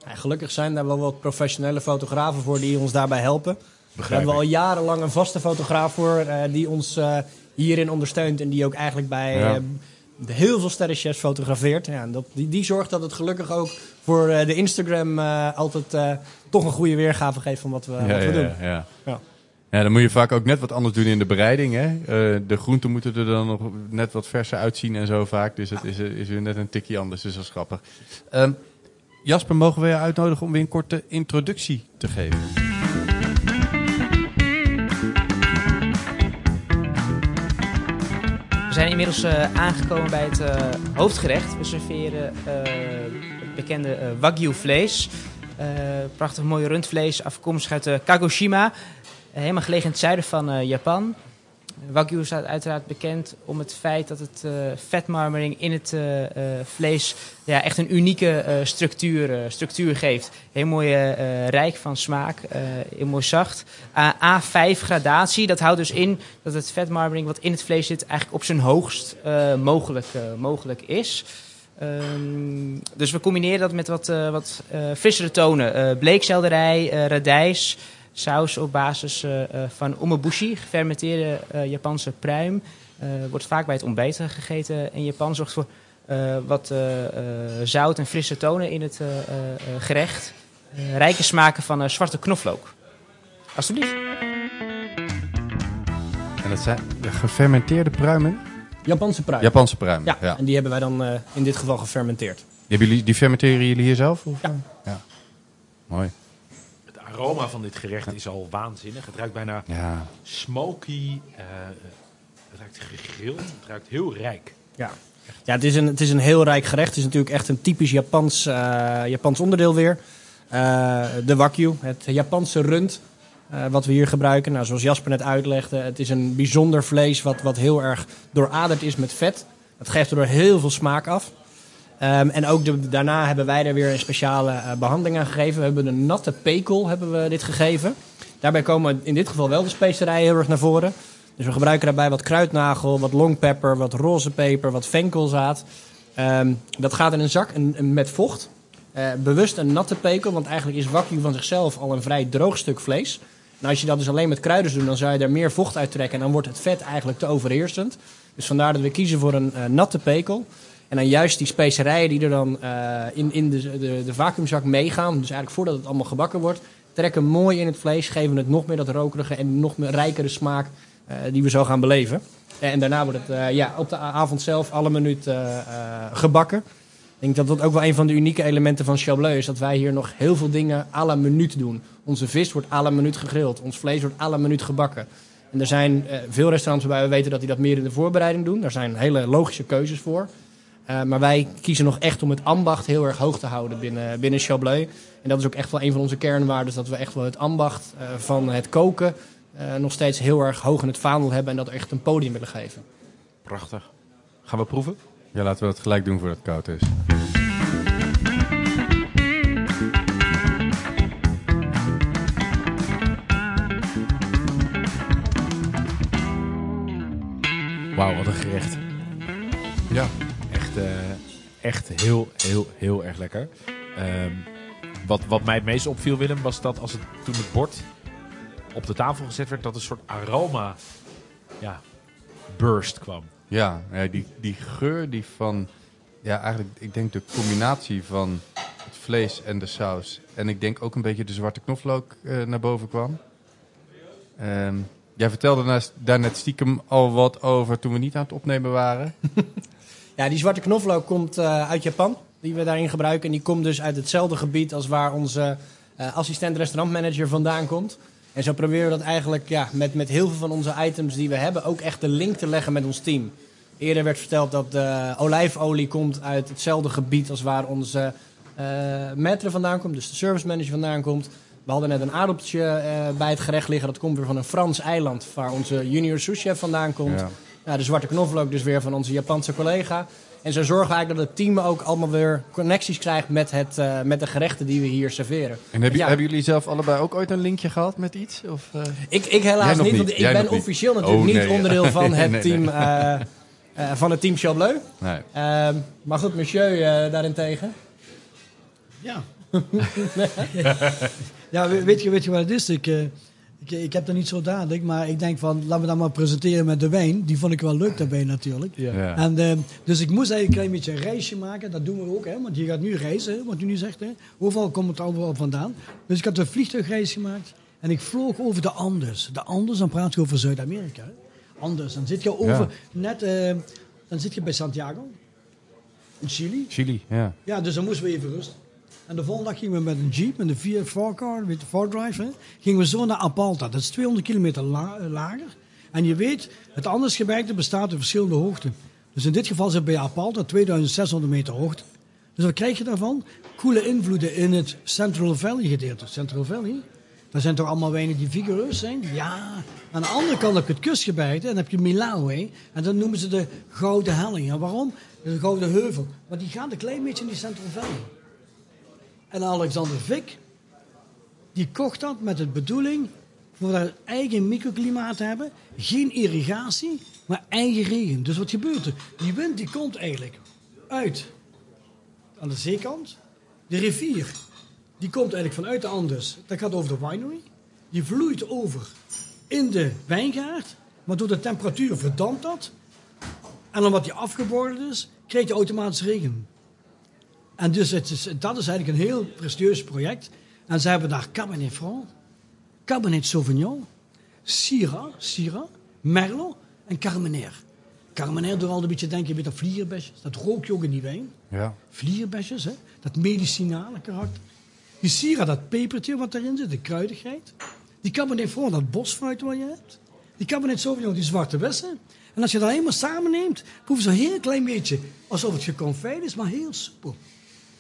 Ja, gelukkig zijn daar wel wat professionele fotografen voor die ons daarbij helpen. Daar Begrijp hebben we ik. al jarenlang een vaste fotograaf voor eh, die ons eh, hierin ondersteunt. En die ook eigenlijk bij Ja. de heel veel sterrenchefs fotografeert. Ja, en dat, die, die zorgt dat het gelukkig ook voor eh, de Instagram eh, altijd eh, toch een goede weergave geeft van wat we, wat we doen. Ja, dan moet je vaak ook net wat anders doen in de bereiding. Hè? Eh, de groenten moeten er dan nog net wat verser uitzien en zo vaak. Dus het is, eh, is weer net een tikje anders. Dus dat is grappig. Ehm, Jasper, mogen we je uitnodigen om weer een korte introductie te geven? We zijn inmiddels eh, aangekomen bij het hoofdgerecht. We serveren het bekende wagyu vlees. Prachtig mooi rundvlees, afkomstig uit Kagoshima. Helemaal gelegen in het zuiden van eh, Japan. Wagyu staat uiteraard bekend om het feit dat het eh, vetmarmering in het eh, vlees ja, echt een unieke structuur, structuur geeft. Heel mooi rijk van smaak, heel mooi zacht. A- A5 gradatie, dat houdt dus in dat het vetmarmering wat in het vlees zit eigenlijk op zijn hoogst mogelijk, mogelijk is. Ehm, dus we combineren dat met wat, wat frissere tonen. Bleekselderij, radijs, saus op basis eh, eh, van umeboshi, gefermenteerde eh, Japanse pruim. Eh, wordt vaak bij het ontbijt eh, gegeten in Japan. Zorgt voor eh, wat zout en frisse tonen in het eh, eh, eh, gerecht. Eh, rijke smaken van eh, zwarte knoflook. Alsjeblieft. En dat zijn de gefermenteerde pruimen. Japanse pruim. Japanse pruimen. Ja, Ja. en die hebben wij dan eh, in dit geval gefermenteerd. Die, hebben jullie, die fermenteren jullie hier zelf? Of? Ja. ja. Mooi. Het aroma van dit gerecht is al waanzinnig. Het ruikt bijna Ja. smoky. eh, het ruikt gegrild. Het ruikt heel rijk. Ja, ja het, is een, het is een heel rijk gerecht. Het is natuurlijk echt een typisch Japans, eh, Japans onderdeel weer. Eh, de wagyu, het Japanse rund, eh, wat we hier gebruiken. Nou, zoals Jasper net uitlegde, het is een bijzonder vlees wat, wat heel erg dooraderd is met vet. Het geeft er heel veel smaak af. Ehm, en ook daarna hebben wij er weer een speciale eh, behandeling aan gegeven. We hebben een natte pekel hebben we dit gegeven. Daarbij komen in dit geval wel de specerijen heel erg naar voren. Dus we gebruiken daarbij wat kruidnagel, wat longpepper, wat roze peper, wat venkelzaad. Ehm, dat gaat in een zak en, met vocht. Eh, bewust een natte pekel, want eigenlijk is wagyu van zichzelf al een vrij droog stuk vlees. Als je dat dus alleen met kruiden doet, dan zou je er meer vocht uit trekken. En dan wordt het vet eigenlijk te overheersend. Dus vandaar dat we kiezen voor een eh, natte pekel. En dan juist die specerijen die er dan eh, in, in de, de, de meegaan, dus eigenlijk voordat het allemaal gebakken wordt, trekken mooi in het vlees, geven het nog meer dat rokerige en nog meer rijkere smaak eh, die we zo gaan beleven. En daarna wordt het eh, ja, op de avond zelf alle minuut gebakken. Ik denk dat dat ook wel een van de unieke elementen van Chableu is. Dat wij hier nog heel veel dingen à la minuut doen. Onze vis wordt à la minuut gegrild. Ons vlees wordt à la minuut gebakken. En er zijn veel restaurants waarbij we weten dat die dat meer in de voorbereiding doen. Daar zijn hele logische keuzes voor. Eh, maar wij kiezen nog echt om het ambacht heel erg hoog te houden binnen, binnen. En dat is ook echt wel een van onze kernwaarden. Dat we echt wel het ambacht eh, van het koken eh, nog steeds heel erg hoog in het vaandel hebben. En dat echt een podium willen geven. Prachtig. Gaan we proeven? ja, laten we dat gelijk doen voordat het koud is. Wauw, wat een gerecht. Ja. Echt, eh, echt heel, heel, heel erg lekker. Ehm, wat, wat mij het meest opviel, Willem, was dat als het, toen het bord op de tafel gezet werd, dat een soort aroma ja, burst kwam. Ja, die, die geur die van... Ja, eigenlijk, ik denk de combinatie van het vlees en de saus. En ik denk ook een beetje de zwarte knoflook eh, naar boven kwam. Ehm, jij vertelde daar net stiekem al wat over toen we niet aan het opnemen waren. <laughs> Ja, die zwarte knoflook komt eh, uit Japan, die we daarin gebruiken. En die komt dus uit hetzelfde gebied als waar onze eh, assistent restaurantmanager vandaan komt. En zo proberen we dat eigenlijk ja, met, met heel veel van onze items die we hebben ook echt de link te leggen met ons team. Eerder werd verteld dat de olijfolie komt uit hetzelfde gebied als waar onze eh maître vandaan komt, dus de service manager vandaan komt. We hadden net een aardappeltje bij het gerecht liggen. Dat komt weer van een Frans eiland waar onze junior souschef vandaan komt. Ja, de zwarte knoflook dus weer van onze Japanse collega. En zo zorgen we eigenlijk dat het team ook allemaal weer connecties krijgt met, het, eh, met de gerechten die we hier serveren. En heb je, Ja. hebben jullie zelf allebei ook ooit een linkje gehad met iets? Of, eh? Ik, ik helaas niet, niet. want ik Jij ben niet. officieel natuurlijk Oh, niet nee, ja. onderdeel van <laughs> het nee, team, nee. eh, eh, van het team Chableu. Nee. Ehm, maar goed, monsieur eh, daarentegen. Ja, <laughs> <laughs> Ja, we- weet je, weet je wat het is? Ik, eh, ik, ik heb dat niet zo dadelijk, maar ik denk van, laten we dat maar presenteren met de wijn. Die vond ik wel leuk daarbij natuurlijk. Ja. En, eh, dus ik moest eigenlijk een klein beetje een reisje maken. Dat doen we ook, hè, want je gaat nu reizen, wat u nu zegt. Hè. Overal komt het overal vandaan. Dus ik had een vliegtuigreis gemaakt en ik vloog over de Andes. De Andes, dan praat je over Zuid-Amerika. hè. Andes, dan zit je over, Ja. net, eh, dan zit je bij Santiago, in Chili. Chili, ja. Ja, dus dan moesten we even rusten. En de volgende dag gingen we met een jeep, met een 4 car met de 4-drive, hè, gingen we zo naar Apalta. Dat is 200 kilometer eh, lager. En je weet, het Andesgebergte bestaat uit verschillende hoogten. Dus in dit geval zit bij Apalta 2600 meter hoogte. Dus wat krijg je daarvan? Koele invloeden in het Central Valley gedeelte. Central Valley, daar zijn toch allemaal wijnen die vigoureus zijn? Ja. Aan de andere kant heb je het kustgebergte en heb je Milauwe. En dat noemen ze de Gouden Helling. En waarom? De Gouden Heuvel. Maar die gaat een klein beetje in die Central Valley. En Alexander Vick, die kocht dat met de bedoeling voor dat eigen microklimaat te hebben. Geen irrigatie, maar eigen regen. Dus wat gebeurt er? Die wind die komt eigenlijk uit aan de zeekant. De rivier, die komt eigenlijk vanuit de Andes. Dat gaat over de winery. Die vloeit over in de wijngaard. Maar door de temperatuur verdampt dat. En omdat die afgeborgen is, krijg je automatisch regen. En dus het is, dat is eigenlijk een heel prestigieus project. En ze hebben daar Cabernet Franc, Cabernet Sauvignon, Syrah, Syrah, Merlot en Carmener. Carmener doet al een beetje denken met dat vlierbesjes. Dat rook je ook in die wijn. Ja. Vlierbesjes, hè? dat medicinale karakter. Die Syrah, dat pepertje wat erin zit, de kruidigheid. Die Cabernet Franc, dat bosfruit wat je hebt. Die Cabernet Sauvignon, die zwarte bessen. En als je dat helemaal samenneemt, proef je zo'n heel klein beetje alsof het geconfijt is, maar heel soepel.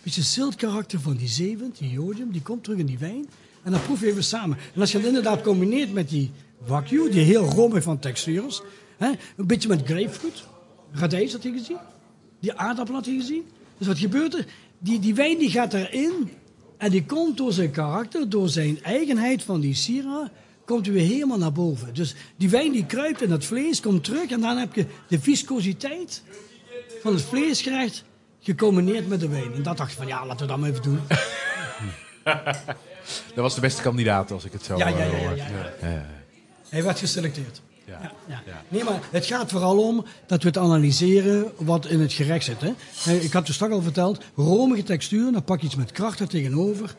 Beetje ziltkarakter van die zeewind, die jodium, die komt terug in die wijn. En dan proef je even samen. En als je het inderdaad combineert met die wagyu, die heel rommig van textuur is. Hè, een beetje met grapefruit. Radijs had je gezien. Die aardappel had je gezien. Dus wat gebeurt er? Die, die wijn die gaat erin. En die komt door zijn karakter, door zijn eigenheid van die Syrah, komt weer helemaal naar boven. Dus die wijn die kruipt in het vlees, komt terug. En dan heb je de viscositeit van het vleesgerecht gecombineerd met de wijn. En dat dacht ik van, ja, laten we dat maar even doen. <laughs> Dat was de beste kandidaat, als ik het zo Ja, ja, ja, eh, ja, hoor. ja. Hij werd geselecteerd. Ja. Ja. Nee, maar het gaat vooral om dat we het analyseren wat in het gerecht zit. Hè. Ik had het straks al verteld, romige textuur, dan pak je iets met kracht er tegenover.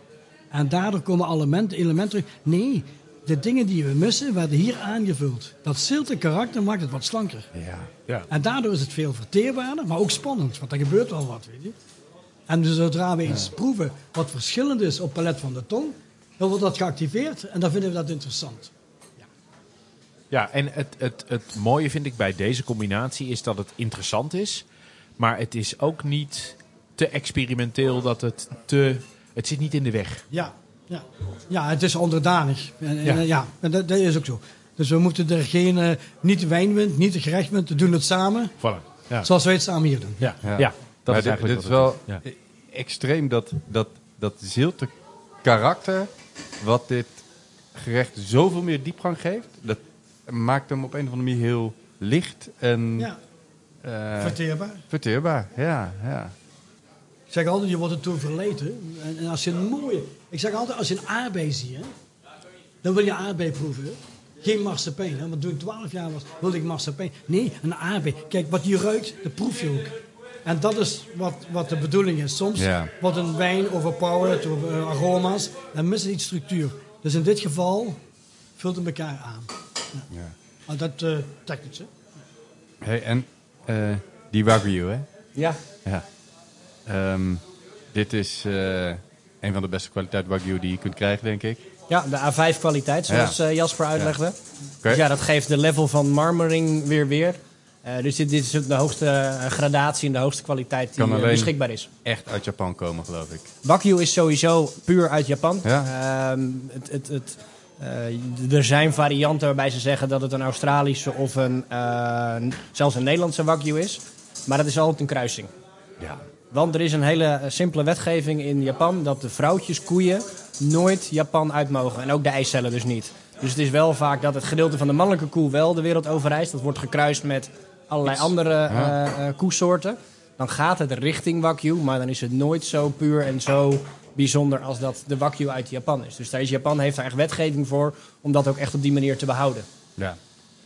En daardoor komen elementen, elementen terug. Nee, de dingen die we missen werden hier aangevuld. Dat zilte karakter maakt het wat slanker. Ja. Ja. En daardoor is het veel verteerbaarder, maar ook spannend, want er gebeurt wel wat, weet je. En dus zodra we iets proeven wat verschillend is op palet van de tong, dan wordt dat geactiveerd en dan vinden we dat interessant. Ja, en het, het, het mooie vind ik bij deze combinatie is dat het interessant is. Maar het is ook niet te experimenteel dat het te... Het zit niet in de weg. Ja, ja. ja het is onderdanig. En, en, Ja. ja. ja en dat, dat is ook zo. Dus we moeten er geen, eh, niet de wijnwind, niet de gerechtwind, we doen het samen, Voilà. Ja, zoals wij het samen hier doen. ja. Ja. ja. dat Maar is dit, eigenlijk dit is wel is. extreem dat, dat, dat zilte karakter, wat dit gerecht zoveel meer diepgang geeft, dat maakt hem op een of andere manier heel licht en Ja, eh, verteerbaar. verteerbaar. Ja, ja. Ik zeg altijd, je wordt ertoe verleten. En, en als je een mooie... Ik zeg altijd, als je een aardbei ziet, hè, dan wil je aardbei proeven. hè. Geen marsepein, hè, want toen ik 12 jaar was, wilde ik marsepein. Nee, een aardbei. Kijk, wat je ruikt, dat proef je ook. En dat is wat, wat de bedoeling is. Soms Ja. wordt een wijn overpowered door eh, aroma's en mist het iets structuur. Dus in dit geval vult het elkaar aan. Ja. Ja. Maar dat eh technisch, hè. Hey, en eh, die Wagyu, hè? Ja, Ja. Ehm, dit is eh, een van de beste kwaliteit Wagyu die je kunt krijgen, denk ik. ja de A5 kwaliteit, zoals Ja. eh, Jasper uitlegde. Oké. Dus ja, dat geeft de level van marmering weer weer. Eh, dus dit, dit is ook de hoogste gradatie en de hoogste kwaliteit die beschikbaar is. Echt uit Japan komen, geloof ik. Wagyu is sowieso puur uit Japan. Ja. Ehm, het, het, het, er zijn varianten waarbij ze zeggen dat het een Australische of een, zelfs een Nederlandse Wagyu is. Maar dat is altijd een kruising. Ja. Want er is een hele simpele wetgeving in Japan dat de vrouwtjes koeien nooit Japan uit mogen. En ook de eicellen dus niet. Dus het is wel vaak dat het gedeelte van de mannelijke koe wel de wereld overreist. Dat wordt gekruist met allerlei andere Ja. eh, eh, koesoorten. Dan gaat het richting Wagyu, maar dan is het nooit zo puur en zo bijzonder als dat de Wagyu uit Japan is. Dus daar is Japan heeft daar echt wetgeving voor om dat ook echt op die manier te behouden. Ja.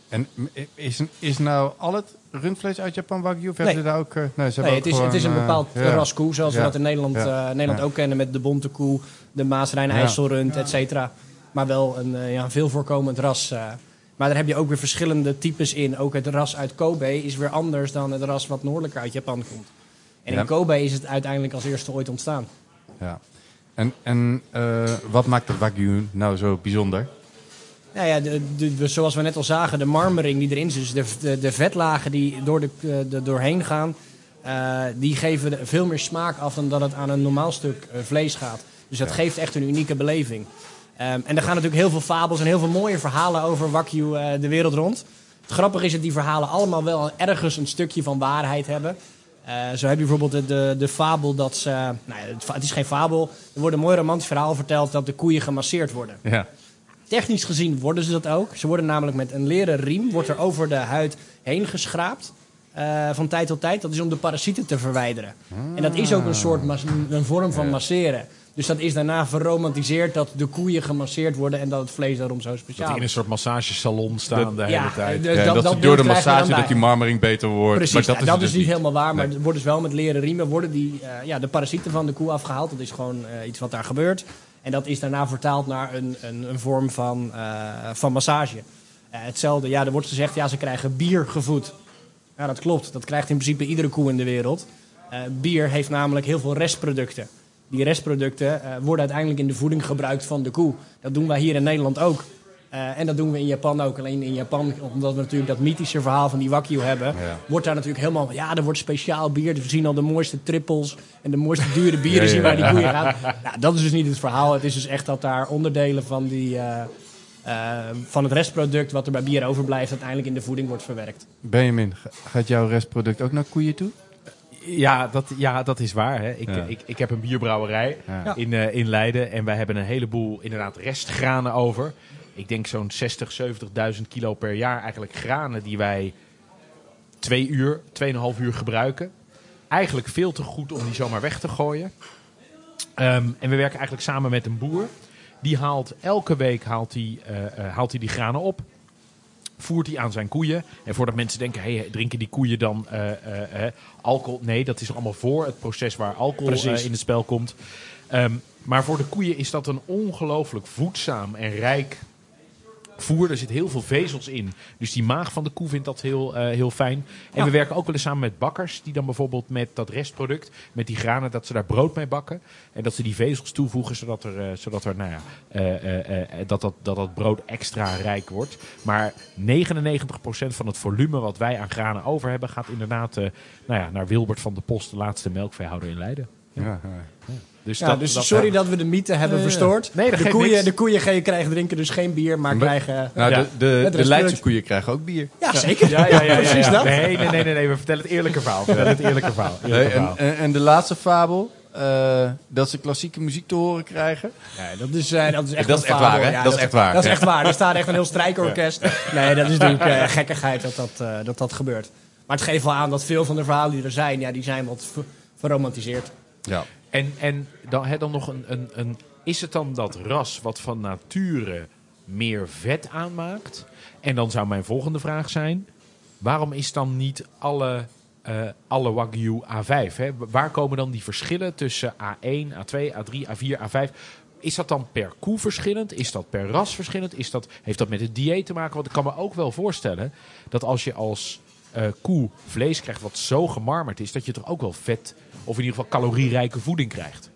En is, is nou al het rundvlees uit Japan Wagyu? Of hebben ze daar ook... eh, nee, ze hebben Nee, ook het, is, het is een eh, bepaald ja. ras koe, zoals Ja. we dat in Nederland, eh, Nederland ook kennen met de bonte koe, de Maasrijn. IJsselrund, et cetera. Maar wel een, ja, veel voorkomend ras. maar daar heb je ook weer verschillende types in. Ook het ras uit Kobe is weer anders dan het ras wat noordelijker uit Japan komt. En in Kobe is het uiteindelijk als eerste ooit ontstaan. Ja. En, en wat maakt de Wagyu nou zo bijzonder? Nou ja, de, de, de- zoals we net al zagen, de marmering die erin zit, dus de, de, vetlagen die door de, eh, de, doorheen gaan, eh, die geven veel meer smaak af dan dat het aan een normaal stuk eh, vlees gaat. Dus dat Ja. geeft echt een unieke beleving. Ehm, en er gaan natuurlijk heel veel fabels en heel veel mooie verhalen over Wagyu de wereld rond. Het grappige is dat die verhalen allemaal wel ergens een stukje van waarheid hebben. Zo heb je bijvoorbeeld de, de, de fabel dat ze... Nou, ja, het, het is geen fabel. Er wordt een mooi romantisch verhaal verteld dat de koeien gemasseerd worden. Ja. Technisch gezien worden ze dat ook. Ze worden namelijk met een leren riem wordt er over de huid heen geschraapt. eh, van tijd tot tijd. Dat is om de parasieten te verwijderen. En dat is ook een soort een vorm van masseren. Dus dat is daarna verromantiseerd dat de koeien gemasseerd worden en dat het vlees daarom zo Dat speciaal die in een soort massagesalon staan de hele Ja, tijd. dus Ja, dat, dat, dat ze door de massage dat die marmering beter wordt. Precies, maar dat, dat is, dat dus niet helemaal waar, maar er worden dus wel met leren riemen worden die, eh, ja, de parasieten van de koe afgehaald. Dat is gewoon eh, iets wat daar gebeurt. En dat is daarna vertaald naar een, een, een vorm van, eh, van massage. Eh, hetzelfde, ja, er wordt gezegd, ja, ze krijgen bier gevoed. Ja, dat klopt. Dat krijgt in principe iedere koe in de wereld. Eh, bier heeft namelijk heel veel restproducten. Die restproducten worden uiteindelijk in de voeding gebruikt van de koe. Dat doen wij hier in Nederland ook. Eh, en dat doen we in Japan ook. Alleen in Japan, omdat we natuurlijk dat mythische verhaal van die Wagyu hebben, Ja. wordt daar natuurlijk helemaal... Ja, er wordt speciaal bier. Dus we zien al de mooiste trippels en de mooiste dure <laughs> bieren Ja, ja, zien waar die koeien gaan. Nou, dat is dus niet het verhaal. Het is dus echt dat daar onderdelen van, die, eh, eh, van het restproduct wat er bij bier overblijft uiteindelijk in de voeding wordt verwerkt. Benjamin, ga- gaat jouw restproduct ook naar koeien toe? Ja, dat, ja, dat is waar. Hè. Ik, Ja. ik, ik heb een bierbrouwerij Ja. in, eh, in Leiden. En wij hebben een heleboel inderdaad restgranen over. Ik denk zo'n 60, 70.000 kilo per jaar eigenlijk granen die wij twee uur, tweeënhalf uur gebruiken. Eigenlijk veel te goed om die zomaar weg te gooien. Ehm, en we werken eigenlijk samen met een boer. Die haalt elke week haalt hij, eh, eh, haalt hij die granen op voert hij aan zijn koeien. En voordat mensen denken, hey, drinken die koeien dan eh, alcohol? Nee, dat is allemaal voor het proces waar alcohol in het spel komt. Ehm, maar voor de koeien is dat een ongelooflijk voedzaam en rijk voer. Er zit heel veel vezels in. Dus die maag van de koe vindt dat heel, eh, heel fijn. En Ja. we werken ook wel eens samen met bakkers. Die dan bijvoorbeeld met dat restproduct, met die granen, dat ze daar brood mee bakken. En dat ze die vezels toevoegen, zodat, er, eh, zodat, er, nou ja, eh, eh, eh, dat, dat, dat dat brood extra rijk wordt. Maar 99% van het volume wat wij aan granen over hebben, gaat inderdaad eh, nou ja, naar Wilbert van de Post, de laatste melkveehouder in Leiden. Ja, ja. Dus, Ja, dat, dus dat- sorry dat we de mythe hebben ja. verstoord. Nee, dat de, koeien, niks. de koeien ge- krijgen drinken dus geen bier, maar krijgen... Nou, Ja. de, de, de. Leidse koeien krijgen ook bier. Ja, zeker. Ja, ja, ja, <laughs> ja, Precies dat. Nee, nee, nee, nee, nee, we vertellen het eerlijke verhaal. We vertellen het eerlijke verhaal. Eerlijke en, verhaal. en, en de laatste fabel, eh, dat ze klassieke muziek te horen krijgen. Ja, dat is, eh, dat is echt Dat is een echt fabel. waar, hè? Ja, Dat is echt waar. Dat is echt waar. Er staat echt een heel strijkorkest. <laughs> Nee, dat is natuurlijk eh, gekkigheid dat dat, eh, dat dat gebeurt. Maar het geeft wel aan dat veel van de verhalen die er zijn, ja, die zijn wat ver- verromantiseerd. Ja. En, en dan, hè, dan nog een, een, een. Is het dan dat ras wat van nature meer vet aanmaakt? En dan zou mijn volgende vraag zijn: waarom is dan niet alle, eh, alle Wagyu A5? Hè? Waar komen dan die verschillen tussen A1, A2, A3, A4, A5? Is dat dan per koe verschillend? Is dat per ras verschillend? Is dat, heeft dat met het dieet te maken? Want ik kan me ook wel voorstellen dat als je als eh, koe vlees krijgt wat zo gemarmerd is, dat je toch ook wel vet of in ieder geval calorierijke voeding krijgt.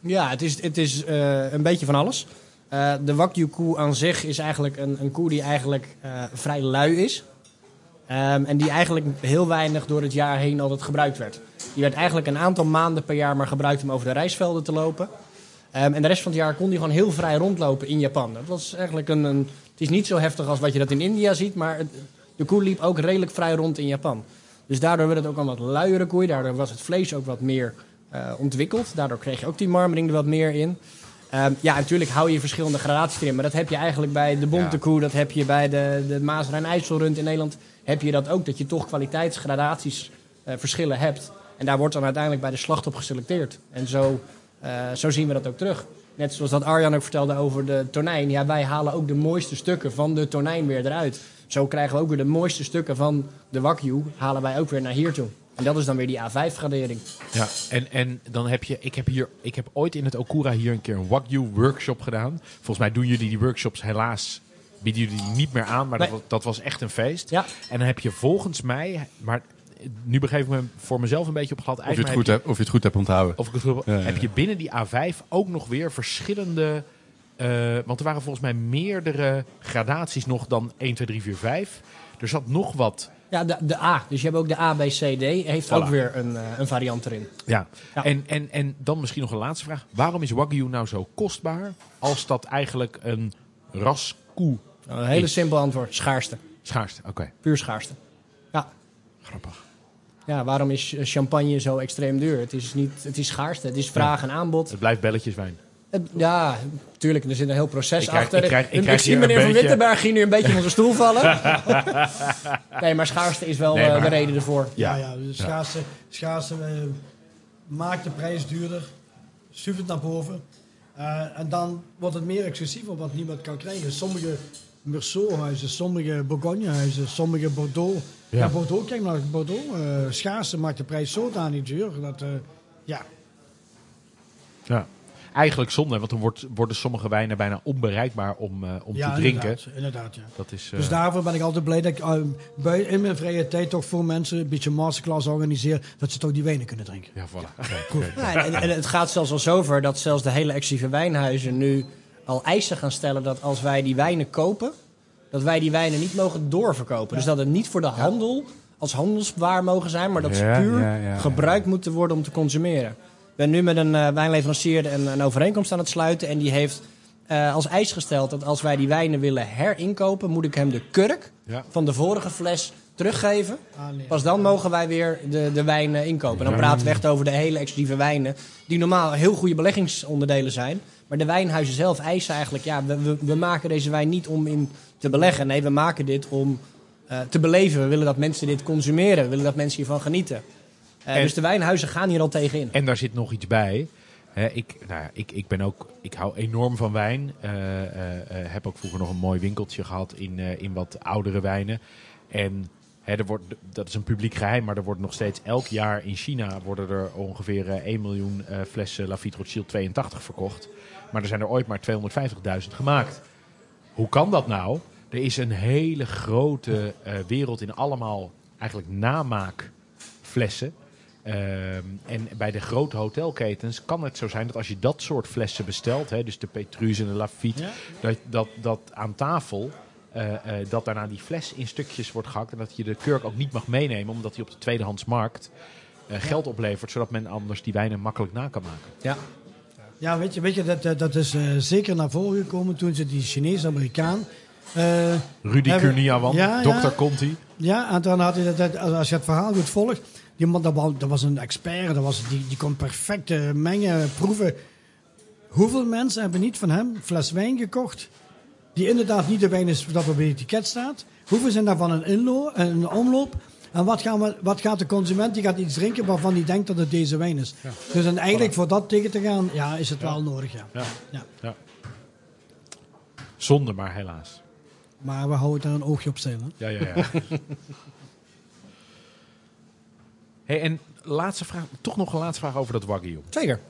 Ja, het is, het is eh, een beetje van alles. Eh, de Wagyu-koe aan zich is eigenlijk een, een koe die eigenlijk vrij lui is. Ehm, en die eigenlijk heel weinig door het jaar heen altijd gebruikt werd. Die werd eigenlijk een aantal maanden per jaar maar gebruikt om over de rijstvelden te lopen. Ehm, en de rest van het jaar kon die gewoon heel vrij rondlopen in Japan. Dat was eigenlijk een, een... Het is niet zo heftig als wat je dat in India ziet, maar het- de koe liep ook redelijk vrij rond in Japan. Dus daardoor werd het ook een wat luiere koei. Daardoor was het vlees ook wat meer eh, ontwikkeld. Daardoor kreeg je ook die marmering er wat meer in. Ehm, ja, natuurlijk hou je verschillende gradaties erin. Maar dat heb je eigenlijk bij de bonte Ja. koe. Dat heb je bij de, de Maas Rijn IJsselrund in Nederland. Heb je dat ook. Dat je toch kwaliteitsgradaties eh, verschillen hebt. En daar wordt dan uiteindelijk bij de slacht op geselecteerd. En zo Eh, zo zien we dat ook terug. Net zoals dat Arjan ook vertelde over de tonijn. Ja, wij halen ook de mooiste stukken van de tonijn weer eruit. Zo krijgen we ook weer de mooiste stukken van de Wagyu, halen wij ook weer naar hier toe. En dat is dan weer die A5-gradering. Ja, en, en dan heb je, ik heb hier, ik heb ooit in het Okura hier een keer een Wagyu workshop gedaan. Volgens mij doen jullie die workshops helaas, bieden jullie die niet meer aan, maar dat, Nee. dat was echt een feest. Ja. En dan heb je volgens mij, maar nu begreep ik me voor mezelf een beetje op glad Of je, het goed heb hebt, of je het goed hebt onthouden. Of ik het goed heb, Ja, ja, heb ja. je binnen die A5 ook nog weer verschillende. Eh, want er waren volgens mij meerdere gradaties nog dan 1, 2, 3, 4, 5. Er zat nog wat. Ja, de, de A. Dus je hebt ook de A, B, C, D. Heeft Voilà. ook weer een, eh, een variant erin. Ja. Ja. En, en, en dan misschien nog een laatste vraag. Waarom is Wagyu nou zo kostbaar als dat eigenlijk een ras koe Een hele Is. simpel antwoord. Schaarste. schaarste? Oké, Puur schaarste. Ja. grappig. Ja, waarom is eh, champagne zo extreem duur? Het is, niet, het is schaarste. Het is vraag en aanbod. Het blijft belletjeswijn. Het- ja, natuurlijk. Er zit een heel proces Ik krijg- achter. ik krijg- ik krijg zie meneer Van beetje- Wittenberg hier nu een beetje van zijn stoel vallen. <laughs> nee, maar schaarste is wel Nee, eh, maar- de reden ervoor. Ja, Ja. ja, dus schaarste, schaarste eh, maakt de prijs duurder, stuurt het naar boven. Eh, en dan wordt het meer exclusiever wat niemand kan krijgen. Sommige Meursault-huizen, sommige Bourgogne-huizen, sommige Bordeaux. Ja. Ja, Bordeaux, kijk naar Bordeaux. eh schaarste maakt de prijs zodanig duur dat, eh, ja, Ja. Eigenlijk zonde, want dan wordt, worden sommige wijnen bijna onbereikbaar om, eh, om ja te drinken. Inderdaad, inderdaad ja. Dat is, eh, Dus daarvoor ben ik altijd blij dat ik eh, bij, in mijn vrije tijd toch voor mensen een beetje masterclass organiseer. Dat ze toch die wijnen kunnen drinken. Ja, voilà. Ja, en, en het gaat zelfs al zover dat zelfs de hele exclusieve wijnhuizen nu al eisen gaan stellen dat als wij die wijnen kopen, dat wij die wijnen niet mogen doorverkopen. Dus dat het niet voor de handel als handelswaar mogen zijn, maar dat ze puur ja, ja, ja. gebruikt moeten worden om te consumeren. Ik ben nu met een eh, wijnleverancier een, een overeenkomst aan het sluiten en die heeft eh, als eis gesteld dat als wij die wijnen willen herinkopen, moet ik hem de kurk Ja. van de vorige fles teruggeven. Ah, nee. Pas dan mogen wij weer de, de wijn eh, inkopen. Dan praten we echt over de hele exclusieve wijnen. Die normaal heel goede beleggingsonderdelen zijn. Maar de wijnhuizen zelf eisen eigenlijk... Ja, we, we, we maken deze wijn niet om in te beleggen. Nee, we maken dit om eh, te beleven. We willen dat mensen dit consumeren. We willen dat mensen hiervan genieten. Eh, En- dus de wijnhuizen gaan hier al tegen in. En daar zit nog iets bij. Ik, nou ja, ik, ik ben ook, ik hou enorm van wijn. Eh, eh, heb ook vroeger nog een mooi winkeltje gehad in, in wat oudere wijnen. En hè, er wordt, dat is een publiek geheim, maar er wordt nog steeds elk jaar in China worden er ongeveer eh, 1 miljoen flessen Lafite Rothschild 82 verkocht. Maar er zijn er ooit maar 250.000 gemaakt. Hoe kan dat nou? Er is een hele grote wereld in allemaal eigenlijk namaakflessen. Ehm, en bij de grote hotelketens kan het zo zijn dat als je dat soort flessen bestelt, hè, dus de Petrus en de Lafitte, Ja. dat, dat, dat aan tafel, eh, eh, dat daarna die fles in stukjes wordt gehakt en dat je de kurk ook niet mag meenemen, omdat die op de tweedehandsmarkt eh, geld oplevert, zodat men anders die wijnen makkelijk na kan maken. Ja. Ja, weet je, weet je dat, dat is zeker naar voren gekomen toen ze die Chinees-Amerikaan... Rudy Kurniawan, Ja, Dr. ja. Conti. ja, en dan had hij dat, dat- als je het verhaal goed volgt... Die man, dat was, dat was een expert, dat was, die, die kon perfect mengen, proeven. Hoeveel mensen hebben niet van hem fles wijn gekocht... die inderdaad niet de wijn is dat op het etiket staat? Hoeveel zijn daarvan een, inlo een omloop? En wat, gaan we, wat gaat de consument? Die gaat iets drinken waarvan hij denkt dat het deze wijn is. Dus en eigenlijk voor dat tegen te gaan, ja, is het wel nodig, ja. Ja. Zonde, maar helaas. Maar we houden daar een oogje op stellen. Ja, ja, ja. <laughs> hey, en laatste vraag, toch nog een laatste vraag over dat Wagyu. Zeker.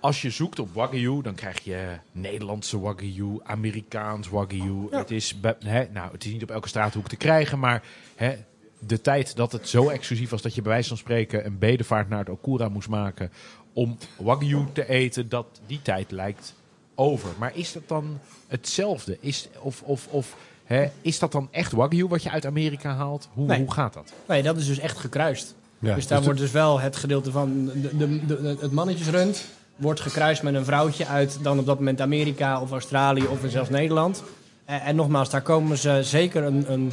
Als je zoekt op Wagyu, dan krijg je Nederlandse Wagyu, Amerikaans Wagyu. Ja. Het, is, hè, nou, het is niet op elke straathoek te krijgen, maar hè, de tijd dat het zo exclusief was dat je bij wijze van spreken een bedevaart naar het Okura moest maken om Wagyu te eten, dat die tijd lijkt over. Maar is dat dan hetzelfde? Is, of, of, of, hè, is dat dan echt Wagyu wat je uit Amerika haalt? Hoe, Nee. hoe gaat dat? Nee, dat is dus echt gekruist. Ja, dus daar dus wordt dus wel het gedeelte van de, de, de- het mannetjesrund wordt gekruist met een vrouwtje uit dan op dat moment Amerika of Australië of zelfs Nederland. En, en nogmaals, daar komen ze zeker een, een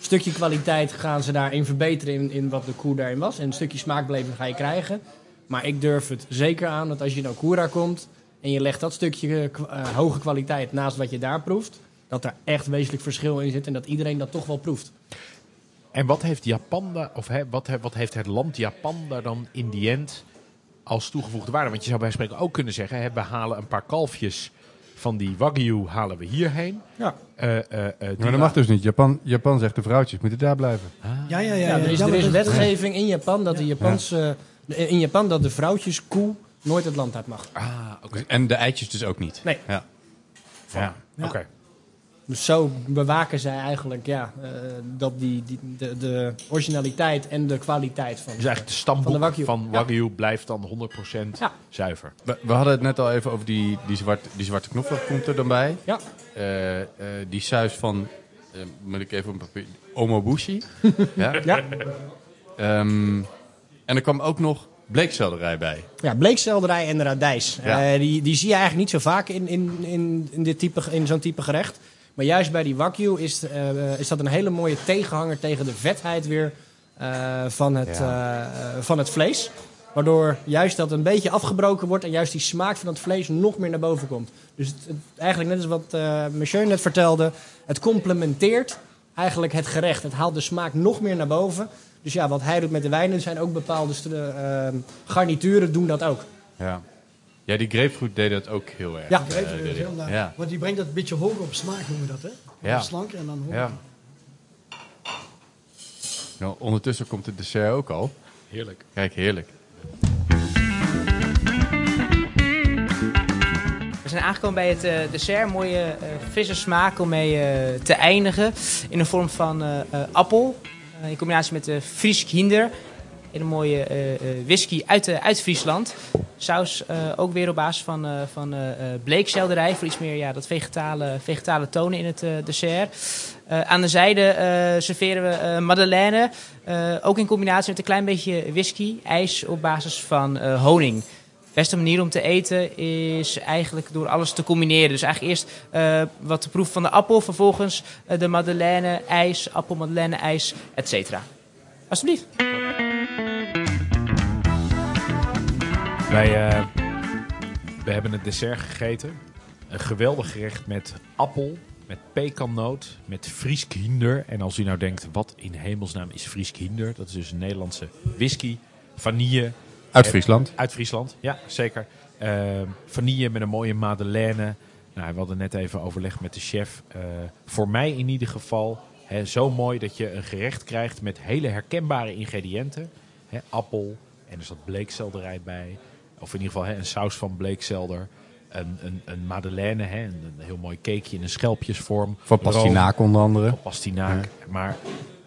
stukje kwaliteit gaan ze daarin verbeteren in, in wat de koer daarin was. En een stukje smaakbeleving ga je krijgen. Maar ik durf het zeker aan dat als je naar Okura komt en je legt dat stukje eh, hoge kwaliteit naast wat je daar proeft, dat daar echt wezenlijk verschil in zit en dat iedereen dat toch wel proeft. En wat heeft Japan daar, of wat, he- wat heeft het land Japan daar dan in die end als toegevoegde waarde. Want je zou bij spreken ook kunnen zeggen, hè, we halen een paar kalfjes van die Wagyu halen we hierheen. Ja. Eh, eh, eh, Maar dat mag dus niet. Japan, Japan zegt de vrouwtjes moeten daar blijven. Ja, ja, ja. Ja, er is, ja, er is wetgeving in Japan dat de Japanse, in Japan dat de vrouwtjeskoe nooit het land uit mag. Ah, oké. En de eitjes dus ook niet. Nee. Ja. Ja. Ja. Dus zo bewaken zij eigenlijk ja, eh, dat die, die, de, de originaliteit en de kwaliteit van. Dus eigenlijk de stamboek Van de Wagyu. Wagyu blijft dan 100% Ja. zuiver. We, we hadden het net al even over die, die, zwarte, die zwarte knoflook komt er dan bij. Ja. Eh, eh, die saus van, eh, moet ik even op een papier, omobushi. <laughs> ja. Ja, Ehm, en er kwam ook nog bleekselderij bij. ja bleekselderij en radijs. Ja. Eh, die, die zie je eigenlijk niet zo vaak in, in, in, in, dit type, in zo'n type gerecht. Maar juist bij die wagyu is, eh, is dat een hele mooie tegenhanger tegen de vetheid weer eh, van, het, eh, eh, van het vlees. Waardoor juist dat een beetje afgebroken wordt en juist die smaak van het vlees nog meer naar boven komt. Dus het, het- eigenlijk net als wat eh Monsieur net vertelde, het complementeert eigenlijk het gerecht. Het haalt de smaak nog meer naar boven. Dus ja, wat hij doet met de wijnen zijn ook bepaalde eh, garnituren doen dat ook. Ja. Ja, die grapefruit deed dat ook heel erg. Ja. Ik. heel naar- ja. Want die brengt dat een beetje hoger op smaak, noemen we dat, hè? Ja. Slanker en dan hoger. ja. Nou, ondertussen komt het dessert ook al. Heerlijk. Kijk, heerlijk. We zijn aangekomen bij het eh, dessert. Mooie eh frisse smaak om mee eh, te eindigen. In de vorm van eh, eh, appel. In combinatie met de Friesk Hinder. Een mooie eh, eh, whisky uit, eh, uit Friesland. Saus ook weer op basis van, van bleekselderij. Voor iets meer ja, dat vegetale, vegetale tonen in het dessert. Aan de zijde serveren we eh, madeleine. ook in combinatie met een klein beetje whisky. IJs op basis van honing beste manier om te eten is eigenlijk door alles te combineren. Dus eigenlijk eerst wat te proeven van de appel, vervolgens de madeleine, ijs, appel, madeleine, ijs, et cetera. Alsjeblieft. Wij eh, we hebben het dessert gegeten. Een geweldig gerecht met appel, met pekannoot, met Friesk hinder. En als u nou denkt, wat in hemelsnaam is Friesk hinder? Dat is dus een Nederlandse whisky, vanille, Uit Friesland. Uit Friesland, ja, zeker. Ehm, vanille met een mooie madeleine. Nou, we hadden net even overleg met de chef. Eh, voor mij in ieder geval zo mooi dat je een gerecht krijgt met hele herkenbare ingrediënten. Appel en er zat bleekselderij bij. Of in ieder geval een saus van bleekselder. Een, een, een madeleine, hè, een, een heel mooi cakeje in een schelpjesvorm. Van pastinaak onder andere. Van pastinaak. Maar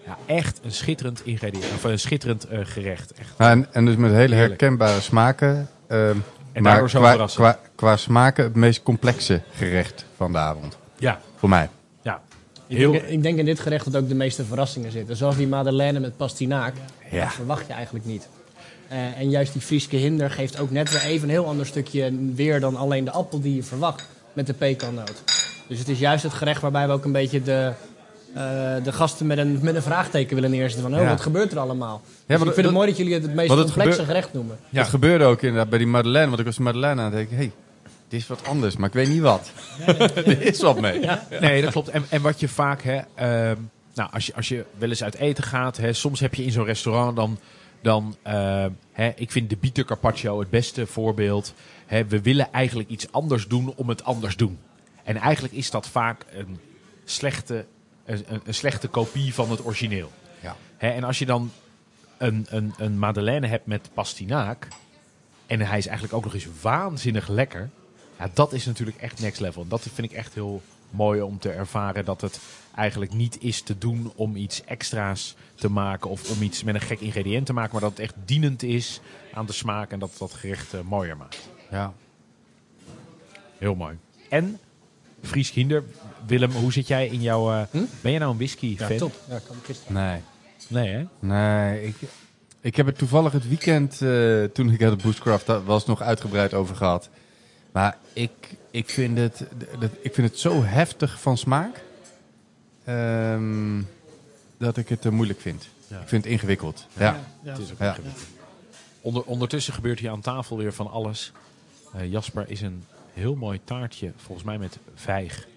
ja, echt een schitterend ingrediënt. Of een schitterend eh, gerecht. Echt. Ja, en, en dus met hele Heerlijk. herkenbare smaken. ehm, En maar daardoor zo qua, qua, qua smaken het meest complexe gerecht van de avond. Ja, Voor mij. Ja. Ik denk, ik denk in dit gerecht dat ook de meeste verrassingen zitten. Zoals die madeleine met pastinaak. Ja. Dat verwacht je eigenlijk niet. Eh, en juist die Frieske hinder geeft ook net weer even een heel ander stukje weer dan alleen de appel die je verwacht met de pekannoot. Dus het is juist het gerecht waarbij we ook een beetje de, eh, de gasten met een, met een vraagteken willen neerzetten. Van, oh, Ja. wat gebeurt er allemaal? Dus maar ik dat- vind het mooi dat jullie het het meest complexe gerecht noemen. Ja. Het gebeurde ook inderdaad bij die Madeleine. Want ik was de Madeleine aan het denken. hey, dit is wat anders. Maar ik weet niet wat. <laughs> er is wat mee. Nee, dat klopt. En, en wat je vaak, hè, ehm, nou, als je, als je wel eens uit eten gaat, hè, soms heb je in zo'n restaurant dan, dan ehm, hè, ik vind de bitter carpaccio het beste voorbeeld. Hè, we willen eigenlijk iets anders doen om het anders doen. En eigenlijk is dat vaak een slechte, een, een- een slechte kopie van het origineel. Ja. Hè, en als je dan een, een, een madeleine hebt met pastinaak, en hij is eigenlijk ook nog eens waanzinnig lekker. Ja, dat is natuurlijk echt next level. Dat vind ik echt heel mooi om te ervaren dat het eigenlijk niet is te doen om iets extra's te maken of om iets met een gek ingrediënt te maken, maar dat het echt dienend is aan de smaak en dat het dat gerecht eh, mooier maakt. Ja. Heel mooi. En Fries Kinder, Willem, hoe zit jij in jouw... eh, Hm? Ben jij nou een whisky Ja, fan? top. Ja, kan ik Nee. Nee, hè? Nee, ik, ik heb het toevallig het weekend eh, toen ik uit de Bushcraft dat was nog uitgebreid over gehad. Maar ik, ik, vind het, dat, ik vind het zo heftig van smaak ehm, dat ik het moeilijk vind. Ja. Ik vind het ingewikkeld. Ja. Ja. Het is ook ingewikkeld. Onder, ondertussen gebeurt hier aan tafel weer van alles. Eh, Jasper is een heel mooi taartje, volgens mij met vijg,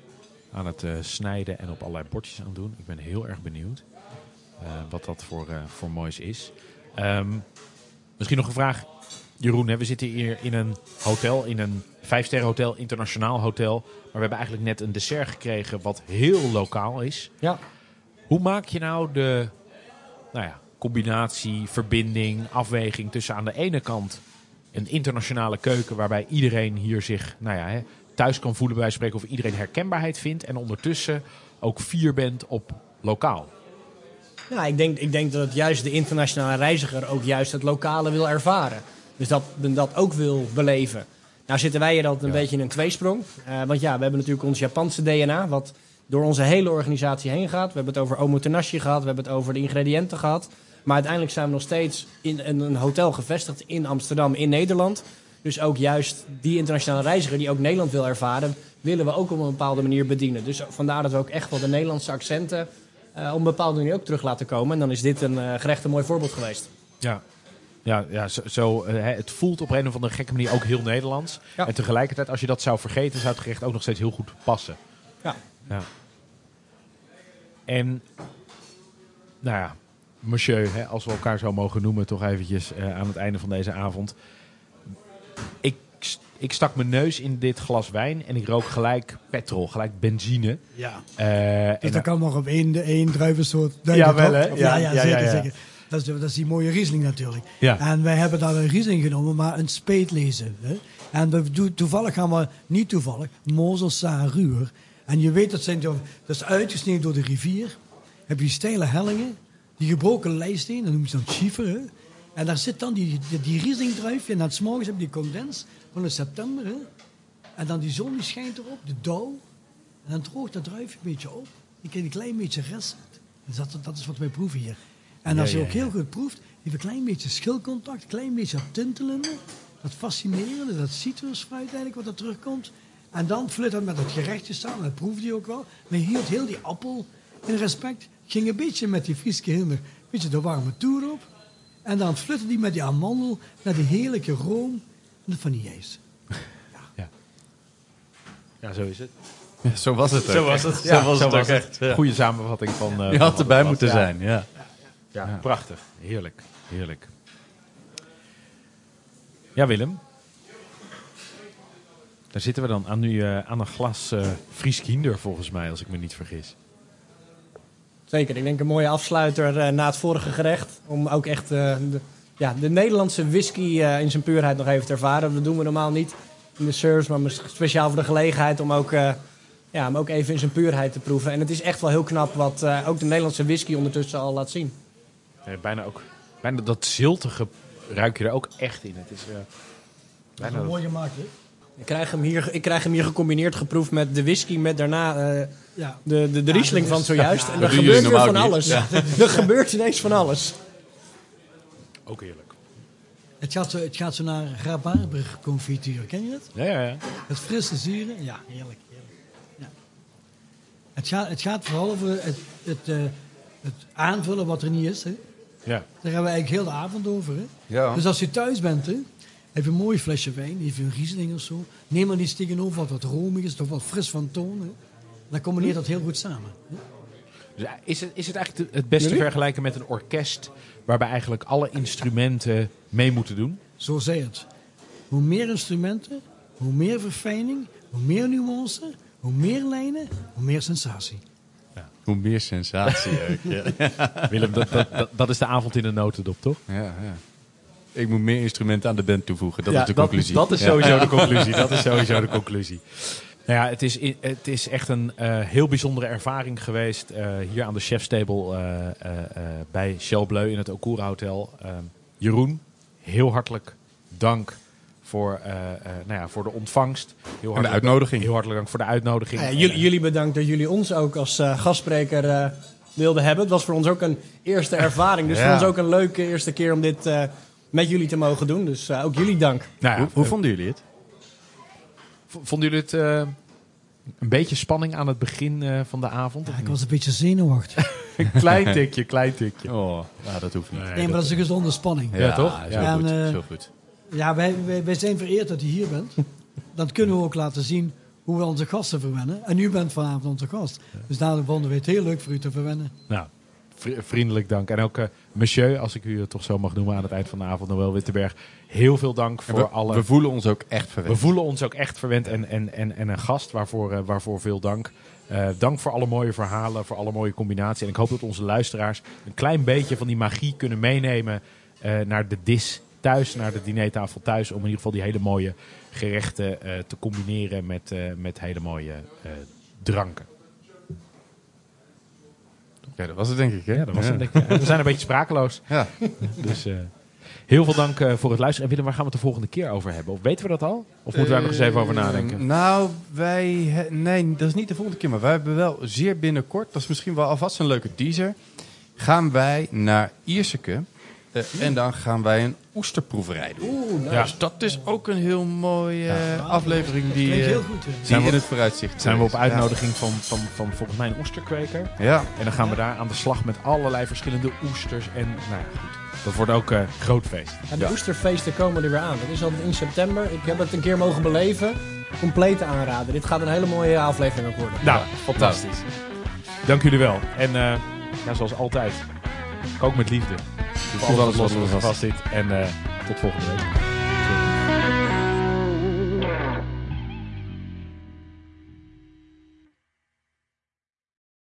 aan het eh, snijden en op allerlei bordjes aan het doen. Ik ben heel erg benieuwd eh, wat dat voor, voor moois is. Ehm, misschien nog een vraag. Jeroen, hè, we zitten hier in een hotel, in een vijfsterren hotel, internationaal hotel. Maar we hebben eigenlijk net een dessert gekregen wat heel lokaal is. Ja. Hoe maak je nou de nou ja, combinatie, verbinding, afweging tussen aan de ene kant een internationale keuken waarbij iedereen hier zich nou ja, hè, thuis kan voelen bij spreken of iedereen herkenbaarheid vindt en ondertussen ook vier bent op lokaal. Ja, ik denk, ik denk dat juist de internationale reiziger ook juist het lokale wil ervaren. Dus dat dat ook wil beleven. Nou zitten wij hier altijd een beetje in een tweesprong. Eh, want ja, we hebben natuurlijk ons Japanse DNA, wat door onze hele organisatie heen gaat. We hebben het over omotenashi gehad, we hebben het over de ingrediënten gehad. Maar uiteindelijk zijn we nog steeds in een hotel gevestigd in Amsterdam, in Nederland. Dus ook juist die internationale reiziger die ook Nederland wil ervaren, willen we ook op een bepaalde manier bedienen. Dus vandaar dat we ook echt wel de Nederlandse accenten eh, op een bepaalde manier ook terug laten komen. En dan is dit een eh, gerecht een mooi voorbeeld geweest. Ja. Ja, ja zo, zo, eh, hè, het voelt op een of andere gekke manier ook heel Nederlands. Ja. En tegelijkertijd, als je dat zou vergeten, zou het gerecht ook nog steeds heel goed passen. Ja. Ja. En, nou ja, monsieur, hè, als we elkaar zo mogen noemen, toch eventjes eh, aan het einde van deze avond. Ik, ik stak mijn neus in dit glas wijn en ik rook gelijk petrol, gelijk benzine. Ja. Eh, en Dus dat kan nog op één, één druivensoort Ja, wel, hè? Ja, Ja, ja, ja, zeker, ja, ja. zeker. Dat is, de- dat is die mooie Riesling natuurlijk. Ja. En wij hebben daar een Riesling genomen, maar een speet lezen. Hè? En we doen, toevallig gaan we, niet toevallig, Moselsa Ruur. En je weet, dat, zijn, dat is uitgesneden door de rivier. Heb je steile hellingen, die gebroken lijsteen, dat noemen ze dan schiefer. Hè? En daar zit dan die, die, die Rieslingdruifje en dan 's morgens heb je die condens van de september. Hè? En dan die zon die schijnt erop, de dauw. En dan droogt dat druifje een beetje op. Je krijgt een klein beetje rest. Dus dat, dat is wat wij proeven hier. En Ja, als je ja, ook heel goed proeft, heeft een klein beetje schilcontact, een klein beetje dat tintelende. Dat fascinerende, dat citrusfruit eigenlijk wat er terugkomt. En dan vlut dat met het gerechtje samen, dat proefde je ook wel. Maar je hield heel die appel in respect. Ging een beetje met die Frieske hinder, een beetje de warme toer op. En dan flutte die met die amandel naar die heerlijke room en de vanilleijs. ja, zo is het. Ja, zo was het <laughs> ook. Zo was het. Zo Ja, was zo het was ook het. echt. ja. Goede samenvatting van. eh, Je van had erbij was. moeten Ja. zijn, ja. Ja, prachtig. Heerlijk. Heerlijk. Ja, Willem. Daar zitten we dan aan, nu, eh, aan een glas eh Fries Kinder, volgens mij, als ik me niet vergis. Zeker, ik denk een mooie afsluiter eh, na het vorige gerecht. Om ook echt eh, de, ja, de Nederlandse whisky eh, in zijn puurheid nog even te ervaren. Dat doen we normaal niet in de service, maar speciaal voor de gelegenheid om ook, eh, ja, om ook even in zijn puurheid te proeven. En het is echt wel heel knap wat eh, ook de Nederlandse whisky ondertussen al laat zien. Eh, bijna ook. Bijna dat ziltige ruik je er ook echt in. Het is. eh, Dat is bijna wel mooi gemaakt, hè? Ik krijg hem hier, ik krijg hem hier gecombineerd geproefd met de whisky, met daarna eh, Ja. de, de, de Ja, Riesling van is- zojuist. ja, en dat er gebeurt weer van alles. <laughs> er gebeurt ineens van alles. ook heerlijk. Het gaat zo, het gaat zo naar rabarberconfituur, ken je dat? Ja, ja, ja. Het frisse zure, ja, heerlijk. heerlijk. Ja. Het, gaat, het gaat vooral over het, het, eh, het aanvullen wat er niet is. Hè. Ja. Daar hebben we eigenlijk heel de avond over. Hè. Ja. Dus als je thuis bent, hè, heb je een mooi flesje wijn, even een Riesling of zo. Neem er iets tegenover wat wat romig is, toch wat fris van toon. Hè. Dan combineert dat heel goed samen. Hè. Dus eh, is, het, is het eigenlijk te- het beste vergelijken met een orkest waarbij eigenlijk alle instrumenten mee moeten doen? Zo zei het. Hoe meer instrumenten, hoe meer verfijning, hoe meer nuance, hoe meer lijnen, hoe meer sensatie. Hoe meer sensatie ook. Ja. <laughs> Willem, dat, dat, is de avond in de notendop, toch? Ja, ja. Ik moet meer instrumenten aan de band toevoegen. Dat Ja, is de conclusie. Dat, is sowieso de conclusie. Dat is sowieso de conclusie. Nou ja, het is, het is echt een eh, heel bijzondere ervaring geweest eh, hier aan de chefstable eh, eh, bij Shell Bleu in het Okura Hotel. Eh, Jeroen, heel hartelijk dank voor, eh, eh, nou ja, voor de ontvangst. Heel hartelijk- uitnodiging. Heel hartelijk dank voor de uitnodiging. Ja, jullie, jullie bedankt dat jullie ons ook als eh, gastspreker eh, wilden hebben. Het was voor ons ook een eerste ervaring. Dus Ja. voor ons ook een leuke eerste keer om dit eh, met jullie te mogen doen. Dus eh, ook jullie dank. Nou ja, Hoe, hoe vonden jullie het? vonden jullie het eh, een beetje spanning aan het begin eh, van de avond? Ja, ik was een beetje zenuwachtig. <laughs> Een klein tikje, klein tikje. Oh, ja, dat hoeft niet. Nee, maar dat is een gezonde spanning. Ja, toch? Zo Ja, goed, en, eh, zo goed. Ja, wij, wij, wij zijn vereerd dat u hier bent. <laughs> Dan kunnen we ook laten zien hoe we onze gasten verwennen. En u bent vanavond onze gast. Dus daarom vonden we het heel leuk voor u te verwennen. Nou, vri- vriendelijk dank. En ook eh, monsieur, als ik u het toch zo mag noemen aan het eind van de avond, Noël Wittenberg. Heel veel dank voor we, alle... we voelen ons ook echt verwend. We voelen ons ook echt verwend en, en, en, en een gast, waarvoor, eh, waarvoor veel dank. Eh, dank voor alle mooie verhalen, voor alle mooie combinaties. En ik hoop dat onze luisteraars een klein beetje van die magie kunnen meenemen eh, naar de dis thuis, naar de dinertafel thuis. Om in ieder geval die hele mooie gerechten eh, te combineren met, eh, met hele mooie eh, dranken. Ja, dat was het denk ik. Hè? Ja, dat was het. denk ik. Ja, We zijn een beetje sprakeloos. Ja. <laughs> Dus heel veel dank voor het luisteren. En Willem, waar gaan we het de volgende keer over hebben? Of weten we dat al? Of moeten we daar nog eens even over Eh, nadenken? Nou, wij... Nee, dat is niet de volgende keer. Maar wij hebben wel zeer binnenkort, dat is misschien wel alvast een leuke teaser, gaan wij naar Ierseke. en dan gaan wij een oesterproeverij doen. Oeh, Ja. Dus dat is ook een heel mooie eh, aflevering die, eh, heel goed. hè. die Zijn we- in het vooruitzicht Zijn we op uitnodiging van, van, van volgens mij een oesterkweker. Ja. En dan gaan we daar aan de slag met allerlei verschillende oesters. En nou ja, goed. Dat wordt ook een groot feest. En de oesterfeesten komen er weer aan. Dat is al in september. Ik heb het een keer mogen beleven. Compleet aanraden. Dit gaat een hele mooie aflevering ook worden. Nou, fantastisch. Dank jullie wel. En eh, ja, zoals altijd, kook met liefde. Voor alles wat er er vast zit. En eh, tot volgende week.